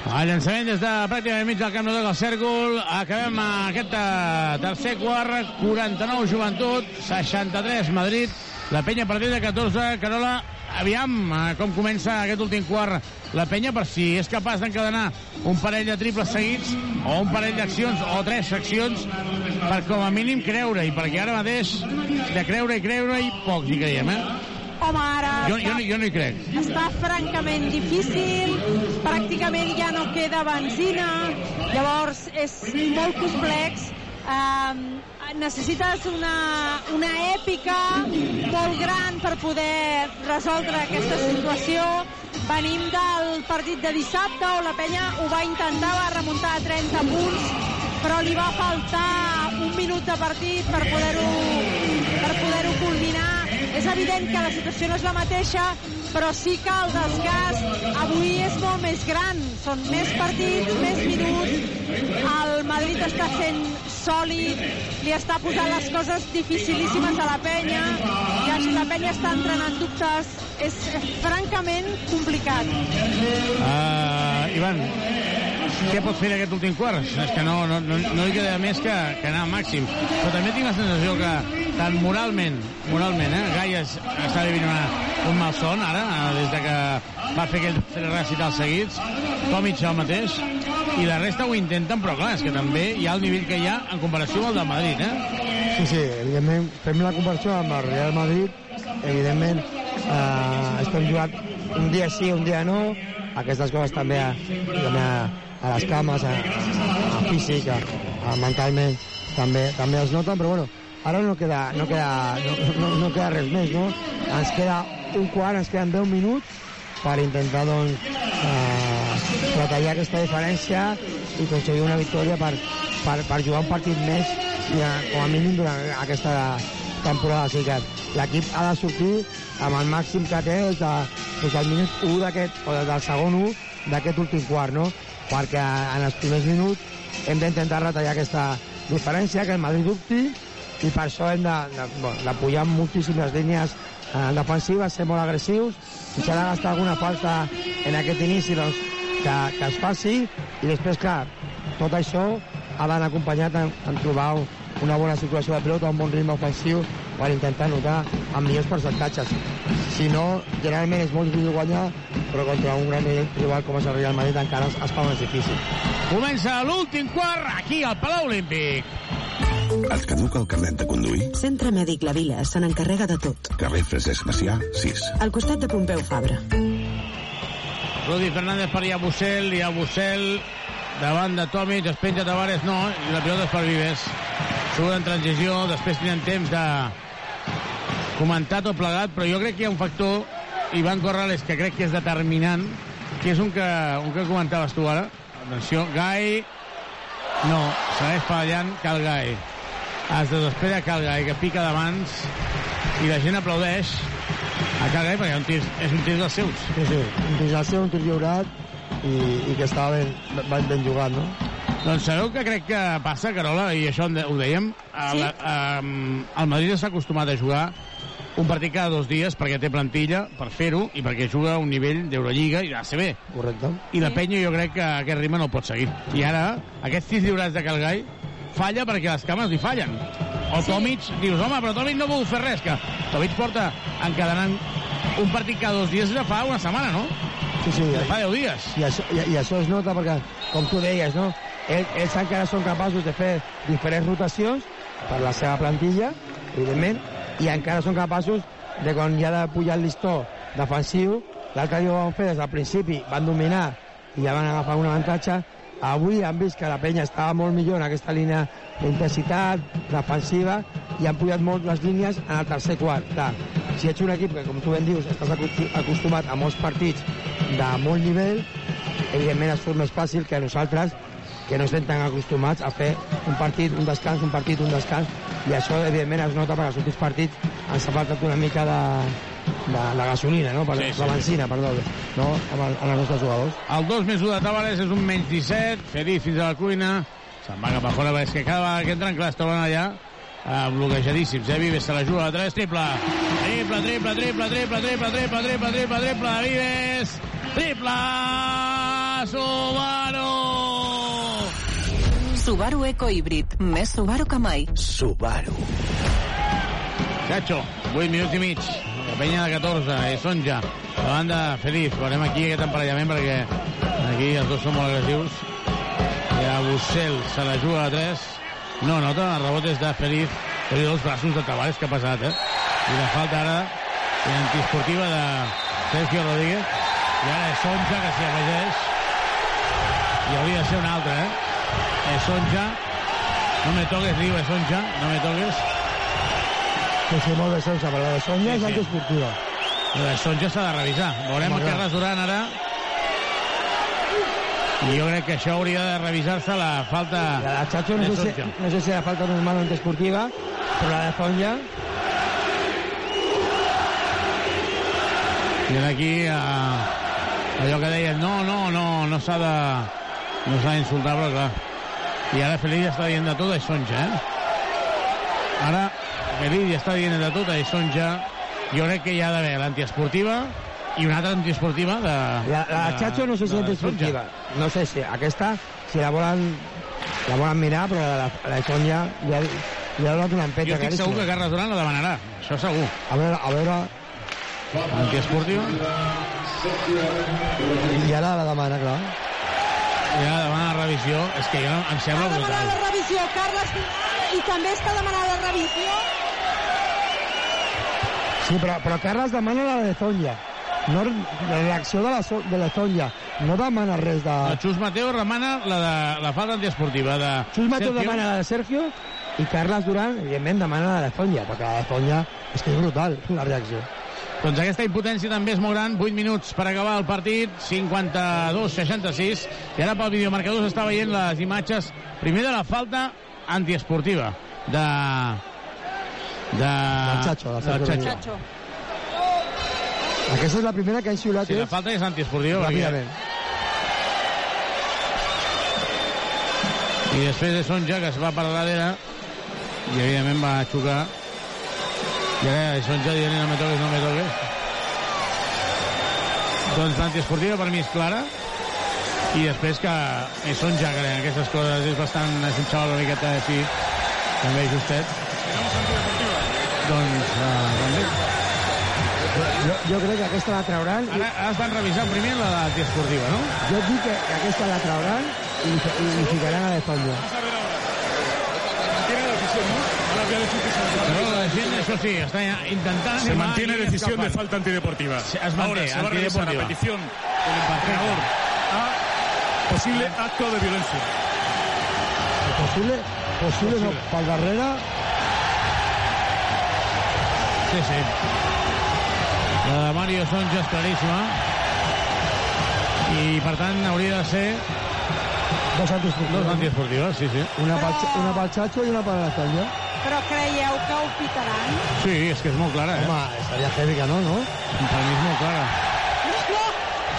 El llançament des de pràcticament mig del camp no toca el cèrcol. Acabem aquest eh, tercer quart. 49 joventut, 63 Madrid. La penya a partir de 14. Carola, aviam eh, com comença aquest últim quart la penya per si és capaç d'encadenar un parell de triples seguits o un parell d'accions o tres seccions per com a mínim creure i perquè ara mateix de creure i creure i pocs hi creiem eh? Home, ara... Jo, jo, jo no hi crec. Està francament difícil, pràcticament ja no queda benzina, llavors és molt complex. Um, necessites una, una èpica molt gran per poder resoldre aquesta situació. Venim del partit de dissabte on la penya ho va intentar, va remuntar a 30 punts, però li va faltar un minut de partit per poder-ho per poder-ho culminar. És evident que la situació no és la mateixa, però sí que el desgast avui és molt més gran. Són més partits, més minuts. El Madrid està sent sòlid, li està posant les coses dificilíssimes a la penya, i la penya està entrant en dubtes. És francament complicat. Uh, Ivan, què pot fer aquest últim quart? És que no, no, no, no hi queda més que, que anar al màxim. Però també tinc la sensació que tant moralment, moralment, eh, Gai es, està vivint una, un mal son ara, eh, des de que va fer aquells tres recitals seguits, Tomic el mateix, i la resta ho intenten, però clar, és que també hi ha el nivell que hi ha en comparació amb el del Madrid, eh? Sí, sí, evidentment, fem la comparació amb el Real Madrid, evidentment, eh, estem jugant un dia sí, un dia no, aquestes coses també a, també a, les cames, a, a, a físic, a, mentalment, també, també es noten, però bueno, ara no queda, no queda, no, no, no queda res més, no? Ens queda un quart, ens queden 10 minuts per intentar, doncs, eh, retallar aquesta diferència i aconseguir una victòria per, per, per jugar un partit més eh, com a mínim durant aquesta temporada. Sigui que l'equip ha de sortir amb el màxim que té des, de, des del minut 1 d'aquest, o des del segon 1 d'aquest últim quart, no? Perquè en els primers minuts hem d'intentar retallar aquesta diferència, que el Madrid dubti, i per això hem de, bueno, moltíssimes línies eh, defensives, ser molt agressius, si s'ha de gastar alguna falta en aquest inici, doncs, que, que es faci, i després, clar, tot això ha d'anar acompanyat en, en trobar una bona situació de pilota, un bon ritme ofensiu per intentar notar amb millors percentatges. Si no, generalment és molt difícil guanyar, però contra un gran rival com és el Real Madrid encara es, es fa més difícil. Comença l'últim quart aquí al Palau Olímpic. Et caduca el carnet de conduir? Centre Mèdic La Vila se n'encarrega de tot. Carrer Francesc Macià, 6. Al costat de Pompeu Fabra. Rudi Fernández per Iabusel, Iabusel davant de Tomic, es penja Tavares, no, i la pilota és per Vives. Surt en transició, després tenen temps de comentar tot plegat, però jo crec que hi ha un factor, Ivan Corrales, que crec que és determinant, que és un que, un que comentaves tu ara. Atenció, Gai... No, segueix fallant Cal Gai. Es desespera Cal Gai, que pica de mans i la gent aplaudeix a Cal Gai perquè un tir, és un tir dels seus. Sí, sí, un tir del seu, un tir lliurat, i, i que estava ben, ben, ben jugat, no? Doncs sabeu que crec que passa, Carola, i això ho dèiem, el, sí? el Madrid s'ha acostumat a jugar un partit cada dos dies perquè té plantilla per fer-ho i perquè juga a un nivell d'Eurolliga i d'ACB. Correcte. I la penya jo crec que aquest ritme no el pot seguir. I ara, aquests tirs lliurats de Calgai falla perquè les cames li fallen. O sí. Tomic, dius, home, però Tomic no pogut fer res, que Tomic porta encadenant un partit cada dos dies ja fa una setmana, no? Sí, sí. Ja fa 10 dies. I això, i, i això es nota perquè, com tu deies, no? Ells, ells encara són capaços de fer diferents rotacions per la seva plantilla, evidentment, i encara són capaços de quan ha de pujar el listó defensiu, l'altre dia ho van fer des del principi, van dominar i ja van agafar un avantatge, avui han vist que la penya estava molt millor en aquesta línia d'intensitat defensiva i han pujat molt les línies en el tercer quart. Clar, si ets un equip que, com tu ben dius, estàs acostumat a molts partits de molt nivell, evidentment es surt més fàcil que nosaltres que no estem tan acostumats a fer un partit, un descans, un partit, un descans, i això, evidentment, es nota perquè els últims partits ens ha faltat una mica de, de la gasolina, no? Per, sí, sí. La benzina, perdó, no? Amb, el, amb els nostres jugadors. El 2 més 1 de Tavares és un menys 17, Feliz fins a la cuina, se'n va cap a fora, és que cada vegada que entren, clar, es troben allà eh, bloquejadíssims, eh? Vives se la juga a 3, triple, triple, triple, triple, triple, triple, triple, triple, triple, triple, Vives, triple, Subaru! Subaru Eco Híbrid, més Subaru que mai. Subaru. Chacho, 8 minuts i mig. La penya de 14, i són ja. La banda feliç. Veurem aquí aquest emparellament perquè aquí els dos són molt agressius. I a Bussel se la juga a 3. No nota, el rebot és de Feliz. Però els braços de Tavares que ha passat, eh? I la falta ara antiesportiva de Sergio Rodríguez. I ara és Sonja que s'hi afegeix. I hauria de ser un altre, eh? És Sonja. No me toques, diu, és Sonja. No me toques. Sí, sí, molt bé, Sonja, però la de Sonja Sí, és sí. antiesportiva. La de Sonja s'ha de revisar. Veurem Home, què. Duran ara. I jo crec que això hauria de revisar-se la falta La de Chacho no de sé, si, Sonja. no sé si la falta normal o antiesportiva, però la de Sonja... I aquí eh, allò que deien, no, no, no, no s'ha de no s'ha d'insultar, però clar. I ara Feliz ja està dient de tot a Sonja, eh? Ara Feliz ja està dient de tot a Sonja. Jo crec que hi ha d'haver l'antiesportiva i una altra antiesportiva de... La, la de Chacho no sé si és antiesportiva. No sé si aquesta, si la volen, la volen mirar, però la, la Sonja ja, ja ha donat una empeta Jo estic segur que Carles Duran la demanarà, això segur. A veure, a veure... Antiesportiva. I ara la demana, clar. I ara demana revisió. És que jo no, em sembla brutal. La revisió, Carles, i també està demanant la revisió. Sí, però, però Carles demana la de Sonja. No, la reacció de la, So- de la Sonja. No demana res de... El Xus Mateo remana la, de, la falta antiesportiva de Xus Mateo Sergio. demana la de Sergio i Carles Duran, evidentment, demana la de Sonja, perquè la de Sonja és que és brutal, la reacció. Doncs aquesta impotència també és molt gran. 8 minuts per acabar el partit, 52-66. I ara pel videomarcador s'està veient les imatges, primer de la falta antiesportiva de... de... Del Chacho, del del Sergio Chacho. Aquesta és la primera que ha xiulat Sí, la ells falta és antiesportiva. perquè- ràpidament. I després de Sonja, que es va per darrere, i evidentment va xocar. I ara Sonja dient no me toques, no me toques. Doncs l'antiesportiva per mi és clara. I després que és Sonja, que en aquestes coses és bastant... És un xaval una miqueta així, també justet. Doncs, uh, també. Jo, jo crec que aquesta la trauran... Ara, ara estan revisant primer la d'antiesportiva, no? Jo dic que, que aquesta la trauran i, i li ficaran a la la això sí, està intentant... Se mantiene decisión de falta antideportiva. Se- manté, Ahora se va a revisar a antideportiva. petición del entrenador a posible acto de violencia. Possible, possible, no, pel darrere... Sí, sí. La de Mario Sonja és claríssima. I, per tant, hauria de ser Dos antiesportives. dos antiesportives, sí, sí. Una pel, una pel i una per la Sonja. Però creieu que ho pitaran? Sí, és que és molt clara, eh? Home, estaria heavy que no, no? Per mi és molt clara. No,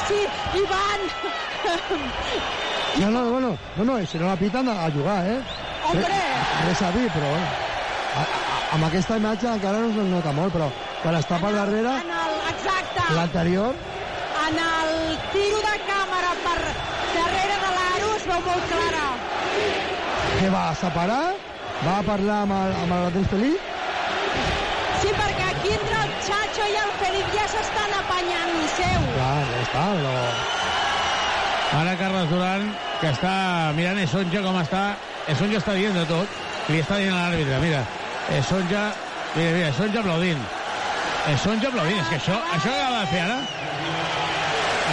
sí, Ivan! No, no, bueno, no, no, si no la piten a, a jugar, eh? Hombre! Re- Res a dir, però. A, a, amb aquesta imatge encara no es nota molt, però quan està per darrere, En el, exacte, l'anterior, en el tiro de càmera per darrere de l'aro es veu molt clara. que va a separar, va a parlar amb el, amb el Batens Feliz, Sí, perquè aquí entre el Chacho i el Feliz ja s'estan apanyant i seu. clar, ja està, però... Ara Carles Duran, que està mirant Esonja com està. Esonja està dient de tot. Li està dient a l'àrbitre, mira, Esonja... Mira, mira, Esonja aplaudint. Esonja aplaudint. És que això, això que acaba de fer ara...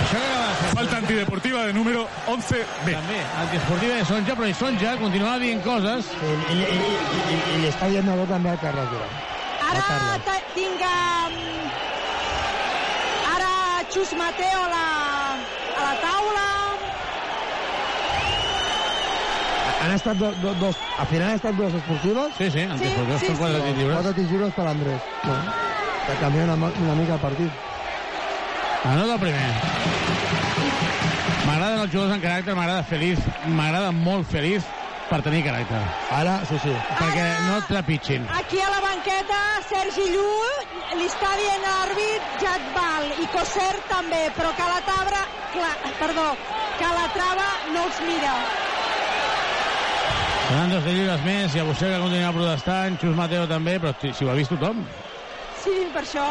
Això que acaba de fer... Falta antideportiva de número 11B. També, antiesportiva de Sonja, però Sonja continuava dient coses. I, i, i, i, i li està dient allò també a Carles Duran. Ara tinc... Um, ara Xus Mateo a la, a la taula. Han estat do, do, dos, al final han estat dues esportives. Sí, sí, antiesportives, Sí, sí, són quatre sí. tirs lliures. Quatre tirs lliures per Andrés. No? Que canvia una, una mica el partit. Anota el primer. M'agraden els jugadors en caràcter, m'agrada Feliz, m'agrada molt Feliz per tenir caràcter. Ara, sí, sí. Perquè no et trepitgin. Aquí a la banqueta, Sergi Llull li està dient a l'àrbit ja et val, i Coser també, però que la tabra, clar, perdó, que la trava no els mira. Seran dos de lliures més, i a vostè que continua protestant, Xus Mateo també, però si, si ho ha vist tothom. Sí, per això.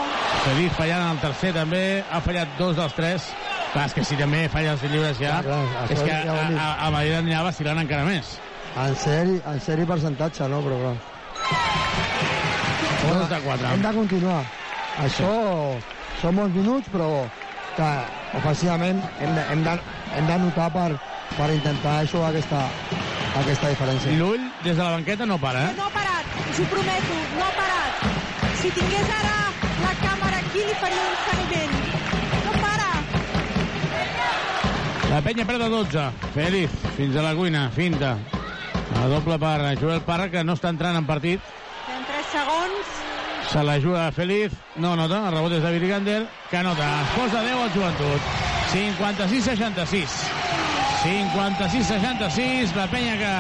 Feliz fallant en el tercer també, ha fallat dos dels tres. Clar, és que si també falla els lliures ja, Clar, clar, és que ja a, a, a Madrid anirà vacilant encara més. En seri, en seri percentatge, no? Però clar. Dos de quatre. Hem de continuar. Això són molts minuts, però que ofensivament hem de, hem de, hem de notar per, per intentar això aquesta, aquesta diferència. L'ull des de la banqueta no para, eh? No ha parat, us ho prometo, no ha parat. Si tingués ara la càmera aquí li faria un seguiment. No para. La penya perd a 12. Félix, fins a la cuina, finta. A doble per Joel Parra, que no està entrant en partit. En 3 segons. Se la juga Feliz, no nota, el rebot és de Virigander, que nota, es posa 10 al joventut. 56-66. 56-66, la penya que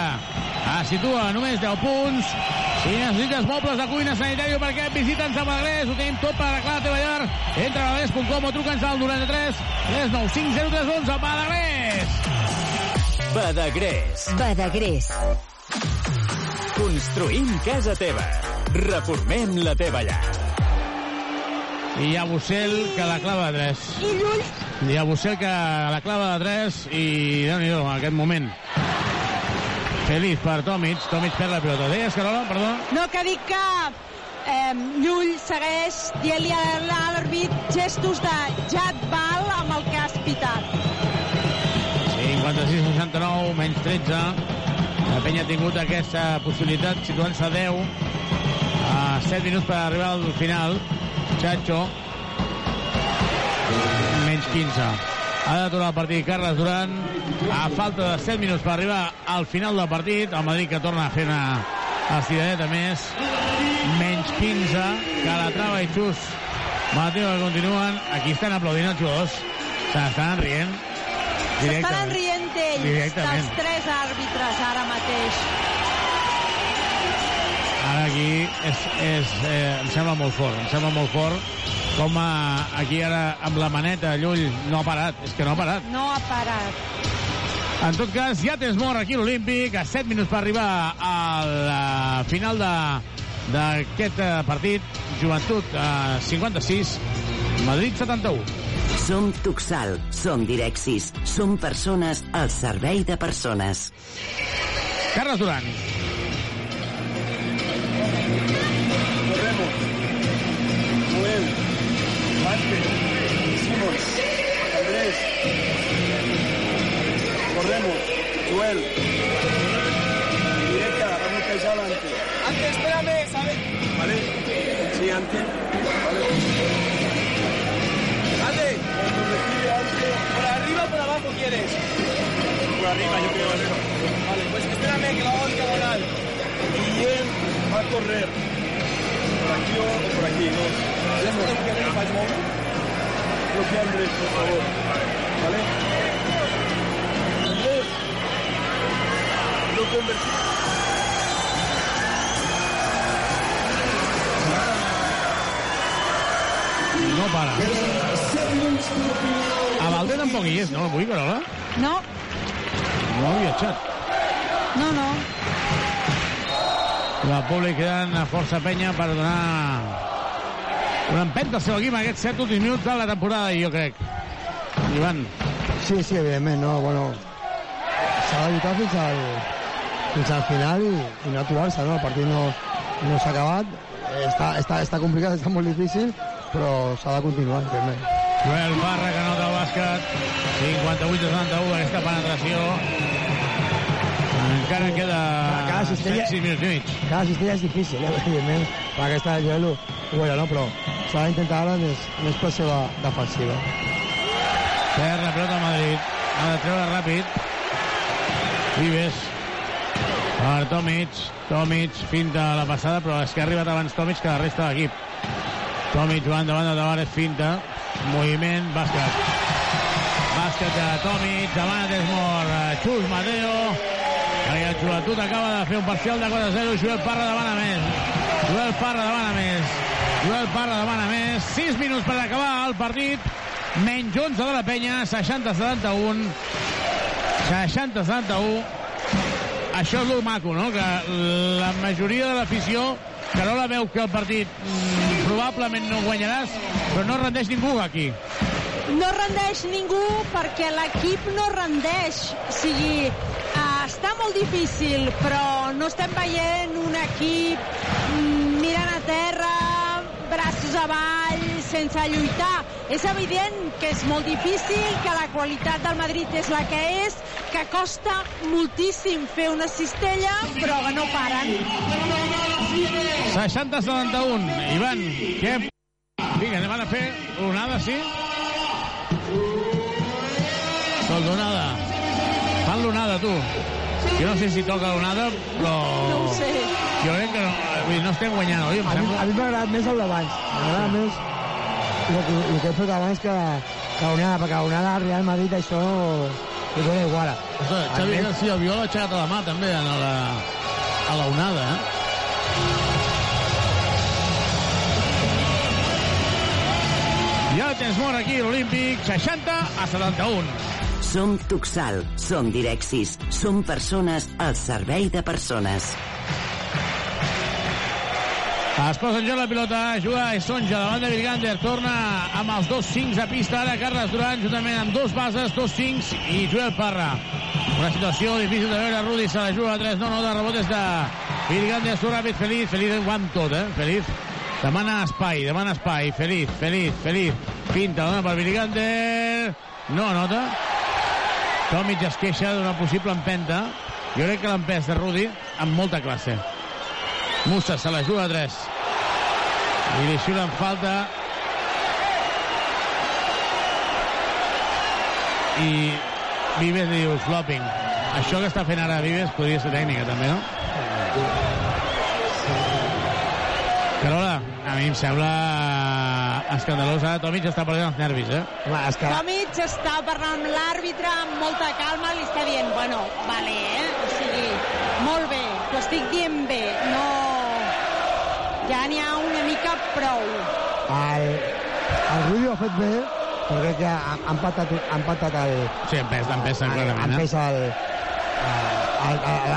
es situa només 10 punts. Si necessites mobles de cuina sanitari perquè et visiten a Badagrés, ho tenim tot per arreglar la teva llar. Entra a badagrés.com o truca'ns al 93 395 0311 Badagrés. Badagrés. Badagrés. Construïm casa teva. Reformem la teva llar. I hi ha Bussel que la clava de 3. I Llull. Hi ha Bussel que la clava de 3 i déu nhi en aquest moment. Feliç per Tomic. Tomic perd la pilota. Deies, Carola, perdó? No, que dic que eh, Llull segueix dient-li a l'àrbit gestos de ja et val amb el que has pitat. 56-69, menys 13. La penya ha tingut aquesta possibilitat situant-se a 10 a 7 minuts per arribar al final. Chacho. Menys 15. Ha d'aturar el partit Carles Duran a falta de 7 minuts per arribar al final del partit. El Madrid que torna a fer una estiradeta més. Menys 15. Que la trava i Xus. Mateo que continuen. Aquí estan aplaudint els jugadors. S'estan rient. S'estan rient Directament. dels tres àrbitres ara mateix. Ara aquí és, és, eh, em sembla molt fort, em sembla molt fort com a, aquí ara amb la maneta Llull no ha parat, és que no ha parat. No ha parat. En tot cas, ja tens mort aquí a l'Olímpic, a 7 minuts per arribar al eh, final de d'aquest eh, partit. Joventut eh, 56, Madrid 71. Som Tuxal, som Direxis, som persones al servei de persones. Carles Duran. Joel. Directa, vamos que allá adelante. Antes, espérame, ¿sabes? Vale. Sí, antes. Vale. Alto. ¿Por arriba o por abajo quieres? Por arriba, yo creo. Vale, pues espérame que lo hago diagonal. Guillem va a correr. Por aquí o por aquí, no. ¿Ya lo que me faz móvil? Bloquea Andrés, por favor. ¿Vale? Lo convertí. No para. A Valde tampoc hi és, no? Avui, Carola? No, No ha viatjat. no, no. La Poli quedant a força penya per donar una empenta al seu equip en aquests set últims minuts de la temporada, jo crec. Ivan. Sí, sí, evidentment, no, bueno, s'ha de lluitar fins al, fins al final i, i no aturar-se, no? El partit no, no s'ha acabat, està, està, està complicat, està molt difícil, però s'ha de continuar, evidentment. Joel Barra que nota el bàsquet 58-71 aquesta penetració encara queda cada cistella, 6 minuts i mig cada cistella és difícil, eh, *laughs* evidentment, per aquesta Joel ho, ho veurà, no? però s'ha d'intentar ara més, més pressió de, defensiva. perd la pelota a Madrid ha de treure ràpid Vives per Tomic Tomic finta la passada però és que ha arribat abans Tomic que la resta de l'equip. Tomic jugant davant de Tavares finta. Moviment, bàsquet. Bàsquet de Tomic davant Desmor, Xus Mateo. I el joventut acaba de fer un parcial de 4-0 Joel Parra davant a més. Joel Parra davant a més. Joel Parra davant a més. 6 minuts per acabar el partit. Menys 11 de la penya 60-71 60-71 això és el maco, no? Que la majoria de l'afició Carola veu que el partit mm, probablement no guanyaràs, però no rendeix ningú aquí. No rendeix ningú perquè l'equip no rendeix. O sigui, eh, està molt difícil, però no estem veient un equip mm, mirant a terra, braços avall, sense lluitar. És evident que és molt difícil, que la qualitat del Madrid és la que és, que costa moltíssim fer una cistella, però que no paren. 60-71. Ivan, què... Vinga, anem a fer l'onada, sí? Tot l'onada. Fan l'onada, tu. Jo no sé si toca l'onada, però... No ho sé. Jo crec que no, no estem guanyant, oi? Em A mi, sembla. a mi m'ha agradat més el d'abans. M'agrada més el que, el que he fet abans que, que l'onada, perquè l'onada al Real Madrid això li dona igual. Ostres, Xavi García Albiol ha aixecat la mà també en la, a la onada, eh? I ara tens mort aquí, l'Olímpic, 60 a 71. Som Tuxal, som Direxis, som persones al servei de persones. Es posa en joc la pilota, juga Sonja, davant de Virgander, torna amb els dos 5 a pista, ara Carles Duran, juntament amb dos bases, dos 5 i Joel Parra. Una situació difícil de veure, Rudi se la juga a 3, no, no, de rebot és de Virgander, su ràpid, Feliz, Feliz ho amb tot, eh, Feliz. Demana espai, demana espai, Feliz, Feliz, Feliz, pinta, dona per Virgander, no anota. Tomic es queixa d'una possible empenta. Jo crec que l'empès de Rudi amb molta classe. Musa se la juga a 3. I li xulen falta. I Vives li diu flopping. Això que està fent ara Vives podria ser tècnica també, no? Carola, a mi em sembla escandalós. Ara Tomic està perdent els nervis, eh? Home, és que... Tomic està parlant amb l'àrbitre amb molta calma, li està dient, bueno, vale, eh? O sigui, molt bé, t'ho estic dient bé, no... Ja n'hi ha una mica prou. El, el Rudi ho ha fet bé, però crec que ha, ha empatat, ha empatat el... Sí, ha, clarament, ha eh? empès el,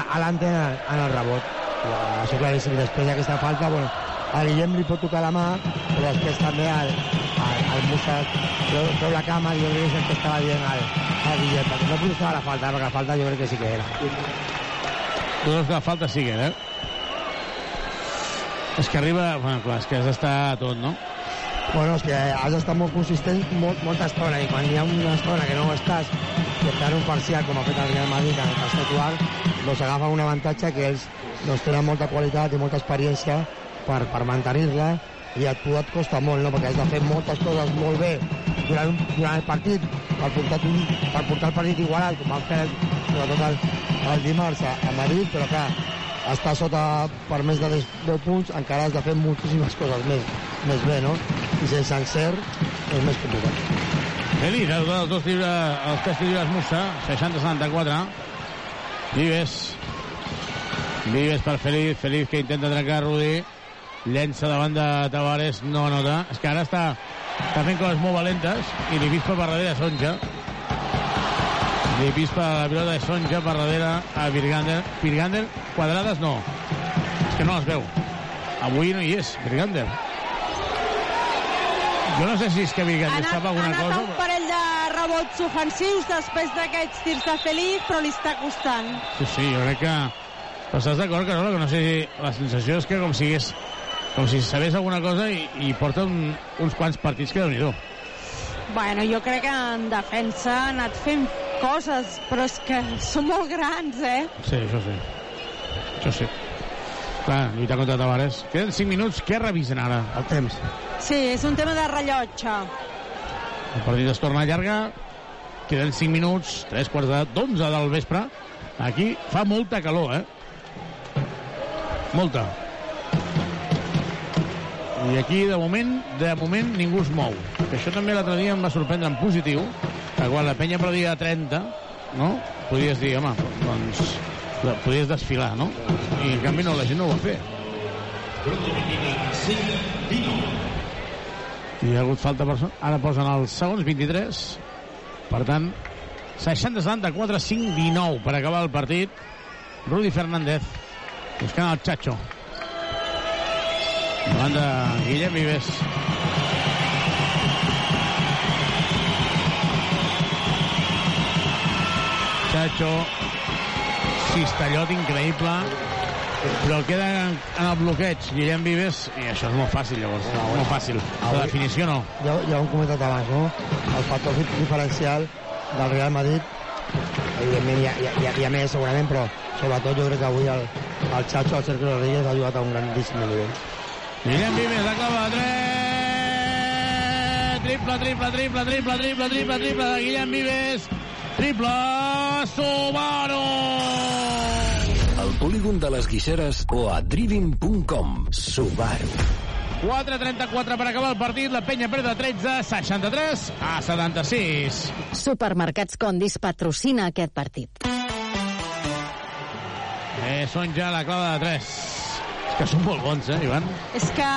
a l'antena en el rebot. Això claríssim. Després d'aquesta falta, bueno, a Guillem li pot tocar la mà, però després també al, al, al Musa treu, la cama i jo crec que és el que estava dient al, al Guillem. perquè No protestava la falta, perquè la falta jo crec que sí que era. Tu veus que la falta sí que era, eh? És que arriba... Bueno, clar, és que has d'estar a tot, no? Bueno, és que has d'estar molt consistent molt, molta estona, i quan hi ha una estona que no ho estàs, que està un parcial, com ha fet el Real Madrid en el tercer quart, doncs agafa un avantatge que ells doncs, tenen molta qualitat i molta experiència per, per mantenir-la, i a tu et costa molt, no? perquè has de fer moltes coses molt bé durant, durant el partit per portar, un, per portar el partit igualat, com van fer sobretot el, el dimarts a Madrid, però clar, estar sota per més de 10 punts, encara has de fer moltíssimes coses més, més bé, no? I sense encert és més complicat. Feliç, els, els, dos llibres, els tres llibres Musa, 60-74. Vives. Vives per Feliz, Feliz que intenta trencar Rudi. Llença davant de Tavares, no nota. És que ara està, està fent coses molt valentes i l'Ibispa per darrere és 11. Pispa la pilota de Sonja per darrere a Virgander. Virgander, quadrades no. És que no les veu. Avui no hi és, Virgander. Jo no sé si és que Virgander sap alguna cosa. Ha anat cosa, un parell de rebots ofensius després d'aquests tirs de Feliz, però li està costant. Sí, sí, jo crec que... Però estàs d'acord, Carola, que no sé si... La sensació és que com si, és, com si sabés alguna cosa i, i porta un, uns quants partits que déu nhi Bueno, jo crec que en defensa ha anat fent coses, però és que són molt grans, eh? Sí, això sí. Això sí. Clar, lluitar contra Tavares. Queden 5 minuts, què revisen ara? El temps. Sí, és un tema de rellotge. El partit es torna llarga, queden 5 minuts, 3 quarts de 11 del vespre. Aquí fa molta calor, eh? Molta. I aquí, de moment, de moment, ningú es mou. Que això també l'altre dia em va sorprendre en positiu, que quan la penya perdia 30, no? Podies dir, home, doncs, podies desfilar, no? I en canvi no, la gent no ho va fer. Hi ha hagut falta per... Ara posen els segons 23. Per tant, 60-74, 5-19 per acabar el partit. Rudi Fernández buscant el Chacho. Davant de Guillem Vives. Chacho. Cistellot increïble. però queda en, en el bloqueig Guillem Vives i això és molt fàcil llavors, molt fàcil la definició no Ja, ja ho hem comentat abans, no? El factor diferencial del Real Madrid, evidentment hi ha, hi, ha, hi ha- hi ha més segurament, però sobretot jo crec que avui el, el Chacho, el Sergio Rodríguez, ha jugat a un grandíssim nivell. Guillem Vives, la clava de 3 triple, triple, triple, triple, triple, triple, triple de Guillem Vives triple Subaru Al polígon de les Guixeres o a driving.com. Subaru. 4.34 per acabar el partit, la penya perd de 13, 63 a 76. Supermercats Condis patrocina aquest partit. Eh, són ja la clava de 3. És que són molt bons, eh, Ivan? És que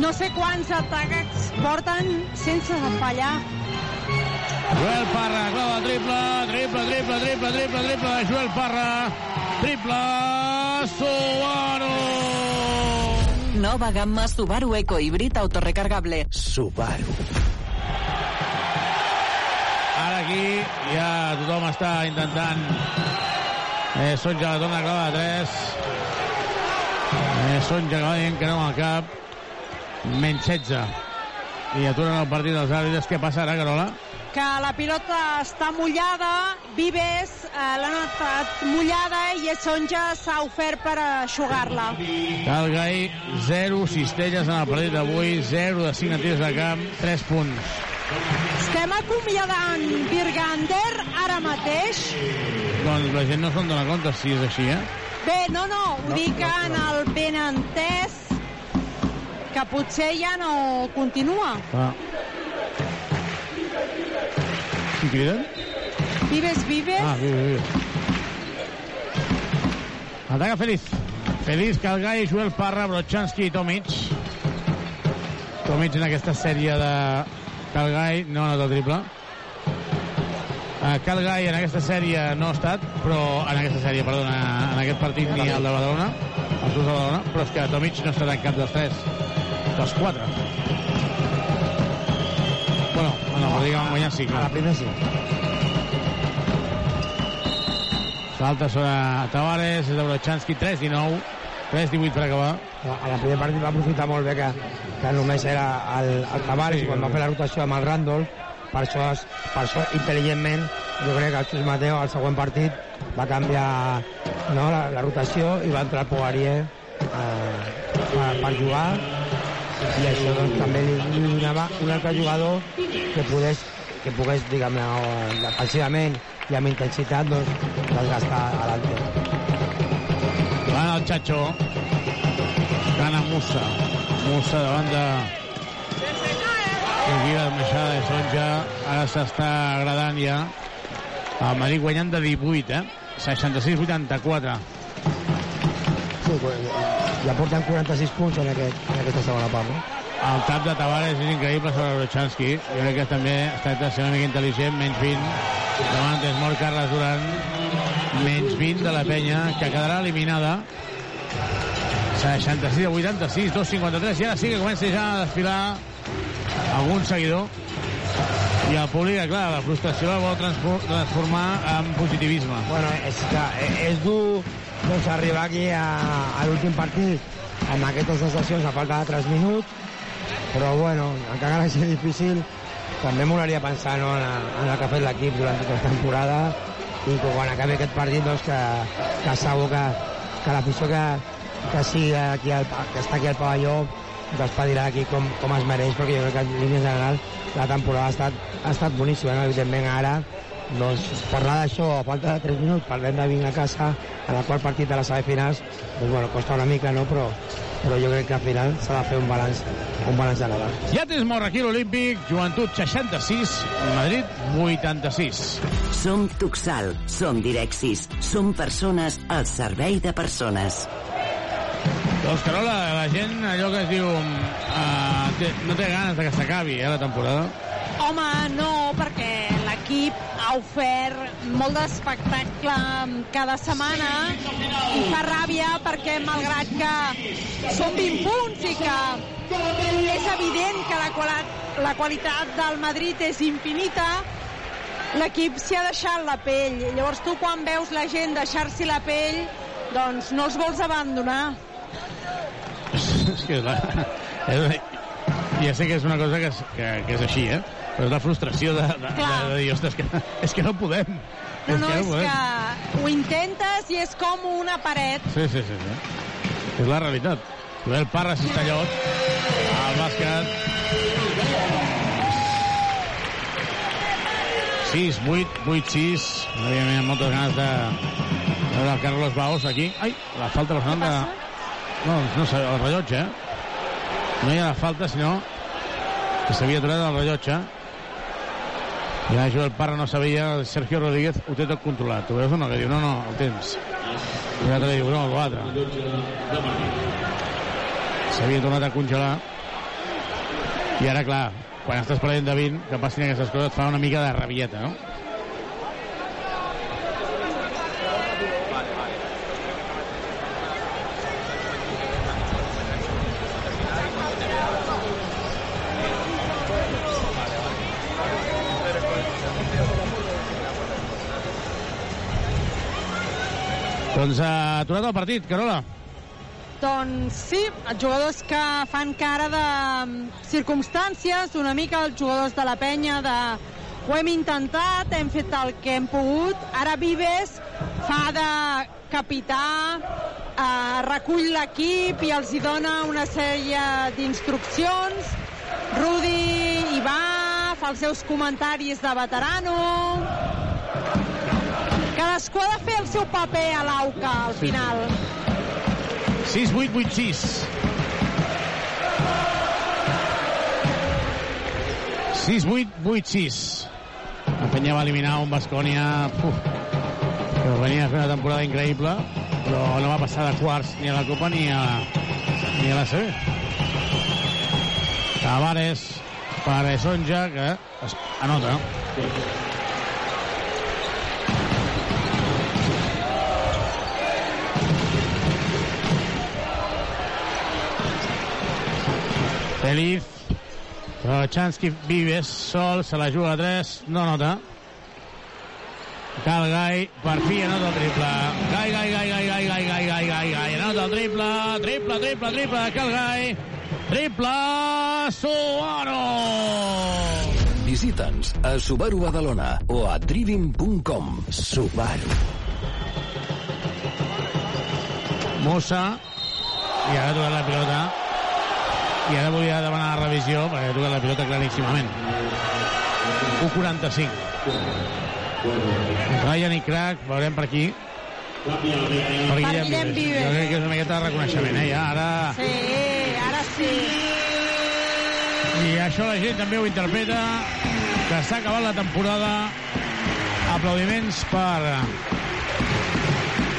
no sé quants atacs porten sense fallar. Joel Parra, clava de triple, triple, triple, triple, triple, triple de Joel Parra. Triple Subaru. Nova gamma Subaru Eco Híbrid autorecargable. Subaru. Ara aquí ja tothom està intentant... Eh, Sonja la torna a clavar de 3. Eh, Sonja que va dient que no amb el cap. Menys 16. I aturen el partit dels àrbitres. Què passa ara, Carola? Que la pilota està mullada, Vives eh, l'ha notat mullada i Sonja s'ha ofert per aixugar-la. Calgai, 0 cistelles en el partit d'avui, 0 de 5 tirs de camp, 3 punts. Estem acomiadant Virgander ara mateix. Doncs la gent no se'n dona compte si és així, eh? Bé, no, no, ho No, dic no, en no. el benentès que potser ja no continua. Ah. Qui criden? Vives, Vives. Ah, viu, viu. Ataca Feliz. Feliz, Calgai, Joel Parra, Brochanski i Tomic. Tomic en aquesta sèrie de Calgai no ha anat el triple. Uh, Calgai en aquesta sèrie no ha estat, però en aquesta sèrie, perdona, en aquest partit ni el de Badalona, dos de Badalona, però és que Tomic no ha estat en cap dels tres, dels quatre. El partit que van guanyar sí, clar. A la primera sí. Falta sobre Tavares, és de Brochanski, 3-19, 3-18 per acabar. A la primera part va aprofitar molt bé que, que només era el, el Tavares Sí, sí, quan va fer la rotació amb el Randolph per això, per això intel·ligentment jo crec que el Xus Mateo al següent partit va canviar no, la, la rotació i va entrar el Poirier eh, per, per jugar i això doncs, també li, li donava un altre jugador que pogués, que pogués diguem-ne, o defensivament i amb intensitat doncs, desgastar a l'altre. Van el Chacho. Gana Musa. Musa davant de... Aquí la baixada de Sonja. Ara s'està agradant ja. El Madrid guanyant de 18, eh? 66-84. Pues, ja porten 46 punts en, aquest, en aquesta segona part, no? El tap de Tavares és increïble sobre Brochanski. Jo crec que també es tracta de ser una mica intel·ligent, menys 20. Davant és mort Carles Duran, menys 20 de la penya, que quedarà eliminada. 66 a 86, 2'53, i ara sí que comença ja a desfilar algun seguidor. I el públic, clar, la frustració la vol transfor- transformar en positivisme. Bueno, és que és dur doncs, arribar aquí a, a l'últim partit amb aquestes sensacions a falta de 3 minuts, però bueno, encara que sigui difícil, també m'hauria pensar no, en, en el que ha fet l'equip durant tota la temporada i que quan acabi aquest partit doncs, que, que segur que, que l'afició que, que, sigui aquí al, que està aquí al pavelló doncs padirà aquí com, com es mereix perquè jo crec que en línia general la temporada ha estat, ha estat boníssima no? evidentment ara doncs parlar d'això a falta de 3 minuts parlem de vinc a casa en el qual partit de les semifinals doncs bueno, costa una mica no però, però jo crec que al final s'ha de fer un balanç un balanç general Ja tens mort aquí l'Olímpic, Joventut 66, Madrid 86. Som Tuxal, som Direxis, som persones al servei de persones. Doncs, Carola, la gent, allò que es diu... Uh, té, no té ganes de que s'acabi, eh, la temporada. Home, no, perquè l'equip ha ofert molt d'espectacle cada setmana i fa ràbia perquè malgrat que són 20 punts i que és evident que la, quali la qualitat del Madrid és infinita, l'equip s'hi ha deixat la pell. Llavors tu quan veus la gent deixar-s'hi la pell Doncs no els vols abandonar. *laughs* és que la, és, ja sé que és una cosa que que, que és així, eh? Però és la frustració de, de, de, de dir, ostres, que, és que no podem. No, no, que és que ho intentes i és com una paret. Sí, sí, sí. sí. És la realitat. Joel Parra, Cistellot, al bàsquet. 6, 8, 8, 6. Evidentment, moltes ganes de veure el Carlos Baos aquí. Ai, la falta personal de... No, no sé, el rellotge, eh? No hi ha la falta, sinó que s'havia aturat el rellotge. Ja Joel Parra no sabia, Sergio Rodríguez ho té tot controlat. Ho veus o no? Que diu, no, no, el tens. I l'altre diu, no, l'altre. S'havia tornat a congelar. I ara, clar, quan estàs perdent de 20, que passin aquestes coses et fa una mica de rabieta, no? Doncs ha aturat el partit, Carola. Doncs sí, els jugadors que fan cara de mm, circumstàncies, una mica els jugadors de la penya de ho hem intentat, hem fet el que hem pogut, ara Vives fa de capità, eh, recull l'equip i els hi dona una sèrie d'instruccions, Rudi hi va, fa els seus comentaris de veterano, cadascú ha de fer el seu paper a l'AUCA al final. 6, 8, 8, 6. 6, 8, 8, 6. La penya va eliminar un Bascònia que venia a fer una temporada increïble, però no va passar de quarts ni a la Copa ni a, ni a la CB. Tavares per Esonja, que es anota. Feliz. Però Chansky Vives sol, se la juga a 3, no nota. Cal Gai, per fi anota el triple. Gai, Gai, Gai, Gai, Gai, Gai, Gai, Gai, Gai, Gai, anota el triple, triple, triple, triple de Cal Gai. Triple Suaro! Visita'ns a Subaru Badalona o a driving.com. Subaru. Musa, i ara la pilota, i ara volia demanar la revisió perquè ha tocat la pilota claríssimament 1.45 Ryan i Crack veurem per aquí per Guillem Vives. jo crec que és una miqueta de reconeixement eh? ja, ara... Sí, ara sí. i això la gent també ho interpreta que s'ha acabat la temporada aplaudiments per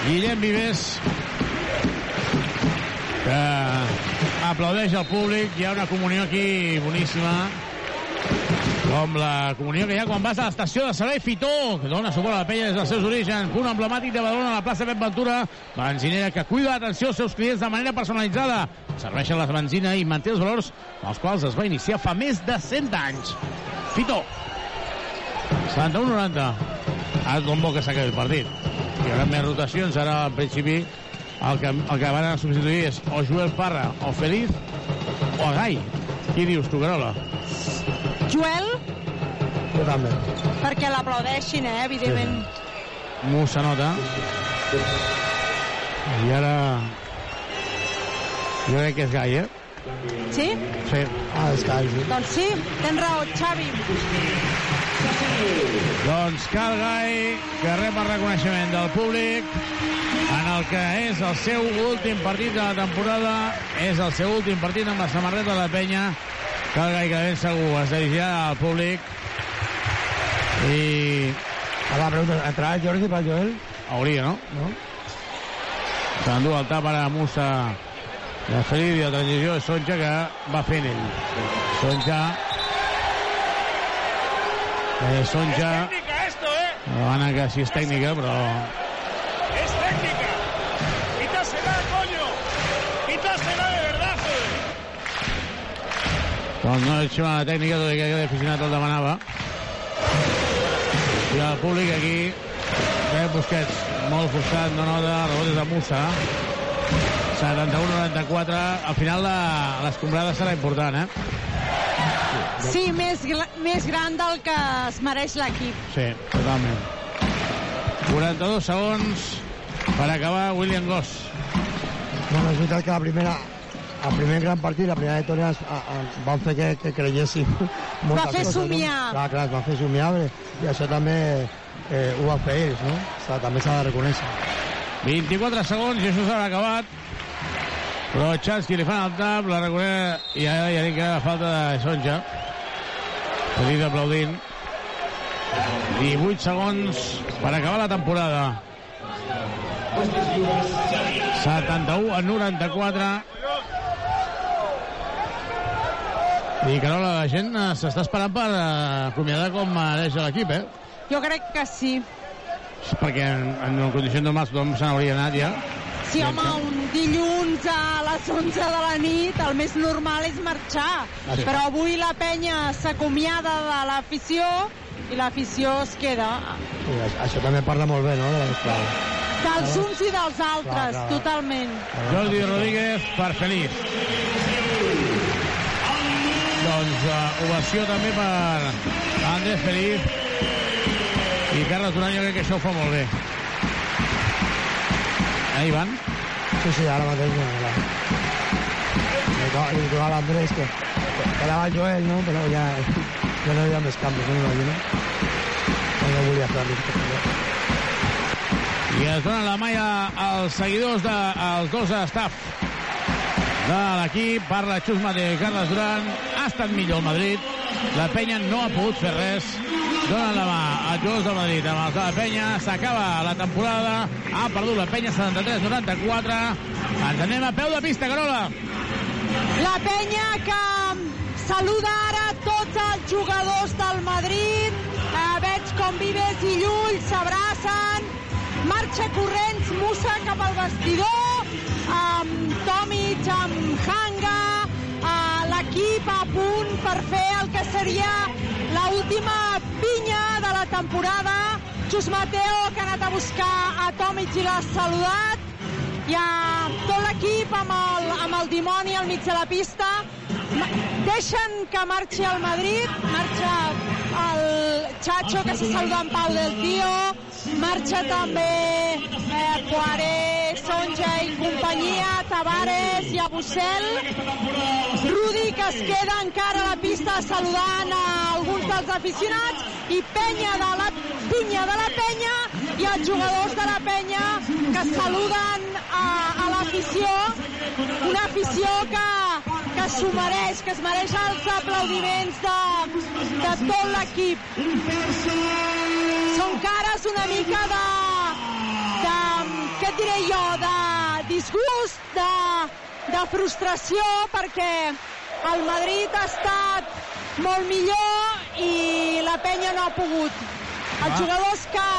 Guillem Vives que aplaudeix el públic. Hi ha una comunió aquí boníssima com la comunió que hi ha quan vas a l'estació de servei Fitó, que dona suport a la penya des dels seus orígens, punt emblemàtic de Badalona a la plaça Pep Ventura, benzinera que cuida l'atenció als seus clients de manera personalitzada, serveixen la benzina i manté els valors als quals es va iniciar fa més de 100 anys. Fitó. 71-90. Ara com bo que s'acabi el partit. Hi haurà més rotacions, ara al principi el que, el que van a substituir és o Joel Parra o Feliz o Gai. Qui dius tu, Carola? Joel, Jo també. perquè l'aplaudeixin, eh, evidentment. Musa nota. I ara... Jo crec que és Gai, eh? Sí? Sí. Ah, és Gai, sí. Doncs sí, tens raó, Xavi. Doncs Cal Gai, que rep el reconeixement del públic en el que és el seu últim partit de la temporada, és el seu últim partit amb la samarreta de la penya. Que ben segur es dirigirà al públic i... Ara, pregunta, entrarà Jordi pel Joel? Hauria, no? No? S'endú el tap ara Musa de Feliz i la transició és Sonja que va fent ell. Sonja eh, Sonja Técnica esto, ¿eh? demana que si és tècnica però doncs no és ximada tècnica tot i que aquest aficionat el demanava i el públic aquí Rep Busquets, molt forçat, no nota, rebot és de Musa. 71-94. Al final la- l'escombrada serà important, eh? Sí, més, més gran del que es mereix l'equip. Sí, totalment. 42 segons per acabar William Goss. Bueno, és veritat que la primera, el primer gran partit, la primera victòria, a- a- van fer que, que creiéssim *laughs* moltes fer coses, somiar. No? Clar, clar, es va fer somiar, i això també eh, ho van fer ells, no? O sigui, també s'ha de reconèixer. 24 segons i això s'ha acabat. Però Chansky li fan el tap, la reconeix i ara ja dic que la falta de Sonja. Petit aplaudint. 18 segons per acabar la temporada. 71 a 94. I Carola, la gent eh, s'està esperant per eh, acomiadar com mereix l'equip, eh? Jo crec que sí. Perquè en, en condicions normals tothom se n'hauria anat ja. Sí, home, un dilluns a les 11 de la nit el més normal és marxar. Ah, sí. Però avui la penya s'acomiada de l'afició i l'afició es queda. Sí, això, també parla molt bé, no?, de l'escola. Dels uns i dels altres, Clar, clar. totalment. Jordi Rodríguez per Feliz. Doncs uh, ovació també per Andrés Feliz i Carles Duran, jo crec que això ho fa molt bé. Eh, Ivan? Sí, sí, ara mateix no, clar. Li tocava a l'Andrés que que quedava el Joel, no? Però ja, ja no hi ha més canvis, no m'imagino. No, no volia fer res. I es dona la malla als seguidors de, als dos staff de l'equip. Parla Xus Mateu i Carles Duran. Ha estat millor el Madrid. La penya no ha pogut fer res. Donen la mà als jugadors del Madrid amb els de la penya. S'acaba la temporada. Ha perdut la penya 73-94. Ens anem a peu de pista, Carola. La penya que saluda ara tots els jugadors del Madrid. Eh, veig com Vives i Llull s'abracen. Marxa corrents Musa cap al vestidor. Amb Tomic, amb Hanga. L'equip a punt per fer el que seria l'última pinya de la temporada. Jus Mateo, que ha anat a buscar a Tomic i l'ha saludat hi ha tot l'equip amb, amb el dimoni al mig de la pista. Deixen que marxi el Madrid, marxa el Chacho, que se saluda amb Pau del Tío, marxa també eh, Poiré, Sonja i companyia, Tavares i Abusel. Rudi, que es queda encara a la pista saludant a alguns dels aficionats, i Penya de la pinya de la penya i els jugadors de la penya que saluden a, a l'afició una afició que, que s'ho mereix, que es mereix els aplaudiments de, de tot l'equip. Són cares una mica de, de què diré jo de disgust de, de frustració perquè el Madrid ha estat molt millor i la penya no ha pogut. Els Va. jugadors que,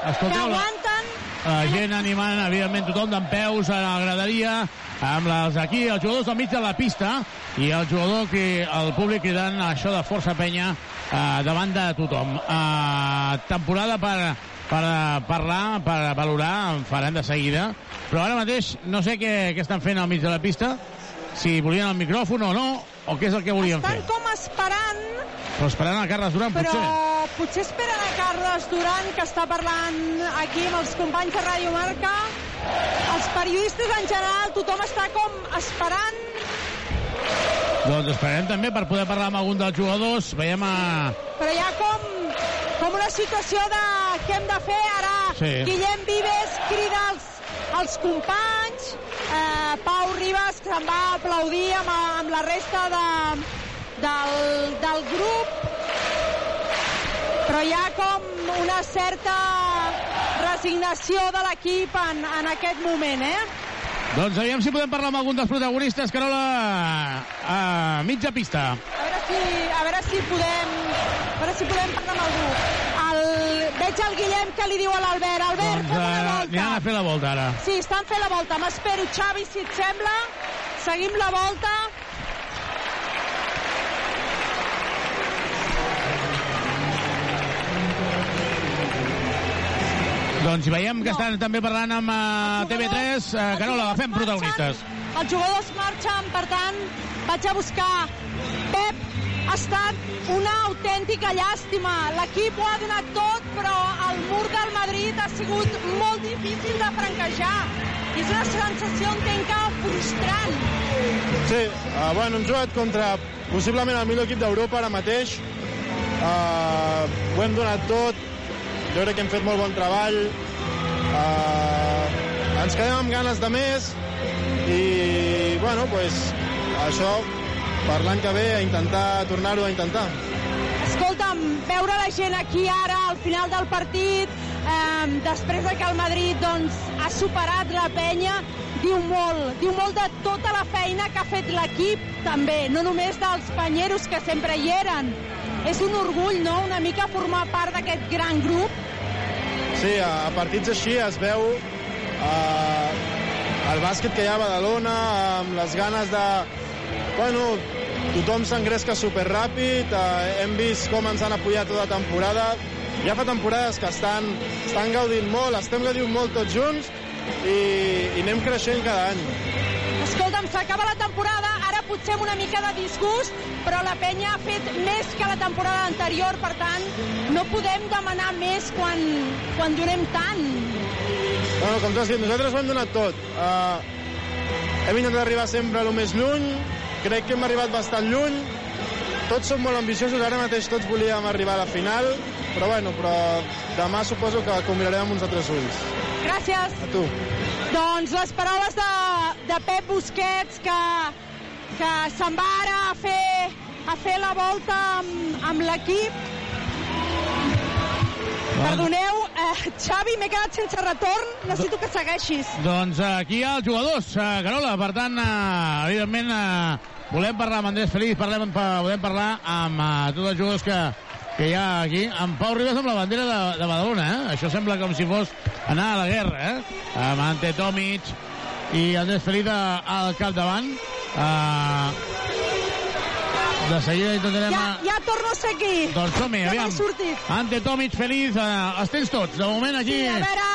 que Escolteu, aguanten La gent animant, evidentment, tothom d'en peus a la graderia, amb les, aquí els jugadors al mig de la pista i el jugador, que, el públic cridant això de força penya eh, davant de tothom. Eh, temporada per, per parlar, per valorar, en farem de seguida, però ara mateix no sé què, què estan fent al mig de la pista, si volien el micròfon o no, o què és el que volien estan fer. com esperant Però esperant a Carles Duran, però potser. potser esperen a Carles Duran que està parlant aquí amb els companys de Ràdio Marca els periodistes en general tothom està com esperant Doncs esperem també per poder parlar amb algun dels jugadors. Veiem a... però hi ha com, com una situació de què hem de fer ara Sí. Guillem Vives crida als, als companys eh, Pau Ribas que se'n va aplaudir amb, amb la resta de, del, del grup però hi ha com una certa resignació de l'equip en, en aquest moment, eh? Doncs aviam si podem parlar amb algun dels protagonistes, Carola, a mitja pista. A veure si, a veure si podem a veure si podem parlar amb algú. El, veig el Guillem que li diu a l'Albert, Albert, Doncs fem una eh, volta. aniran a fer la volta ara. Sí, estan fent la volta. M'espero, Xavi, si et sembla. Seguim la volta. Doncs hi veiem que estan també parlant amb uh, TV3. Uh, Carola, agafem protagonistes. Els jugadors marxen, per tant, vaig a buscar Pep. Ha estat una autèntica llàstima. L'equip ho ha donat tot, però el mur del Madrid ha sigut molt difícil de franquejar. I és una sensació, entenc frustrant. Sí, uh, bueno, hem jugat contra possiblement el millor equip d'Europa ara mateix. Uh, ho hem donat tot. Jo crec que hem fet molt bon treball. Uh, ens quedem amb ganes de més i, bueno, pues, això per l'any que ve a intentar tornar-ho a intentar. Escolta'm, veure la gent aquí ara al final del partit, eh, després de que el Madrid doncs, ha superat la penya, diu molt, diu molt de tota la feina que ha fet l'equip també, no només dels panyeros que sempre hi eren. És un orgull, no?, una mica formar part d'aquest gran grup. Sí, a, partits així es veu eh, el bàsquet que hi ha a Badalona, amb les ganes de... Bueno, tothom s'engresca superràpid, eh, hem vist com ens han apoyat tota temporada, ja fa temporades que estan, estan gaudint molt, estem gaudint molt tots junts i, i anem creixent cada any. Escolta'm, s'acaba la temporada, ara potser amb una mica de disgust, però la penya ha fet més que la temporada anterior, per tant, no podem demanar més quan, quan donem tant. Bueno, com tu has dit, nosaltres ho hem donat tot. Uh, hem intentat arribar sempre el més lluny, crec que hem arribat bastant lluny, tots som molt ambiciosos, ara mateix tots volíem arribar a la final, però bueno, però demà suposo que combinarem amb uns altres ulls. Gràcies. A tu. Doncs les paraules de, de Pep Busquets que, que se'n va ara a fer, a fer la volta amb, amb l'equip. Perdoneu, eh, Xavi, m'he quedat sense retorn. Necessito que segueixis. Doncs eh, aquí hi ha els jugadors, uh, Carola. Per tant, uh, evidentment, uh, volem parlar amb Andrés Feliz, parlem, volem parlar amb uh, tots els jugadors que, que hi ha aquí, amb Pau Ribas amb la bandera de, de Badalona, eh? Això sembla com si fos anar a la guerra, eh? Amb Ante Tomic i Andrés Feliz al capdavant. Uh, de seguida intentarem... Ja, ja torno a ser aquí. Doncs som-hi, ja aviam. sortit. Ante Tomic, Feliz, uh, els tens tots. De moment aquí... Sí, a veure,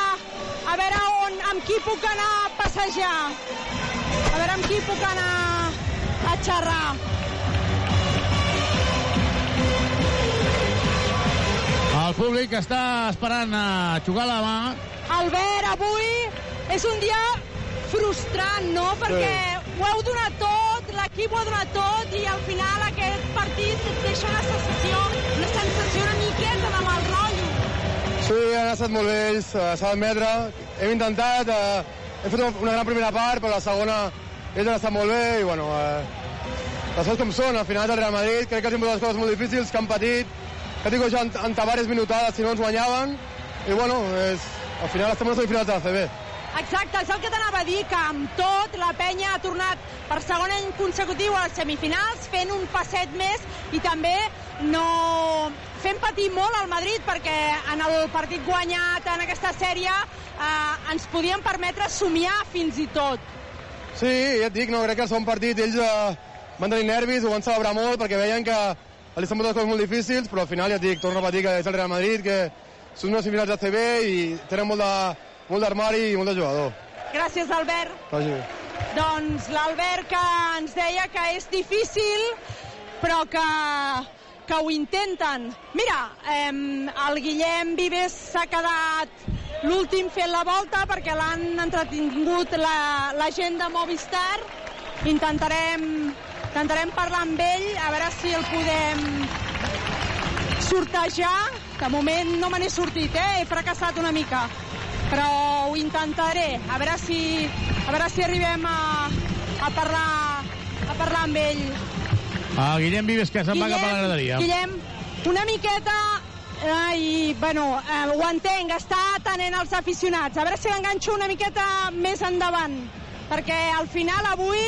a veure on, amb qui puc anar a passejar. A veure amb qui puc anar a xerrar. El públic està esperant a jugar la mà. Albert, avui és un dia frustrant, no? Perquè sí. ho heu donat tot, l'equip ho ha donat tot i al final aquest partit et deixa una sensació, una sensació una miqueta de mal rotllo. Sí, han estat molt bé ells, eh, s'ha d'admetre. Hem intentat, eh, hem fet una gran primera part, però la segona ells han estat molt bé i, bueno, eh, les coses com són, al final del Real Madrid, crec que han sigut les coses molt difícils, que han patit, que dic jo, en, en Tavares minutades, si no ens guanyaven, i bueno, és, al final estem a les semifinals de la CB. Exacte, és el que t'anava a dir, que amb tot la penya ha tornat per segon any consecutiu a les semifinals, fent un passet més i també no fent patir molt al Madrid perquè en el partit guanyat en aquesta sèrie eh, ens podien permetre somiar fins i tot. Sí, ja et dic, no, crec que el segon partit ells eh, van tenir nervis, ho van celebrar molt perquè veien que li estan moltes coses molt difícils, però al final ja et dic, torno a repetir que és el Real Madrid, que són unes de CB i tenen molt d'armari i molt de jugador. Gràcies, Albert. Vagi bé. Doncs l'Albert que ens deia que és difícil, però que, que ho intenten. Mira, eh, el Guillem Vives s'ha quedat l'últim fent la volta perquè l'han entretingut la, la gent de Movistar. Intentarem, intentarem parlar amb ell, a veure si el podem sortejar. De moment no me n'he sortit, eh? he fracassat una mica però ho intentaré a veure si, a veure si arribem a, a, parlar, a parlar amb ell. Ah, Guillem Vives, que se'n va cap a la graderia. Guillem, una miqueta i, bueno, eh, ho entenc, està atenent els aficionats. A veure si l'enganxo una miqueta més endavant, perquè al final avui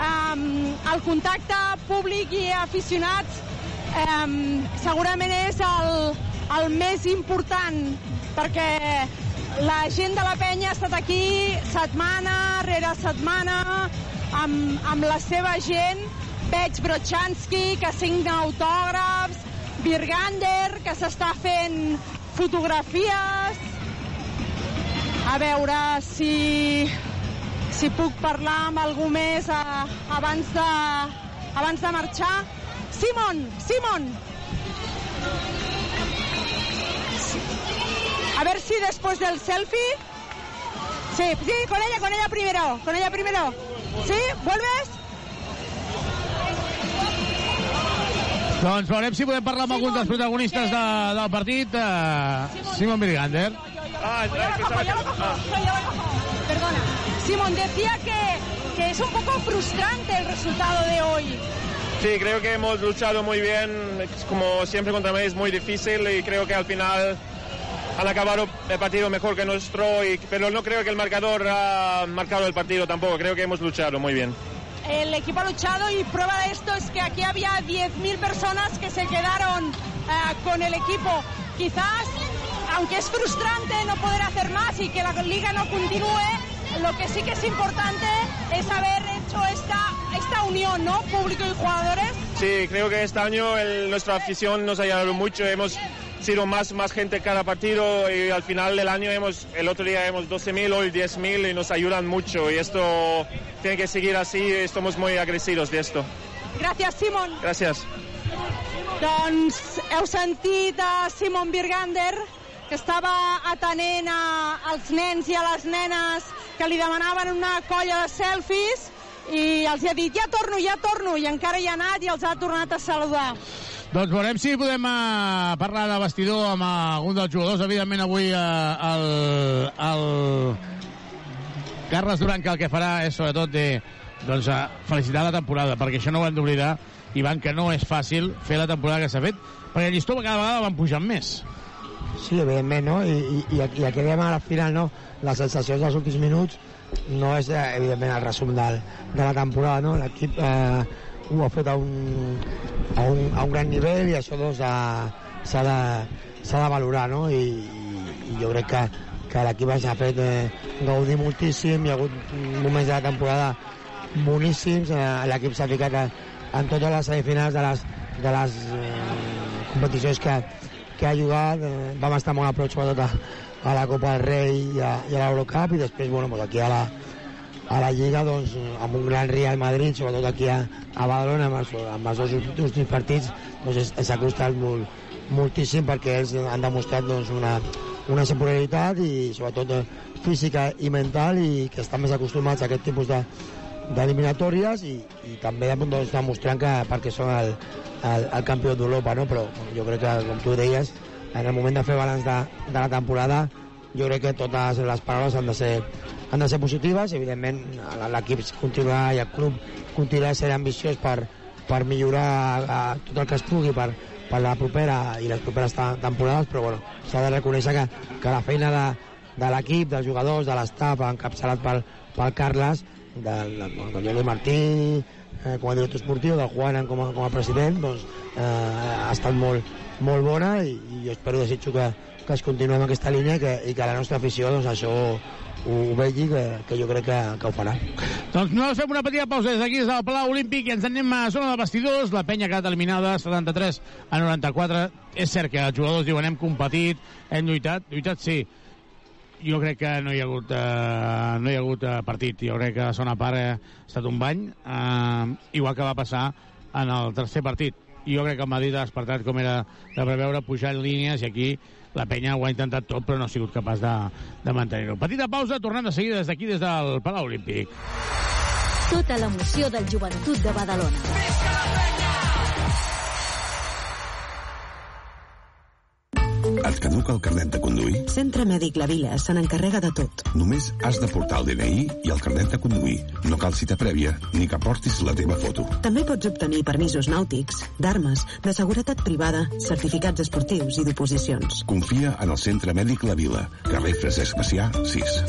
eh, el contacte públic i aficionats eh, segurament és el, el més important, perquè la gent de la penya ha estat aquí setmana rere setmana amb, amb la seva gent. Veig Brochanski, que signa autògrafs, Birgander, que s'està fent fotografies, A veure si, si puc parlar amb algú més a, abans, de, abans de marxar. Simon, Simon. A ver si después del selfie... Sí, sí, con ella, con ella primero, con ella primero. ¿Sí? ¿Vuelves? Doncs veurem si podem parlar amb algun dels protagonistes de, del partit. Uh, Simon Birgander. Ah, Perdona. Simón, decía que, que es un poco frustrante el resultado de hoy. Sí, creo que hemos luchado muy bien, como siempre contra Madrid es muy difícil y creo que al final han acabado el partido mejor que nuestro, y, pero no creo que el marcador ha marcado el partido tampoco, creo que hemos luchado muy bien. El equipo ha luchado y prueba de esto es que aquí había 10.000 personas que se quedaron uh, con el equipo. Quizás, aunque es frustrante no poder hacer más y que la liga no continúe, lo que sí que es importante es haber hecho esta, esta unión, ¿no? Público y jugadores. Sí, creo que este año el, nuestra afición nos ha ayudado mucho. Hemos sido más, más gente cada partido y al final del año hemos, el otro día hemos 12.000, hoy 10.000 y nos ayudan mucho y esto tiene que seguir así y estamos muy agradecidos de esto. Gracias, Simon. Gracias. Doncs heu sentit a Simon Birgander, que estava atenent a, als nens i a les nenes que li demanaven una colla de selfies i els ha dit ja torno, ja torno, i encara hi ha anat i els ha tornat a saludar. Doncs veurem si podem uh, parlar de vestidor amb algun dels jugadors. Evidentment avui uh, el, el Carles Duran que el que farà és sobretot de doncs, uh, felicitar la temporada, perquè això no ho hem d'oblidar, Ivan, que no és fàcil fer la temporada que s'ha fet, perquè el llistó cada vegada van pujant més. Sí, evidentment, no? I, i, i el que dèiem a la final, no? Les sensacions dels últims minuts no és, eh, evidentment, el resum del, de la temporada, no? L'equip eh, ho ha fet a un, a un, a un gran nivell i això doncs s'ha de, de valorar, no? I, i jo crec que, que l'equip s'ha fet eh, gaudir moltíssim, hi ha hagut moments de la temporada boníssims, eh, l'equip s'ha ficat a, en totes les semifinals de les, de les eh, competicions que, que ha jugat, eh, vam estar molt a prop sobretot a, a la Copa del Rei i a, i a l'Eurocup i després bueno, pues aquí a la, a la Lliga doncs, amb un gran Real Madrid, sobretot aquí a, a Badalona amb els, amb els dos últims partits doncs s'ha costat molt, moltíssim perquè ells han demostrat doncs, una, una superioritat i sobretot eh, física i mental i que estan més acostumats a aquest tipus de, d'eliminatòries i, i també doncs, demostrant que perquè són el, el, el campió d'Europa, no? però jo crec que, com tu deies, en el moment de fer balanç de, de la temporada, jo crec que totes les paraules han de ser, han de ser positives, evidentment l'equip continuarà i el club continuarà sent ambiciós per, per millorar a tot el que es pugui per, per la propera i les properes temporades, però bueno, s'ha de reconèixer que, que la feina de, de l'equip, dels jugadors, de l'estaf, encapçalat pel, pel Carles, del, del Jordi Martí, eh, com a director esportiu, del Juan com a, com a president, doncs eh, ha estat molt, molt bona i, i jo espero, desitjo que, que es continuï amb aquesta línia que, i que la nostra afició doncs, això ho, vegi, que, que jo crec que, que ho farà. Doncs nosaltres fem una petita pausa des d'aquí, des del Palau Olímpic, i ens anem a zona de vestidors. La penya ha eliminada, 73 a 94. És cert que els jugadors diuen hem competit, hem lluitat. Lluitat sí, jo crec que no hi ha hagut, uh, no hi ha hagut uh, partit. Jo crec que la segona part ha estat un bany, uh, igual que va passar en el tercer partit. Jo crec que el Madrid ha despertat com era de preveure, pujar línies, i aquí la penya ho ha intentat tot, però no ha sigut capaç de, de mantenir-ho. Petita pausa, tornem de seguida des d'aquí, des del Palau Olímpic. Tota l'emoció del joventut de Badalona. Et caduca el carnet de conduir? Centre Mèdic La Vila se n'encarrega de tot. Només has de portar el DNI i el carnet de conduir. No cal cita prèvia ni que portis la teva foto. També pots obtenir permisos nàutics, d'armes, de seguretat privada, certificats esportius i d'oposicions. Confia en el Centre Mèdic La Vila, carrer Francesc Macià, 6.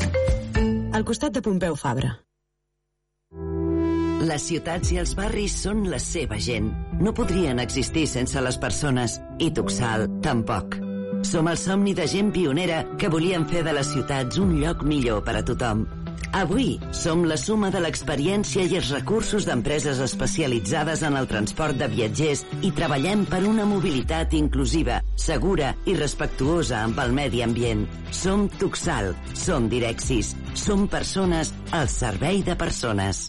Al costat de Pompeu Fabra. Les ciutats i els barris són la seva gent. No podrien existir sense les persones, i Tuxal tampoc. Som el somni de gent pionera que volien fer de les ciutats un lloc millor per a tothom. Avui som la suma de l'experiència i els recursos d'empreses especialitzades en el transport de viatgers i treballem per una mobilitat inclusiva, segura i respectuosa amb el medi ambient. Som Tuxal, som Direxis, som persones al servei de persones.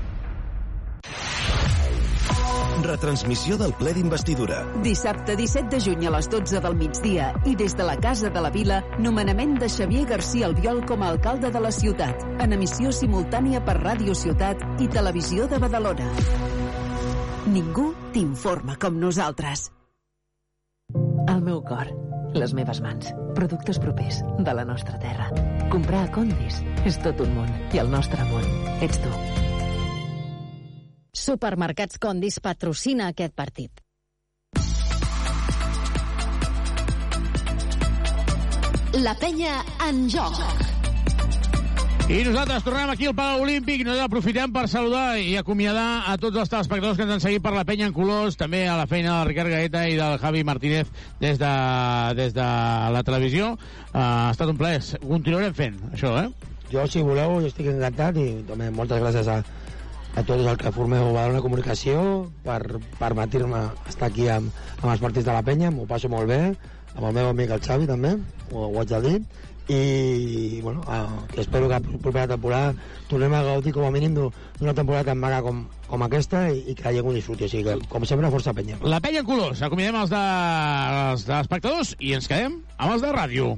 Retransmissió del ple d'investidura. Dissabte 17 de juny a les 12 del migdia i des de la Casa de la Vila, nomenament de Xavier García Albiol com a alcalde de la ciutat, en emissió simultània per Ràdio Ciutat i Televisió de Badalona. Ningú t'informa com nosaltres. El meu cor, les meves mans, productes propers de la nostra terra. Comprar a Condis és tot un món i el nostre món ets tu. Supermercats Condis patrocina aquest partit. La penya en joc. I nosaltres tornem aquí al Palau Olímpic i nosaltres aprofitem per saludar i acomiadar a tots els telespectadors que ens han seguit per la penya en colors, també a la feina del Ricard Gaeta i del Javi Martínez des de, des de la televisió. Uh, ha estat un plaer. Continuarem fent això, eh? Jo, si voleu, jo estic encantat i també moltes gràcies a, a tots els que formeu Badalona Comunicació per permetre-me estar aquí amb, amb els partits de la penya, m'ho passo molt bé, amb el meu amic el Xavi també, ho, ho haig de dir, i bueno, eh, espero que la propera temporada tornem a gaudir com a mínim d'una temporada tan maca com, com aquesta i, i que hi un disfruti, o sigui que com sempre força penya. La penya en colors, acomiadem els de, els de espectadors i ens quedem amb els de ràdio.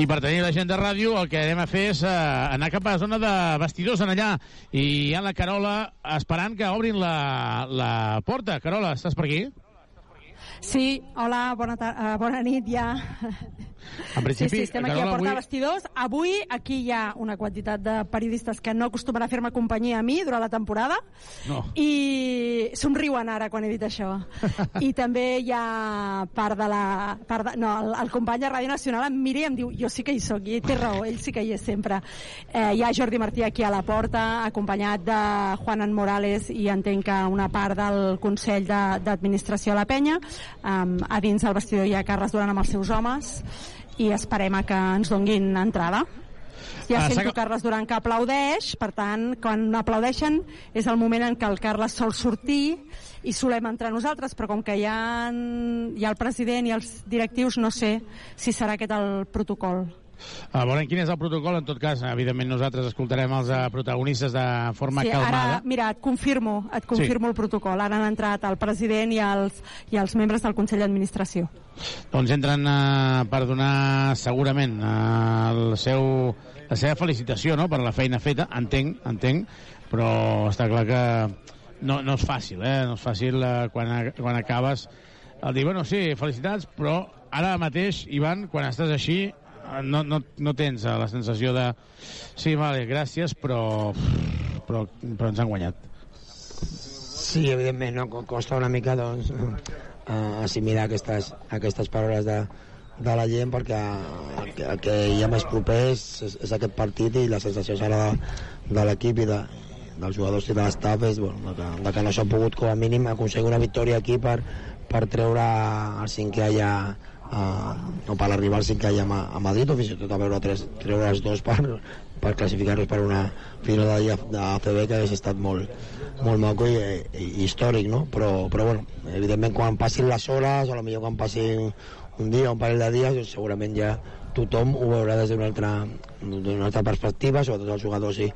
I per tenir la gent de ràdio el que anem a fer és uh, anar cap a la zona de vestidors en allà i hi ha la Carola esperant que obrin la, la porta. Carola, estàs per aquí? Sí, hola, bona, uh, bona nit ja. En principi, sí, sí, estem aquí a portar avui- vestidors. Avui aquí hi ha una quantitat de periodistes que no acostumen a fer-me companyia a mi durant la temporada No. i somriuen ara quan he dit això. *laughs* I també hi ha part de la... Part de, no, el, el company de Ràdio Nacional em mira i em diu jo sí que hi sóc, i té raó, ell sí que hi és sempre. Eh, hi ha Jordi Martí aquí a la porta, acompanyat de Juanan Morales i entenc que una part del Consell d'Administració de la Penya. Um, a dins del vestidor hi ha Carles Duran amb els seus homes i esperem a que ens donguin entrada. Ja Ah, sento Carles Duran que aplaudeix, per tant, quan aplaudeixen és el moment en què el Carles sol sortir i solem entrar nosaltres, però com que hi ha, hi ha el president i els directius, no sé si serà aquest el protocol. A veure quin és el protocol, en tot cas, evidentment nosaltres escoltarem els uh, protagonistes de forma Sí, calmada. ara, mira, et confirmo, et confirmo el protocol. Ara han entrat el president i els, i els membres del Consell d'Administració. Doncs entren uh, per donar segurament uh, el seu, la seva felicitació no? per la feina feta, entenc, entenc, però està clar que no, no és fàcil, eh? no és fàcil uh, quan, a, quan acabes el dir, bueno, sí, felicitats, però ara mateix, Ivan, quan estàs així, eh, no, no, no tens eh, la sensació de sí, vale, gràcies, però, però, però ens han guanyat. Sí, evidentment, no? Co- costa una mica doncs, assimilar aquestes, aquestes paraules de, de la gent perquè el que, el que hi ha més proper és, és, aquest partit i la sensació serà de, de l'equip i de, dels jugadors i de l'estaf és bueno, de, que, de que no s'ha pogut com a mínim aconseguir una victòria aquí per, per treure el cinquè allà uh, o per arribar al cinquè allà a, a Madrid o fins i tot a veure tres, treure els dos per, per classificar-nos per una final de Lliga d'ACB que hauria estat molt, molt maco i, i, històric, no? Però, però bueno, evidentment quan passin les hores o potser quan passin un dia o un parell de dies, doncs segurament ja tothom ho veurà des d'una altra, altra perspectiva, sobretot els jugadors i,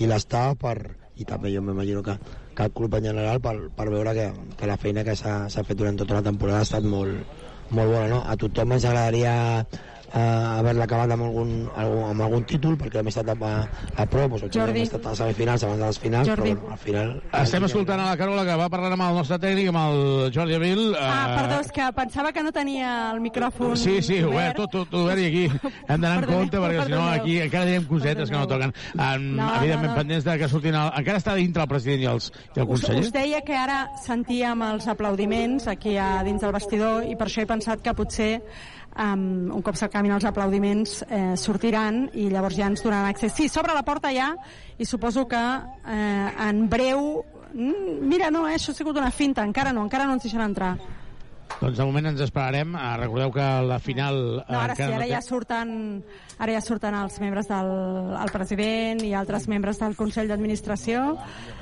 i l'estaf, per, i també jo m'imagino que, que el club en general per, per veure que, que la feina que s'ha fet durant tota la temporada ha estat molt, molt bona. No? A tothom ens agradaria eh, haver-la acabat amb algun, algun, amb algun títol perquè hem estat a, a prop, doncs, Jordi. hem estat a semifinals abans de les finals Jordi. però bueno, al final Estem escoltant a la Carola que va parlar amb el nostre tècnic, amb el Jordi Abril. Ah, eh, perdó, és que pensava que no tenia el micròfon Sí, sí, obert, tot, tot, tot obert i aquí hem d'anar en compte perquè si no aquí encara tenim cosetes que no toquen. Um, No, evidentment no, no. pendents de que surtin... El, encara està dintre el president i, els, i el Us, conseller? us deia que ara sentíem els aplaudiments aquí a dins del vestidor i per això he pensat que potser um, un cop s'acabin els aplaudiments eh, sortiran i llavors ja ens donaran accés. Sí, s'obre la porta ja i suposo que eh, en breu... Mm, Mira, no, eh, això ha sigut una finta, encara no, encara no ens deixaran entrar. Doncs de moment ens esperarem. Uh, recordeu que la final... No, ara sí, ara té- ja surten, ara ja surten els membres del el president i altres membres del Consell d'Administració eh,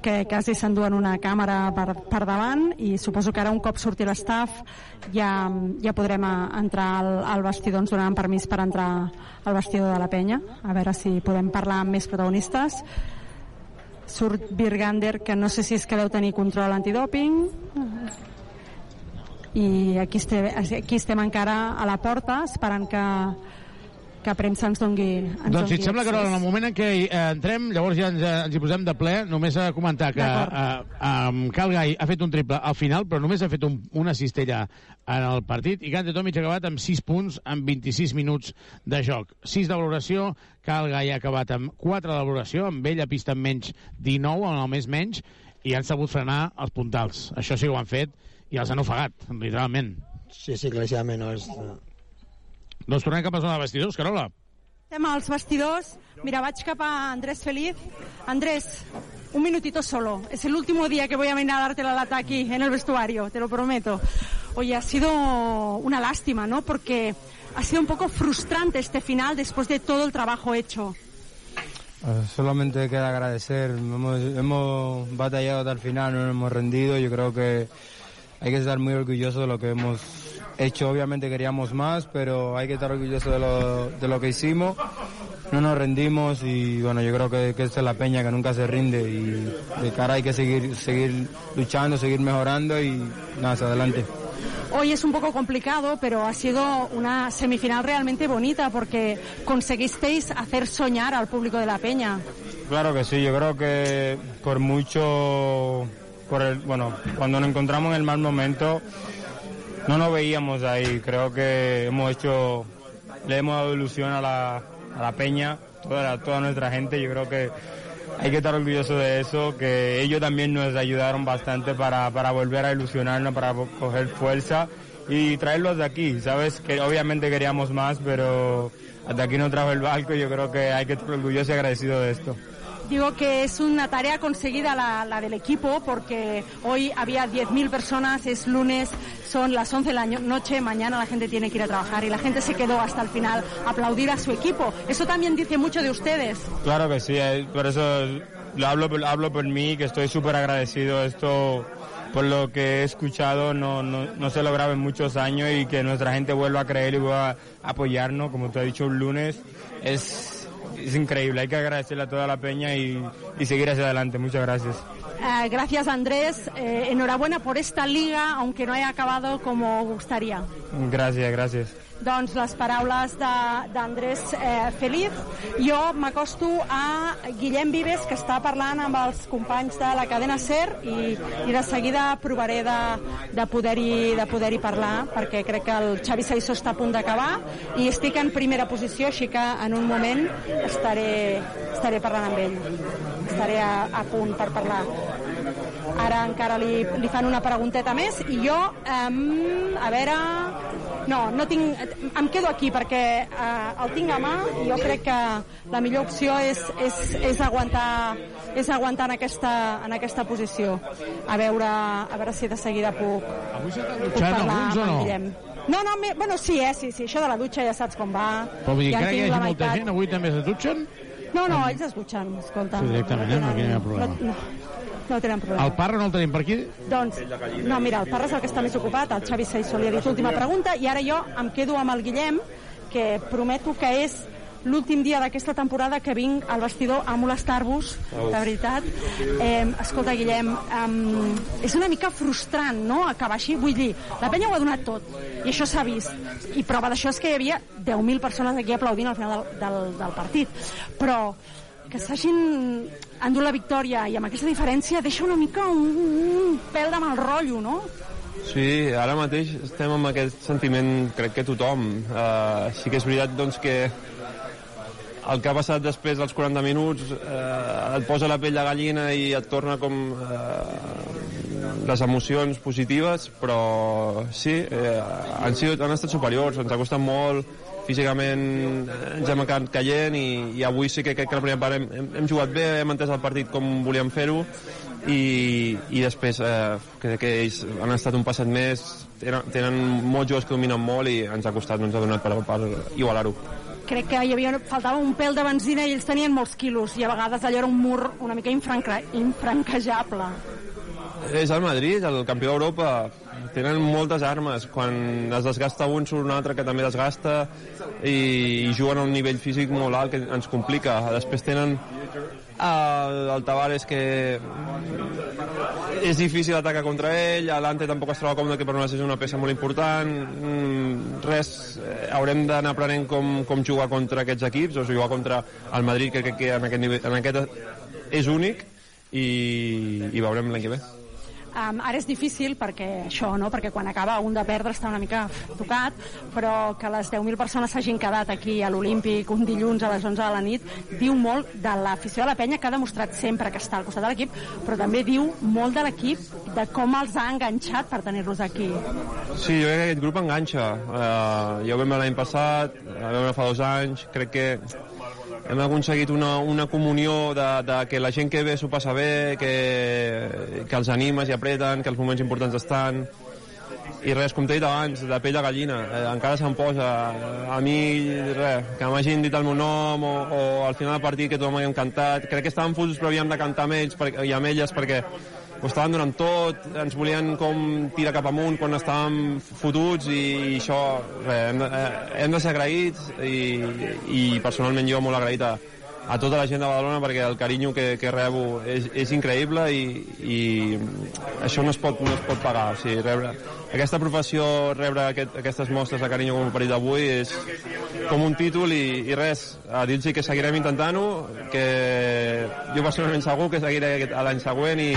que quasi s'enduen una càmera per, per davant i suposo que ara un cop surti l'estaf ja, ja podrem a, entrar al, al vestidor, ens donaran permís per entrar al vestidor de la penya a veure si podem parlar amb més protagonistes. Surt Birgander que no sé si és que deu tenir control antidòping i aquí estem, aquí estem encara a la porta esperant que, que premsa ens dongui ens Doncs si et sembla que accés. en el moment en què eh, entrem, llavors ja ens, eh, ens hi posem de ple, només a comentar que eh, um, Calgai ha fet un triple al final, però només ha fet un, una cistella en el partit, i Gante Tomic ha acabat amb 6 punts en 26 minuts de joc. 6 de valoració, Calgai ha acabat amb 4 de valoració, amb ella pista amb menys 19, en el més menys, i han sabut frenar els puntals. Això sí que ho han fet, i els han ofegat, literalment. Sí, sí, claríssimament. No és... Doncs tornem cap a zona de vestidors, Carola. Estem als vestidors. Mira, vaig cap a Andrés Feliz. Andrés, un minutito solo. Es el último día que voy a venir a darte la lata aquí, en el vestuario, te lo prometo. Oye, ha sido una lástima, ¿no? Porque ha sido un poco frustrante este final después de todo el trabajo hecho. Eh, Solamente queda agradecer, hemos, hemos batallado hasta el final, no nos hemos rendido, yo creo que hay que estar muy orgulloso de lo que hemos hecho, obviamente queríamos más, pero hay que estar orgulloso de lo, de lo que hicimos, no nos rendimos y bueno, yo creo que, que esta es la peña que nunca se rinde y de cara hay que seguir, seguir luchando, seguir mejorando y nada, hacia adelante. Hoy es un poco complicado, pero ha sido una semifinal realmente bonita porque conseguisteis hacer soñar al público de la Peña. Claro que sí, yo creo que por mucho, por el, bueno, cuando nos encontramos en el mal momento, no nos veíamos ahí. Creo que hemos hecho, le hemos dado ilusión a la, a la peña, toda, toda nuestra gente. Yo creo que hay que estar orgulloso de eso, que ellos también nos ayudaron bastante para, para volver a ilusionarnos, para coger fuerza y traerlos de aquí. Sabes que obviamente queríamos más, pero hasta aquí no trajo el barco y yo creo que hay que estar orgulloso y agradecido de esto. Digo que es una tarea conseguida la, la del equipo porque hoy había 10.000 personas, es lunes, son las 11 de la noche, mañana la gente tiene que ir a trabajar y la gente se quedó hasta el final a aplaudir a su equipo. Eso también dice mucho de ustedes. Claro que sí, eh, por eso lo hablo, hablo por mí, que estoy súper agradecido esto por lo que he escuchado, no, no, no se lograba en muchos años y que nuestra gente vuelva a creer y vuelva a apoyarnos, como te he dicho, un lunes, es, es increíble, hay que agradecerle a toda la peña y, y seguir hacia adelante, muchas gracias. Eh, gracias Andrés, Eh, enhorabuena por esta liga, aunque no haya acabado como gustaría. Gracias, gracias. Doncs les paraules d'Andrés eh, Feliz. Jo m'acosto a Guillem Vives, que està parlant amb els companys de la cadena SER i, i de seguida provaré de, de poder-hi de poder parlar, perquè crec que el Xavi Saissó està a punt d'acabar i estic en primera posició, així que en un moment estaré, estaré parlant amb ell. Estaré a, a punt per parlar. Ara encara li, li fan una pregunteta més i jo, um, a veure... No, no tinc, em quedo aquí perquè eh, el tinc a mà i jo crec que la millor opció és, és, és, aguantar, és aguantar en aquesta, en aquesta posició. A veure, a veure si de seguida puc, puc parlar amb en no? Guillem. No, no, me, bueno, sí, eh, sí, sí, això de la dutxa ja saps com va. Però vull dir, ja encara que hi hagi molta gent, avui també es dutxen? No, no, ells es dutxen, escolta. Sí, directament, eh? No, aquí no hi ha problema. No, no, no tenen problema. El Parra no el tenim per aquí? Doncs, no, mira, el Parra és el que està més ocupat, el Xavi Saissó li ha dit última pregunta, i ara jo em quedo amb el Guillem, que prometo que és l'últim dia d'aquesta temporada que vinc al vestidor a molestar-vos, de veritat. Eh, escolta, Guillem, eh, és una mica frustrant, no?, acabar així. Vull dir, la penya ho ha donat tot, i això s'ha vist. I prova d'això és que hi havia 10.000 persones aquí aplaudint al final del, del, del partit. Però que s'hagin endut la victòria i amb aquesta diferència deixa una mica un, un pèl de mal rotllo, no? Sí, ara mateix estem amb aquest sentiment, crec que tothom. Uh, sí que és veritat doncs, que el que ha passat després dels 40 minuts eh, et posa la pell de gallina i et torna com eh, les emocions positives, però sí, eh, han, sigut, han estat superiors, ens ha costat molt, físicament ens hem acabat caient i, i avui sí que crec que la primera part hem, hem, hem jugat bé, hem entès el partit com volíem fer-ho i, i després eh, crec que ells han estat un passet més tenen, tenen molts jugadors que dominen molt i ens ha costat, no ens ha donat per, per igualar-ho Crec que hi havia, faltava un pèl de benzina i ells tenien molts quilos i a vegades allò era un mur una mica infranca, infranquejable. És el Madrid, el campió d'Europa. Tenen moltes armes. Quan es desgasta un, surt un altre que també desgasta i, i juguen a un nivell físic molt alt que ens complica. Després tenen el, el Tavares que és difícil atacar contra ell, l'Ante tampoc es troba còmode que per nosaltres és una peça molt important mm, res, eh, haurem d'anar aprenent com, com jugar contra aquests equips o jugar contra el Madrid que crec que en aquest, nivell, en aquest és únic i, i veurem l'any que ve Um, ara és difícil perquè això, no? perquè quan acaba un de perdre està una mica tocat, però que les 10.000 persones s'hagin quedat aquí a l'Olímpic un dilluns a les 11 de la nit diu molt de l'afició de la penya que ha demostrat sempre que està al costat de l'equip, però també diu molt de l'equip de com els ha enganxat per tenir-los aquí. Sí, jo crec que aquest grup enganxa. Uh, ja ho vam l'any passat, vam veure fa dos anys, crec que hem aconseguit una, una comunió de, de que la gent que ve s'ho passa bé, que, que els animes i apreten, que els moments importants estan, i res, com t'he dit abans, de pell de gallina, eh, encara se'm posa. A mi, res, que m'hagin dit el meu nom o, o al final del partit que tothom haguem cantat. Crec que estàvem fotos però havíem de cantar amb ells per, i amb elles perquè ho estaven donant tot, ens volien com tirar cap amunt quan estàvem fotuts i, i això, res, hem de, eh, hem de ser agraïts i, i personalment jo molt agraït a, a tota la gent de Badalona perquè el carinyo que, que rebo és, és increïble i, i això no es pot, no es pot pagar. O sigui, rebre, aquesta professió, rebre aquest, aquestes mostres de carinyo com el partit d'avui és com un títol i, i res, a dir-los que seguirem intentant-ho, que jo personalment segur que seguiré l'any següent i,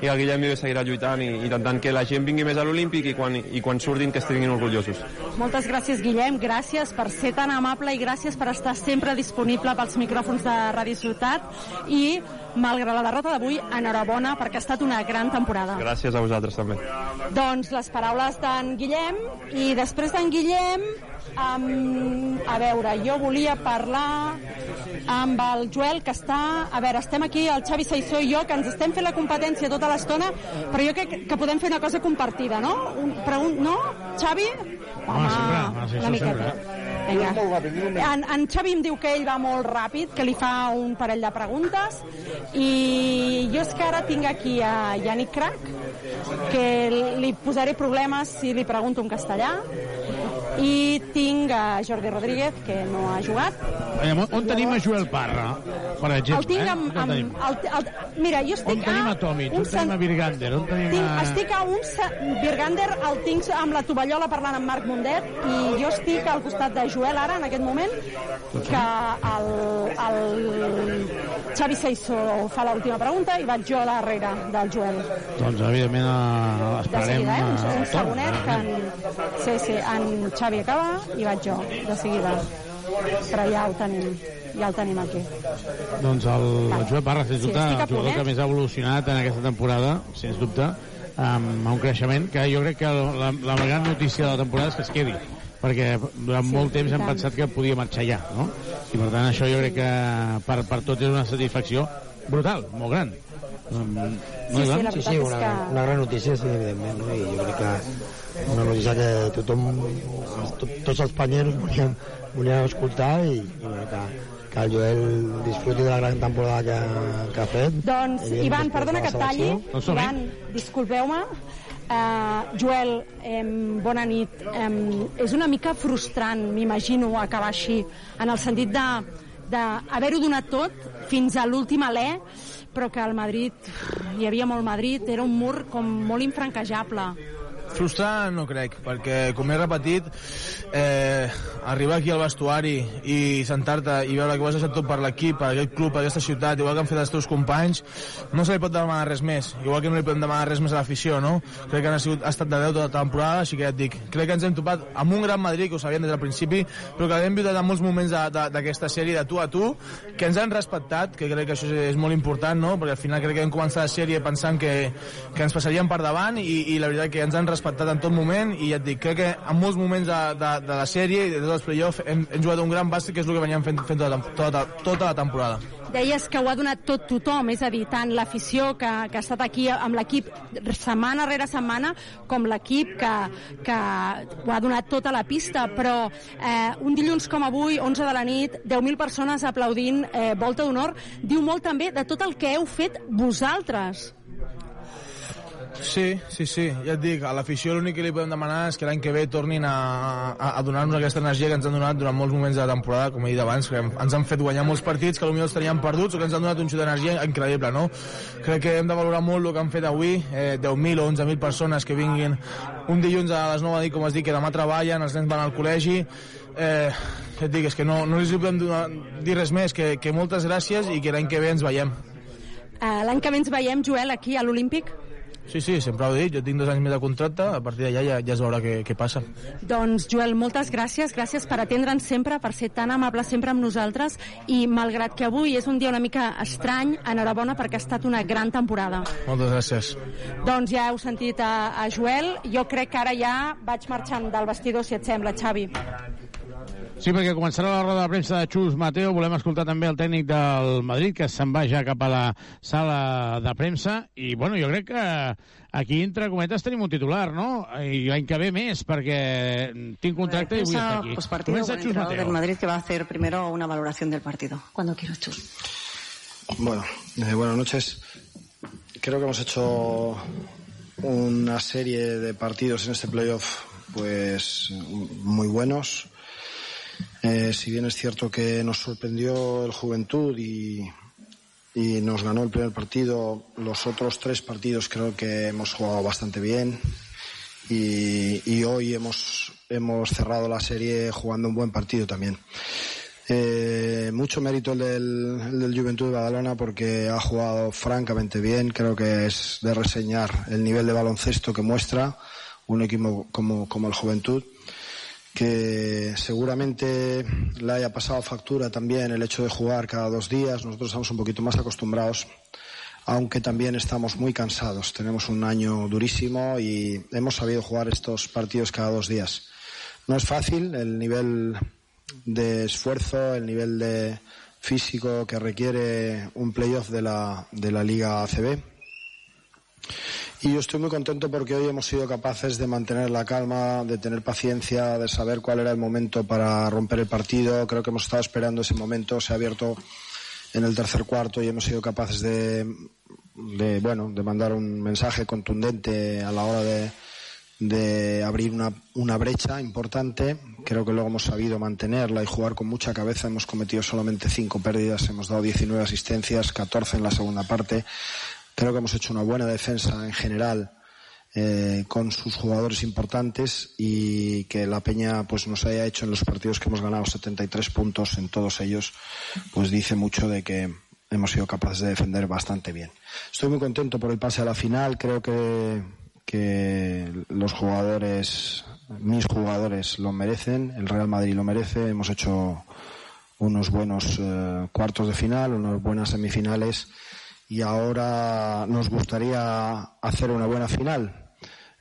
i el Guillem Vives seguirà lluitant i intentant que la gent vingui més a l'Olímpic i quan, i quan surtin que estiguin orgullosos. Moltes gràcies, Guillem. Gràcies per ser tan amable i gràcies per estar sempre disponible pels micròfons de Ràdio Ciutat. I, malgrat la derrota d'avui, enhorabona perquè ha estat una gran temporada. Gràcies a vosaltres també. Doncs les paraules d'en Guillem i després d'en Guillem um, a veure, jo volia parlar amb el Joel que està, a veure, estem aquí el Xavi Saissó i jo que ens estem fent la competència tota l'estona però jo crec que podem fer una cosa compartida no? Un, pregun no? Xavi? Home, sempre, home, sí, una. Vinga. En, en Xavi em diu que ell va molt ràpid, que li fa un parell de preguntes i jo és que ara tinc aquí a Yannick Crac que li posaré problemes si li pregunto en castellà i tinc a Jordi Rodríguez que no ha jugat on, on tenim a Joel Parra, per exemple? el tinc eh? amb, On amb el, el, mira, jo estic On tenim a Tomic? On tenim a Virgander? On tenim tinc, a... estic a un... Virgander el tinc amb la tovallola parlant amb Marc Mundet i jo estic al costat de Joel ara, en aquest moment, que el, el Xavi Seiso fa l'última pregunta i vaig jo darrere del Joel. Doncs, evidentment, eh, De seguida, eh? Un, eh, un segonet que en, sí, sí, en Xavi acaba i vaig jo, de seguida. Però ja ho tenim, ja el tenim aquí. Doncs el, el Joel Parra, sens Sí, dubte, a el jugador punt, eh? que més ha evolucionat en aquesta temporada, sens dubte, amb un creixement que jo crec que la, la gran notícia de la temporada és que es quedi perquè durant Sí, molt temps hem pensat que podia marxar ja, no? I per tant això jo crec que per, per tot és una satisfacció brutal, molt gran. Um, Sí, sí, la sí, sí, una, que... una gran notícia, sí, evidentment, no? i jo crec que una notícia que tothom, tot, tots els panyeros volien, volien escoltar i, i bueno, que, que el Joel disfruti de la gran temporada que, que ha fet. Doncs, Ivan, perdona que et talli. som-hi. Ivan, disculpeu-me. Uh, Joel, eh, bona nit. Eh, és una mica frustrant, m'imagino, acabar així, en el sentit de d'haver-ho donat tot fins a l'últim alè, però que al Madrid hi havia molt Madrid, era un mur com molt infranquejable. Frustrant no crec, perquè com he repetit, eh, arribar aquí al vestuari i sentar-te i veure que ho has deixat tot per l'equip, per aquest club, per aquesta ciutat, igual que han fet els teus companys, no se li pot demanar res més, igual que no li podem demanar res més a l'afició, no? Crec que han sigut, ha estat de 10 tota la temporada, així que ja et dic, crec que ens hem topat amb un gran Madrid, que ho sabíem des del principi, però que hem viut en molts moments d'aquesta sèrie de tu a tu, que ens han respectat, que crec que això és, molt important, no? Perquè al final crec que hem començat la sèrie pensant que, que ens passaríem per davant i, i la veritat que ens han respectat en tot moment i ja et dic, crec que en molts moments de, de, de la sèrie i de tots els play-offs hem, hem jugat un gran bàsquet que és el que veníem fent, fent tota, tota, tota la temporada. Deies que ho ha donat tot tothom, és a dir, tant l'afició que, que ha estat aquí amb l'equip setmana rere setmana, com l'equip que, que ho ha donat tota la pista, però eh, un dilluns com avui, 11 de la nit, 10.000 persones aplaudint eh, Volta d'Honor, diu molt també de tot el que heu fet vosaltres. Sí, sí, sí, ja et dic, a l'afició l'únic que li podem demanar és que l'any que ve tornin a, a, a donar-nos aquesta energia que ens han donat durant molts moments de la temporada, com he dit abans, que ens han fet guanyar molts partits que potser els teníem perduts o que ens han donat un xut d'energia increïble, no? Crec que hem de valorar molt el que han fet avui, eh, 10.000 o 11.000 persones que vinguin un dilluns a les 9 a dir, com es dic, que demà treballen, els nens van al col·legi, eh, et dic, és que no, no els podem donar, dir res més, que, que moltes gràcies i que l'any que ve ens veiem. Uh, l'any que ve ens veiem, Joel, aquí a l'Olímpic? Sí, sí, sempre ho he dit, jo tinc dos anys més de contracte, a partir d'allà ja, ja es veurà què, què passa. Doncs, Joel, moltes gràcies, gràcies per atendre'ns sempre, per ser tan amable sempre amb nosaltres, i malgrat que avui és un dia una mica estrany, enhorabona perquè ha estat una gran temporada. Moltes gràcies. Doncs ja heu sentit a, a Joel, jo crec que ara ja vaig marxant del vestidor, si et sembla, Xavi. Sí, perquè començarà la roda de premsa de Xus Mateo. Volem escoltar també el tècnic del Madrid, que se'n va ja cap a la sala de premsa. I, bueno, jo crec que aquí, entre cometes, tenim un titular, no? I l'any que ve més, perquè tinc contracte i vull estar aquí. Postpartido con entrenador del Madrid, que va a hacer primero una valoración del partido. Cuando quiero, Chus. Bueno, eh, buenas noches. Creo que hemos hecho una serie de partidos en este playoff pues muy buenos, eh, si bien es cierto que nos sorprendió el Juventud y, nos ganó el primer partido, los otros tres partidos creo que hemos jugado bastante bien y, hoy hemos, hemos cerrado la serie jugando un buen partido también. Eh, mucho mérito el del, el del, Juventud de Badalona porque ha jugado francamente bien. Creo que es de reseñar el nivel de baloncesto que muestra un equipo como, como el Juventud que seguramente le haya pasado factura también el hecho de jugar cada dos días. Nosotros estamos un poquito más acostumbrados, aunque también estamos muy cansados. Tenemos un año durísimo y hemos sabido jugar estos partidos cada dos días. No es fácil el nivel de esfuerzo, el nivel de físico que requiere un playoff de la, de la Liga ACB. Y yo estoy muy contento porque hoy hemos sido capaces de mantener la calma, de tener paciencia, de saber cuál era el momento para romper el partido. Creo que hemos estado esperando ese momento. Se ha abierto en el tercer cuarto y hemos sido capaces de, de bueno, de mandar un mensaje contundente a la hora de, de abrir una, una brecha importante. Creo que luego hemos sabido mantenerla y jugar con mucha cabeza. Hemos cometido solamente cinco pérdidas, hemos dado 19 asistencias, 14 en la segunda parte. Creo que hemos hecho una buena defensa en general eh, con sus jugadores importantes y que la Peña pues nos haya hecho en los partidos que hemos ganado 73 puntos en todos ellos, pues dice mucho de que hemos sido capaces de defender bastante bien. Estoy muy contento por el pase a la final. Creo que, que los jugadores, mis jugadores lo merecen, el Real Madrid lo merece. Hemos hecho unos buenos eh, cuartos de final, unas buenas semifinales y ahora nos gustaría hacer una buena final.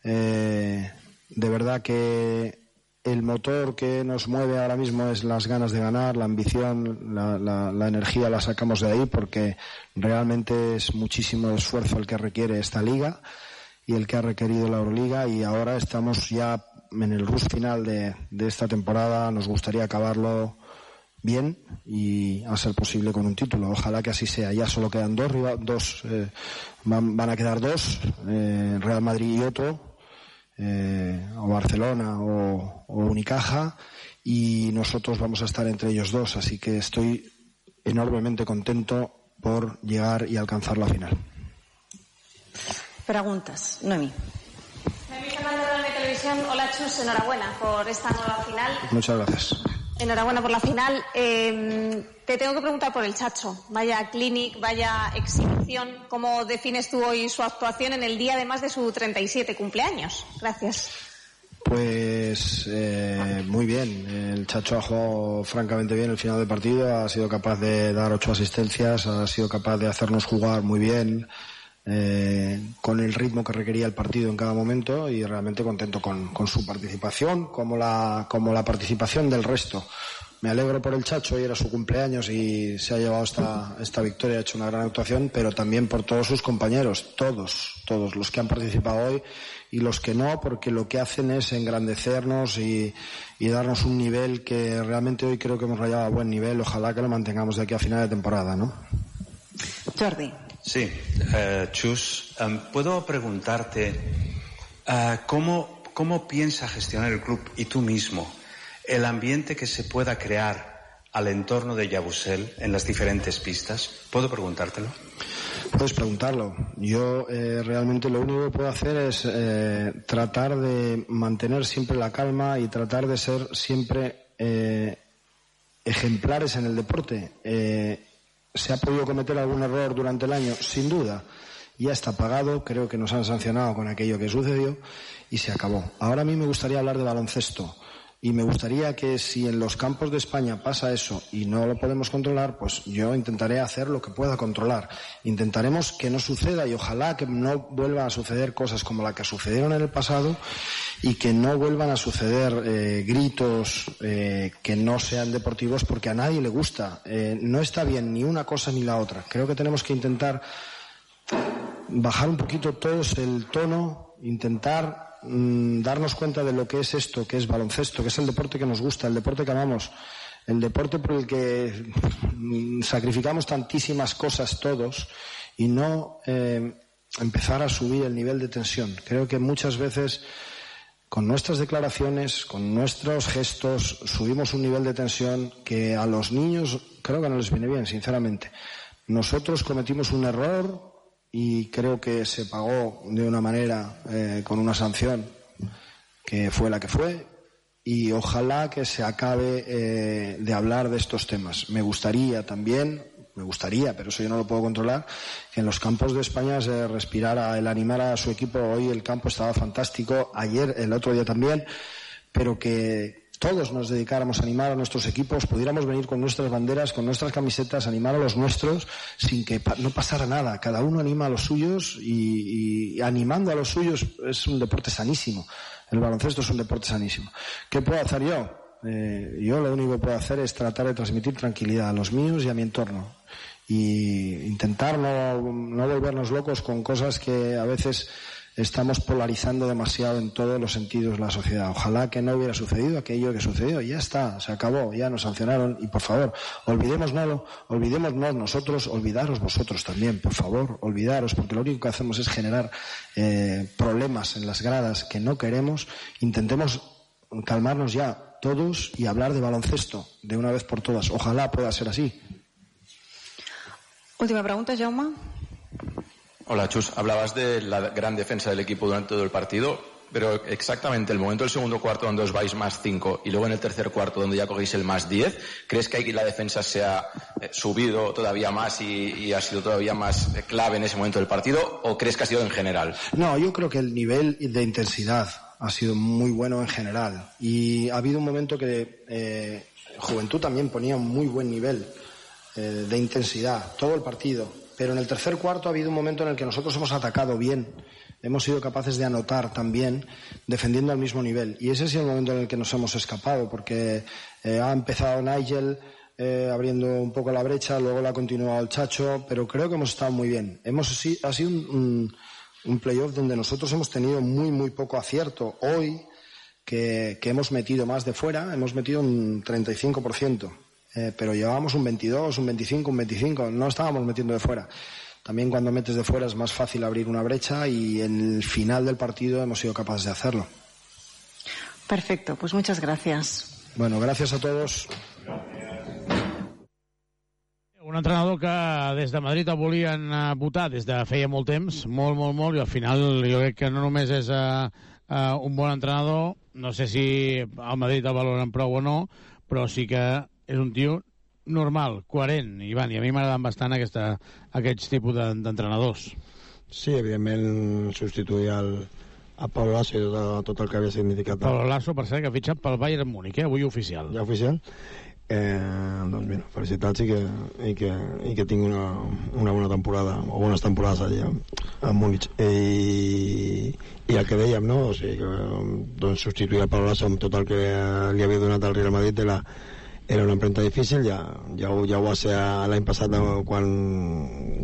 Eh, de verdad que el motor que nos mueve ahora mismo es las ganas de ganar, la ambición, la, energía la sacamos de ahí porque realmente es muchísimo esfuerzo el que requiere esta liga y el que ha requerido la Euroliga y ahora estamos ya en el rush final de esta temporada. Nos gustaría acabarlo bien y a ser posible con un título. Ojalá que así sea. Ya solo quedan dos, dos eh, van, van, a quedar dos, eh, Real Madrid y Otto, eh, o Barcelona o, o Unicaja y nosotros vamos a estar entre ellos dos, así que estoy enormemente contento por llegar y alcanzar la final. Preguntas, Noemí. Noemí Fernández de Televisión. Hola Chus, enhorabuena por esta nueva final. Muchas gracias. Enhorabuena por la final. Eh, te tengo que preguntar por el Chacho. Vaya clinic, vaya exhibición. ¿Cómo defines tú hoy su actuación en el día además de su 37 cumpleaños? Gracias. Pues eh, muy bien. El Chacho ha jugado francamente bien el final del partido. Ha sido capaz de dar ocho asistencias. Ha sido capaz de hacernos jugar muy bien. Eh, con el ritmo que requería el partido en cada momento y realmente contento con, su participación como la, como la participación del resto. Me alegro por el Chacho, hoy era su cumpleaños y se ha llevado esta, esta victoria, ha hecho una gran actuación, pero también por todos sus compañeros, todos, todos los que han participado hoy y los que no, porque lo que hacen es engrandecernos y, y darnos un nivel que realmente hoy creo que hemos rayado a buen nivel. Ojalá que lo mantengamos de aquí a final de temporada, ¿no? Jordi. Sí, eh, Chus, em, ¿puedo preguntarte eh, cómo, cómo piensa gestionar el club y tú mismo el ambiente que se pueda crear al entorno de Yabusel en las diferentes pistas? ¿Puedo preguntártelo? Puedes preguntarlo. Yo eh, realmente lo único que puedo hacer es eh, tratar de mantener siempre la calma y tratar de ser siempre eh, ejemplares en el deporte. ¿Se ha podido cometer algún error durante el año? Sin duda. Ya está pagado, creo que nos han sancionado con aquello que sucedió y se acabó. Ahora a mí me gustaría hablar de baloncesto y me gustaría que si en los campos de España pasa eso y no lo podemos controlar, pues yo intentaré hacer lo que pueda controlar. Intentaremos que no suceda y ojalá que no vuelvan a suceder cosas como la que sucedieron en el pasado y que no vuelvan a suceder eh, gritos eh, que no sean deportivos porque a nadie le gusta. Eh, no está bien ni una cosa ni la otra. Creo que tenemos que intentar bajar un poquito todos el tono, intentar mm, darnos cuenta de lo que es esto, que es baloncesto, que es el deporte que nos gusta, el deporte que amamos, el deporte por el que mm, sacrificamos tantísimas cosas todos y no empezar a subir el nivel de tensión. Creo que muchas veces con nuestras declaraciones, con nuestros gestos, subimos un nivel de tensión que a los niños creo que no les viene bien, sinceramente. Nosotros cometimos un error y creo que se pagó de una manera eh, con una sanción que fue la que fue y ojalá que se acabe eh, de hablar de estos temas. Me gustaría también, me gustaría, pero eso yo no lo puedo controlar, que en los campos de España se respirara el animar a su equipo. Hoy el campo estaba fantástico, ayer, el otro día también, pero que todos nos dedicáramos a animar a nuestros equipos, pudiéramos venir con nuestras banderas, con nuestras camisetas, animar a los nuestros, sin que no pasara nada. Cada uno anima a los suyos y animando a los suyos es un deporte sanísimo. El baloncesto es un deporte sanísimo. ¿Qué puedo hacer yo? Eh, yo lo único que puedo hacer es tratar de transmitir tranquilidad a los míos y a mi entorno. Y intentar no, no volvernos locos con cosas que a veces estamos polarizando demasiado en todos los sentidos la sociedad. Ojalá que no hubiera sucedido aquello que sucedió. Ya está, se acabó, ya nos sancionaron. Y por favor, olvidémoslo, olvidémonos nosotros, olvidaros vosotros también, por favor, olvidaros, porque lo único que hacemos es generar eh, problemas en las gradas que no queremos. Intentemos calmarnos ya todos y hablar de baloncesto de una vez por todas. Ojalá pueda ser así. Última pregunta, Jaume. Hola, Chus. Hablabas de la gran defensa del equipo durante todo el partido, pero exactamente el momento del segundo cuarto donde os vais más 5 y luego en el tercer cuarto donde ya cogéis el más 10, ¿crees que aquí la defensa se ha eh, subido todavía más y, y, ha sido todavía más eh, clave en ese momento del partido o crees que ha sido en general? No, yo creo que el nivel de intensidad ha sido muy bueno en general y ha habido un momento que eh, Juventud también ponía un muy buen nivel eh, de intensidad, todo el partido pero en el tercer cuarto ha habido un momento en el que nosotros hemos atacado bien, hemos sido capaces de anotar también, defendiendo al mismo nivel. Y ese sido el momento en el que nos hemos escapado, porque eh, ha empezado Nigel abriendo un poco la brecha, luego la ha continuado el Chacho, pero creo que hemos estado muy bien. Hemos, ha sido un, un playoff donde nosotros hemos tenido muy, muy poco acierto. Hoy, que, que hemos metido más de fuera, hemos metido un 35% eh, pero llevábamos un 22, un 25, un 25, no estábamos metiendo de fuera. también cuando metes de fuera es más fácil abrir una brecha y en el final del partido hemos sido capaces de hacerlo. Perfecto, pues muchas gracias. Bueno, gracias a todos. Un entrenador que des de Madrid el volien eh, votar des de feia molt temps, molt, molt, molt, i al final jo crec que no només és uh, uh, un bon entrenador, no sé si al Madrid el valoren prou o no, però sí que és un tio normal, coherent, Ivan, i a mi m'agraden bastant aquesta, aquests tipus d'entrenadors. Sí, evidentment substituir el, a Pablo Lasso i tot, tot el que havia significat. Pablo Lasso, per cert, que ha fitxat pel Bayern Múnich, eh? avui oficial. Ja oficial? Eh, doncs mira, felicitats i que, i que, i que tingui una, una bona temporada o bones temporades allà a Múnich i, i el que dèiem no? o sigui, que, doncs substituir el Pablo Lasso amb tot el que li havia donat al Real Madrid era, era una empremta difícil ja, ja, ho, ja ho va ser l'any passat eh, quan,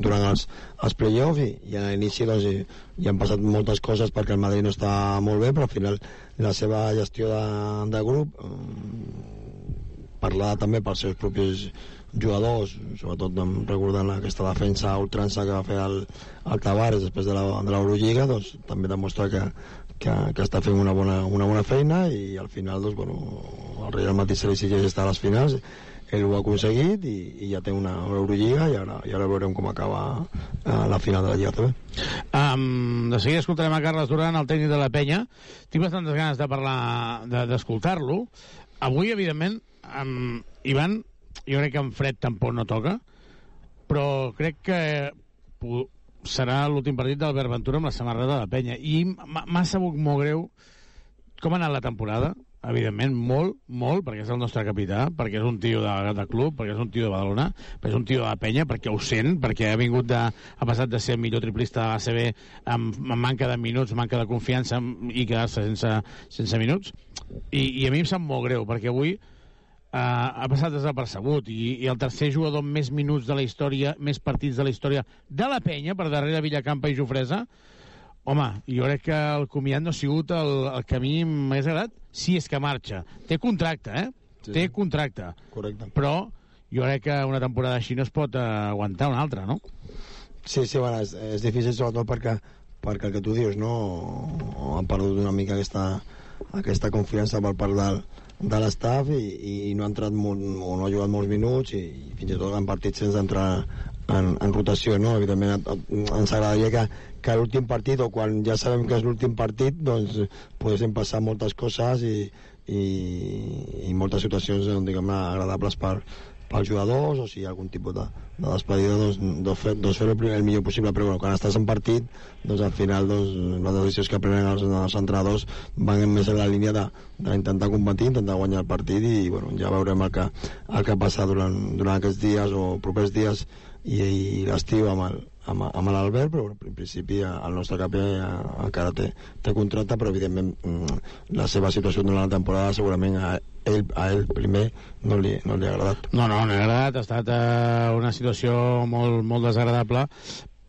durant els, els play-offs i, i a l'inici doncs, hi, hi han passat moltes coses perquè el Madrid no està molt bé però al final la seva gestió de, de grup parlar també pels seus propis jugadors, sobretot recordant aquesta defensa ultrança que va fer el, el Tavares després de l'Eurolliga, doncs també demostra que, que, que està fent una bona, una bona feina i al final doncs, bueno, el Real Madrid se li estar a les finals ell ho ha aconseguit i, i ja té una Eurolliga i ara, i ara veurem com acaba uh, la final de la Lliga també. Um, de seguida escoltarem a Carles Duran, el tècnic de la penya. Tinc bastantes ganes de parlar, d'escoltar-lo. Avui, evidentment, um, Ivan, jo crec que en Fred tampoc no toca, però crec que serà l'últim partit d'Albert Ventura amb la samarreta de penya. I m'ha sabut molt greu com ha anat la temporada, evidentment, molt, molt, perquè és el nostre capità, perquè és un tio de, de club, perquè és un tio de Badalona, perquè és un tio de la penya, perquè ho sent, perquè ha vingut de, ha passat de ser el millor triplista de l'ACB amb, amb manca de minuts, manca de confiança i quedar-se sense, sense minuts. I, I a mi em sap molt greu, perquè avui uh, ha passat desapercebut i, i el tercer jugador amb més minuts de la història, més partits de la història de la penya, per darrere Villacampa i Jofresa, home, jo crec que el comiat no ha sigut el, el que a mi m'hagués agradat, si és que marxa. Té contracte, eh? Sí. Té contracte. Correcte. Però jo crec que una temporada així no es pot uh, aguantar una altra, no? Sí, sí, bueno, és, és difícil sobretot perquè, perquè el que tu dius, no? Han perdut una mica aquesta, aquesta confiança per part del, de l'estaf i, i no ha entrat molt, o no ha jugat molts minuts i, i fins i tot han partit sense entrar en, en rotació, no? Evidentment ens agradaria que, que l'últim partit o quan ja sabem que és l'últim partit doncs poguessin passar moltes coses i, i, i moltes situacions diguem agradables per, pels jugadors o si hi ha algun tipus de, de despedida doncs, doncs, fer, doncs fer el, primer, el millor possible però bueno, quan estàs en partit doncs al final doncs, les decisions que prenen els, els entrenadors van més en la línia d'intentar competir, intentar guanyar el partit i bueno, ja veurem el que, el que passa durant, durant aquests dies o propers dies i, i l'estiu amb el, amb, amb l'Albert, però en principi el nostre cap encara té, té contracte, però evidentment mm, la seva situació durant la temporada segurament ell, a ell primer no li, no li ha agradat. No, no, no ha agradat, ha estat eh, una situació molt, molt desagradable,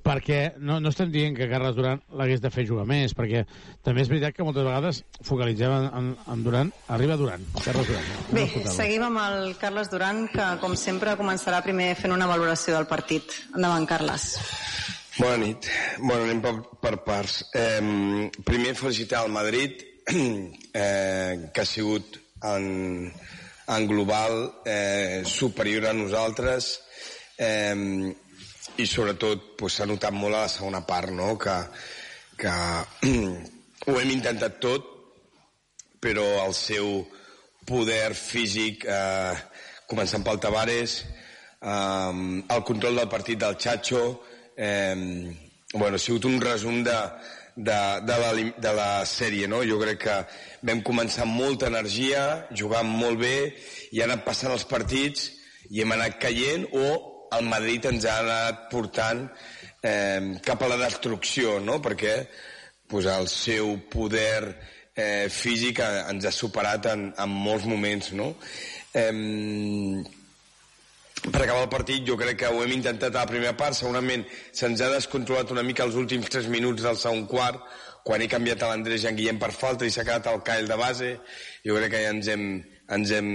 perquè no, no estem dient que Carles Duran l'hagués de fer jugar més, perquè també és veritat que moltes vegades focalitzem en, en, en Duran. Arriba Duran, Carles Duran. Bé, seguim amb el Carles Duran, que com sempre començarà primer fent una valoració del partit. Endavant, Carles. Bona nit. Bueno, anem per, per parts. Eh, primer felicitar el Madrid, *clears throat* eh, que ha sigut en, en global eh, superior a nosaltres. Eh, i sobretot s'ha pues, notat molt a la segona part no? que, que *clears throat* ho hem intentat tot però el seu poder físic eh, començant pel Tavares eh, el control del partit del Chacho eh, bueno, ha sigut un resum de, de, de, la, de la sèrie no? jo crec que vam començar amb molta energia jugant molt bé i han anat passant els partits i hem anat caient o el Madrid ens ha anat portant eh, cap a la destrucció, no? perquè pues, el seu poder eh, físic ens ha superat en, en molts moments. No? Eh, per acabar el partit jo crec que ho hem intentat a la primera part, segurament se'ns ha descontrolat una mica els últims 3 minuts del segon quart, quan he canviat a l'Andrés i en Guillem per falta i s'ha quedat el Kyle de base, jo crec que ja ens hem, ens hem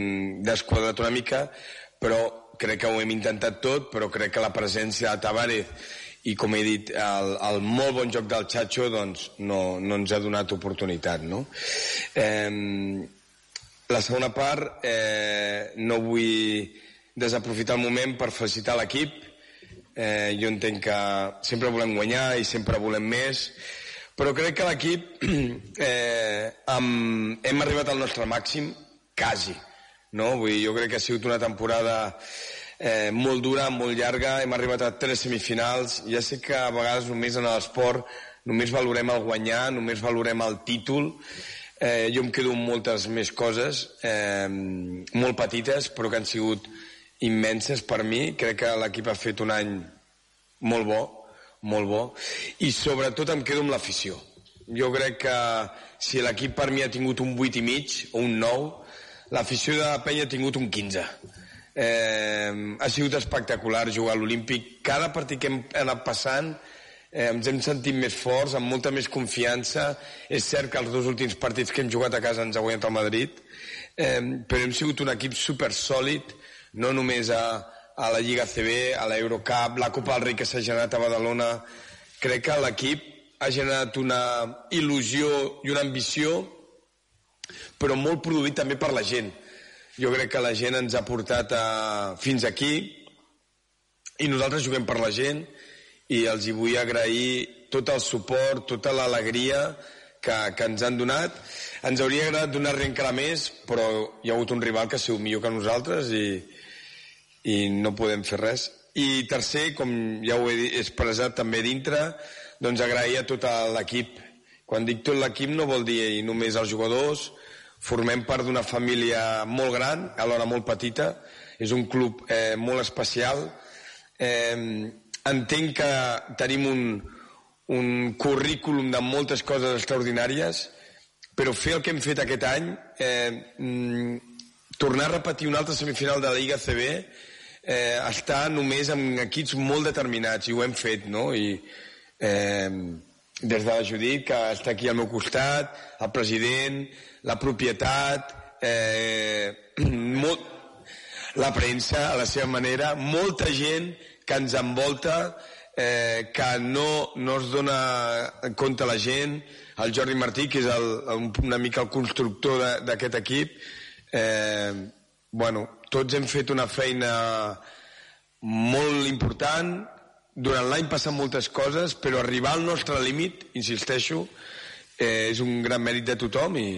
desquadrat una mica, però crec que ho hem intentat tot, però crec que la presència de Tavares i com he dit, el, el molt bon joc del Chacho doncs, no, no ens ha donat oportunitat. No? Eh, la segona part, eh, no vull desaprofitar el moment per felicitar l'equip. Eh, jo entenc que sempre volem guanyar i sempre volem més, però crec que l'equip *clears throat* eh, amb, hem arribat al nostre màxim, quasi. No? Vull dir, jo crec que ha sigut una temporada eh, molt dura, molt llarga, hem arribat a tres semifinals, ja sé que a vegades només en l'esport només valorem el guanyar, només valorem el títol, eh, jo em quedo amb moltes més coses, eh, molt petites, però que han sigut immenses per mi, crec que l'equip ha fet un any molt bo, molt bo, i sobretot em quedo amb l'afició. Jo crec que si l'equip per mi ha tingut un 8 i mig o un 9, l'afició de la penya ha tingut un 15 Eh, ha sigut espectacular jugar a l'Olímpic. Cada partit que hem anat passant eh, ens hem sentit més forts, amb molta més confiança. És cert que els dos últims partits que hem jugat a casa ens ha guanyat el Madrid, eh, però hem sigut un equip super sòlid, no només a, a la Lliga CB, a l'Eurocup, la Copa del Rei que s'ha generat a Badalona. Crec que l'equip ha generat una il·lusió i una ambició, però molt produït també per la gent jo crec que la gent ens ha portat a, fins aquí i nosaltres juguem per la gent i els hi vull agrair tot el suport, tota l'alegria que, que ens han donat. Ens hauria agradat donar-li encara més, però hi ha hagut un rival que ha sigut millor que nosaltres i, i no podem fer res. I tercer, com ja ho he expressat també dintre, doncs agrair a tot l'equip. Quan dic tot l'equip no vol dir només els jugadors, formem part d'una família molt gran, alhora molt petita, és un club eh, molt especial. Eh, entenc que tenim un, un currículum de moltes coses extraordinàries, però fer el que hem fet aquest any, eh, mm, tornar a repetir una altra semifinal de la Lliga CB, eh, està només amb equips molt determinats, i ho hem fet, no? I, eh, des de la Judit, que està aquí al meu costat, el president, la propietat, eh, *clears throat* molt, la premsa, a la seva manera, molta gent que ens envolta, eh, que no, no es dona compte la gent, el Jordi Martí, que és el, una mica el constructor d'aquest equip, eh, bueno, tots hem fet una feina molt important, durant l'any passen moltes coses, però arribar al nostre límit, insisteixo, eh, és un gran mèrit de tothom i,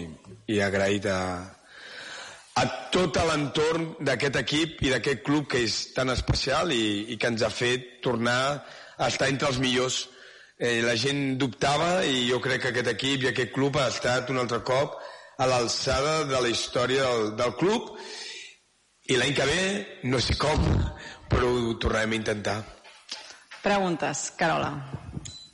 i agraït a, a tot l'entorn d'aquest equip i d'aquest club que és tan especial i, i que ens ha fet tornar a estar entre els millors. Eh, la gent dubtava i jo crec que aquest equip i aquest club ha estat un altre cop a l'alçada de la història del, del club i l'any que ve, no sé com, però ho tornarem a intentar. Preguntes, Carola.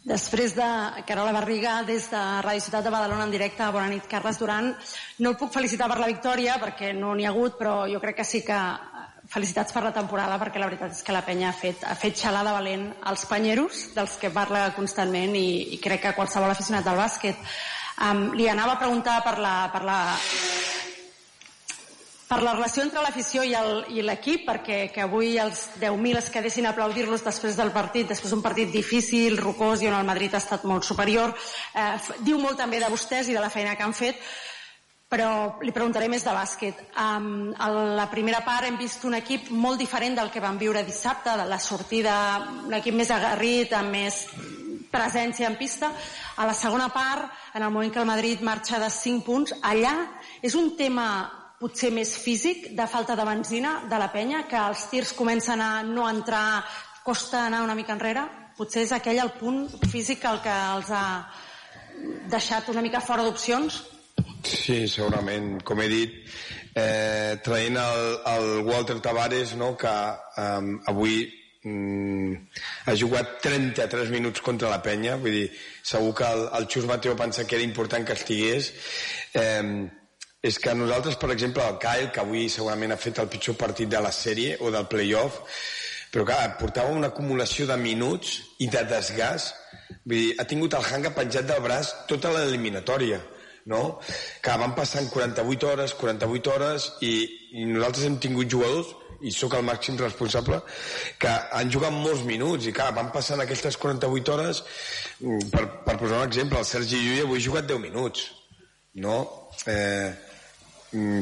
Després de Carola Barriga, des de Ràdio Ciutat de Badalona en directe, bona nit, Carles Duran. No el puc felicitar per la victòria, perquè no n'hi ha hagut, però jo crec que sí que eh, felicitats per la temporada, perquè la veritat és que la penya ha fet, ha fet xalada valent als panyeros, dels que parla constantment, i, i crec que qualsevol aficionat del bàsquet. Um, li anava a preguntar per la, per la per la relació entre l'afició i l'equip, perquè que avui els 10.000 es quedessin a aplaudir-los després del partit, després d'un partit difícil, rocós, i on el Madrid ha estat molt superior. Eh, diu molt també de vostès i de la feina que han fet, però li preguntaré més de bàsquet. Um, a la primera part hem vist un equip molt diferent del que vam viure dissabte, de la sortida, un equip més agarrit, amb més presència en pista. A la segona part, en el moment que el Madrid marxa de 5 punts, allà és un tema potser més físic, de falta de benzina de la penya, que els tirs comencen a no entrar, costa anar una mica enrere? Potser és aquell el punt físic el que els ha deixat una mica fora d'opcions? Sí, segurament. Com he dit, eh, traient el, el Walter Tavares, no, que eh, avui mm, ha jugat 33 minuts contra la penya, vull dir, segur que el, el Xus Mateo pensa que era important que estigués. Eh, és que nosaltres, per exemple, el Kyle, que avui segurament ha fet el pitjor partit de la sèrie o del playoff, però que portava una acumulació de minuts i de desgast. Vull dir, ha tingut el hanga penjat del braç tota l'eliminatòria, no? Que van passant 48 hores, 48 hores, i, i nosaltres hem tingut jugadors i sóc el màxim responsable, que han jugat molts minuts i clar, van passant aquestes 48 hores mm, per, per posar un exemple, el Sergi Llull avui ha jugat 10 minuts no? Eh,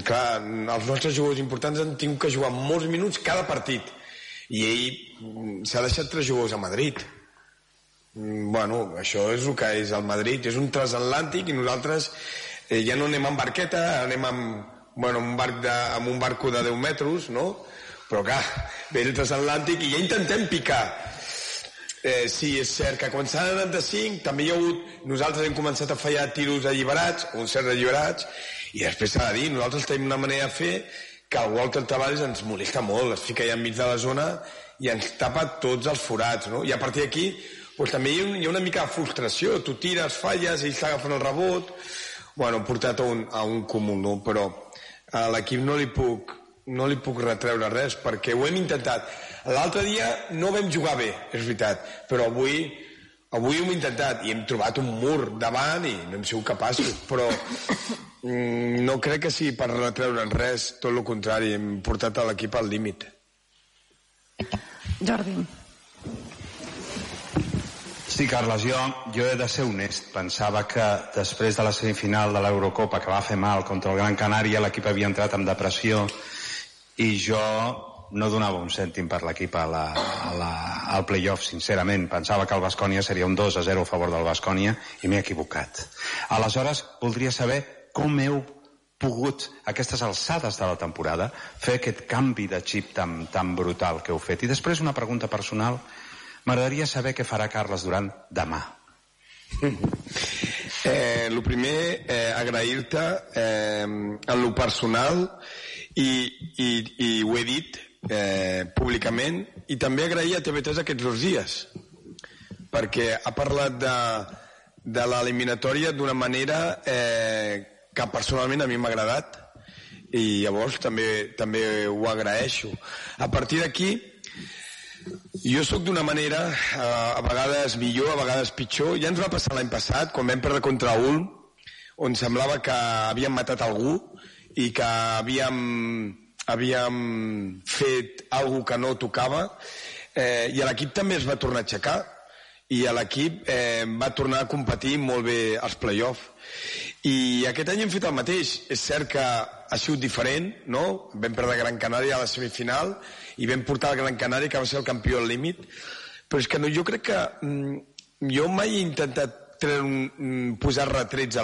clar, els nostres jugadors importants han tingut que jugar molts minuts cada partit i ell mm, s'ha deixat tres jugadors a Madrid Mm, bueno, això és el que és el Madrid, és un transatlàntic i nosaltres eh, ja no anem amb barqueta, anem amb, bueno, un barc de, amb un barco de 10 metres, no? Però clar, *laughs* ve el transatlàntic i ja intentem picar. Eh, sí, és cert que quan s'ha 95 també hi ha hagut, nosaltres hem començat a fallar tiros alliberats, uns certs alliberats, i després s'ha de dir, nosaltres tenim una manera de fer que el Walter Tavares ens molesta molt, es fica allà enmig de la zona i ens tapa tots els forats, no? I a partir d'aquí pues també hi ha, hi ha una mica de frustració, tu tires, falles, ells t'agafen el rebot, bueno, portat a un, a un comú, no? però a l'equip no li puc no li puc retreure res perquè ho hem intentat. L'altre dia no vam jugar bé, és veritat, però avui avui ho hem intentat i hem trobat un mur davant i no hem sigut capaços, però mm, no crec que sigui per retreure'n res, tot el contrari, hem portat a l'equip al límit. Jordi. Sí, Carles, jo, jo he de ser honest. Pensava que després de la semifinal de l'Eurocopa, que va fer mal contra el Gran Canària, l'equip havia entrat en depressió i jo no donava un cèntim per l'equip a la, a la, al playoff, sincerament. Pensava que el Bascònia seria un 2 a 0 a favor del Bascònia i m'he equivocat. Aleshores, voldria saber com heu pogut, a aquestes alçades de la temporada, fer aquest canvi de xip tan, tan brutal que heu fet. I després una pregunta personal. M'agradaria saber què farà Carles Duran demà. *laughs* Eh, el primer, eh, agrair-te eh, en lo personal i, i, i ho he dit eh, públicament i també agrair a TV3 aquests dos dies perquè ha parlat de, de l'eliminatòria d'una manera eh, que personalment a mi m'ha agradat i llavors també, també ho agraeixo. A partir d'aquí jo sóc d'una manera, eh, a vegades millor, a vegades pitjor. Ja ens va passar l'any passat, quan vam perdre contra Ulm, on semblava que havíem matat algú i que havíem, havíem fet alguna que no tocava. Eh, I l'equip també es va tornar a aixecar i l'equip eh, va tornar a competir molt bé als play-off. I aquest any hem fet el mateix. És cert que ha sigut diferent, no? Vam perdre Gran Canària a la semifinal i vam portar el Gran Canària, que va ser el campió al límit. Però és que no, jo crec que mm, jo mai he intentat treure un, mm, posar retrets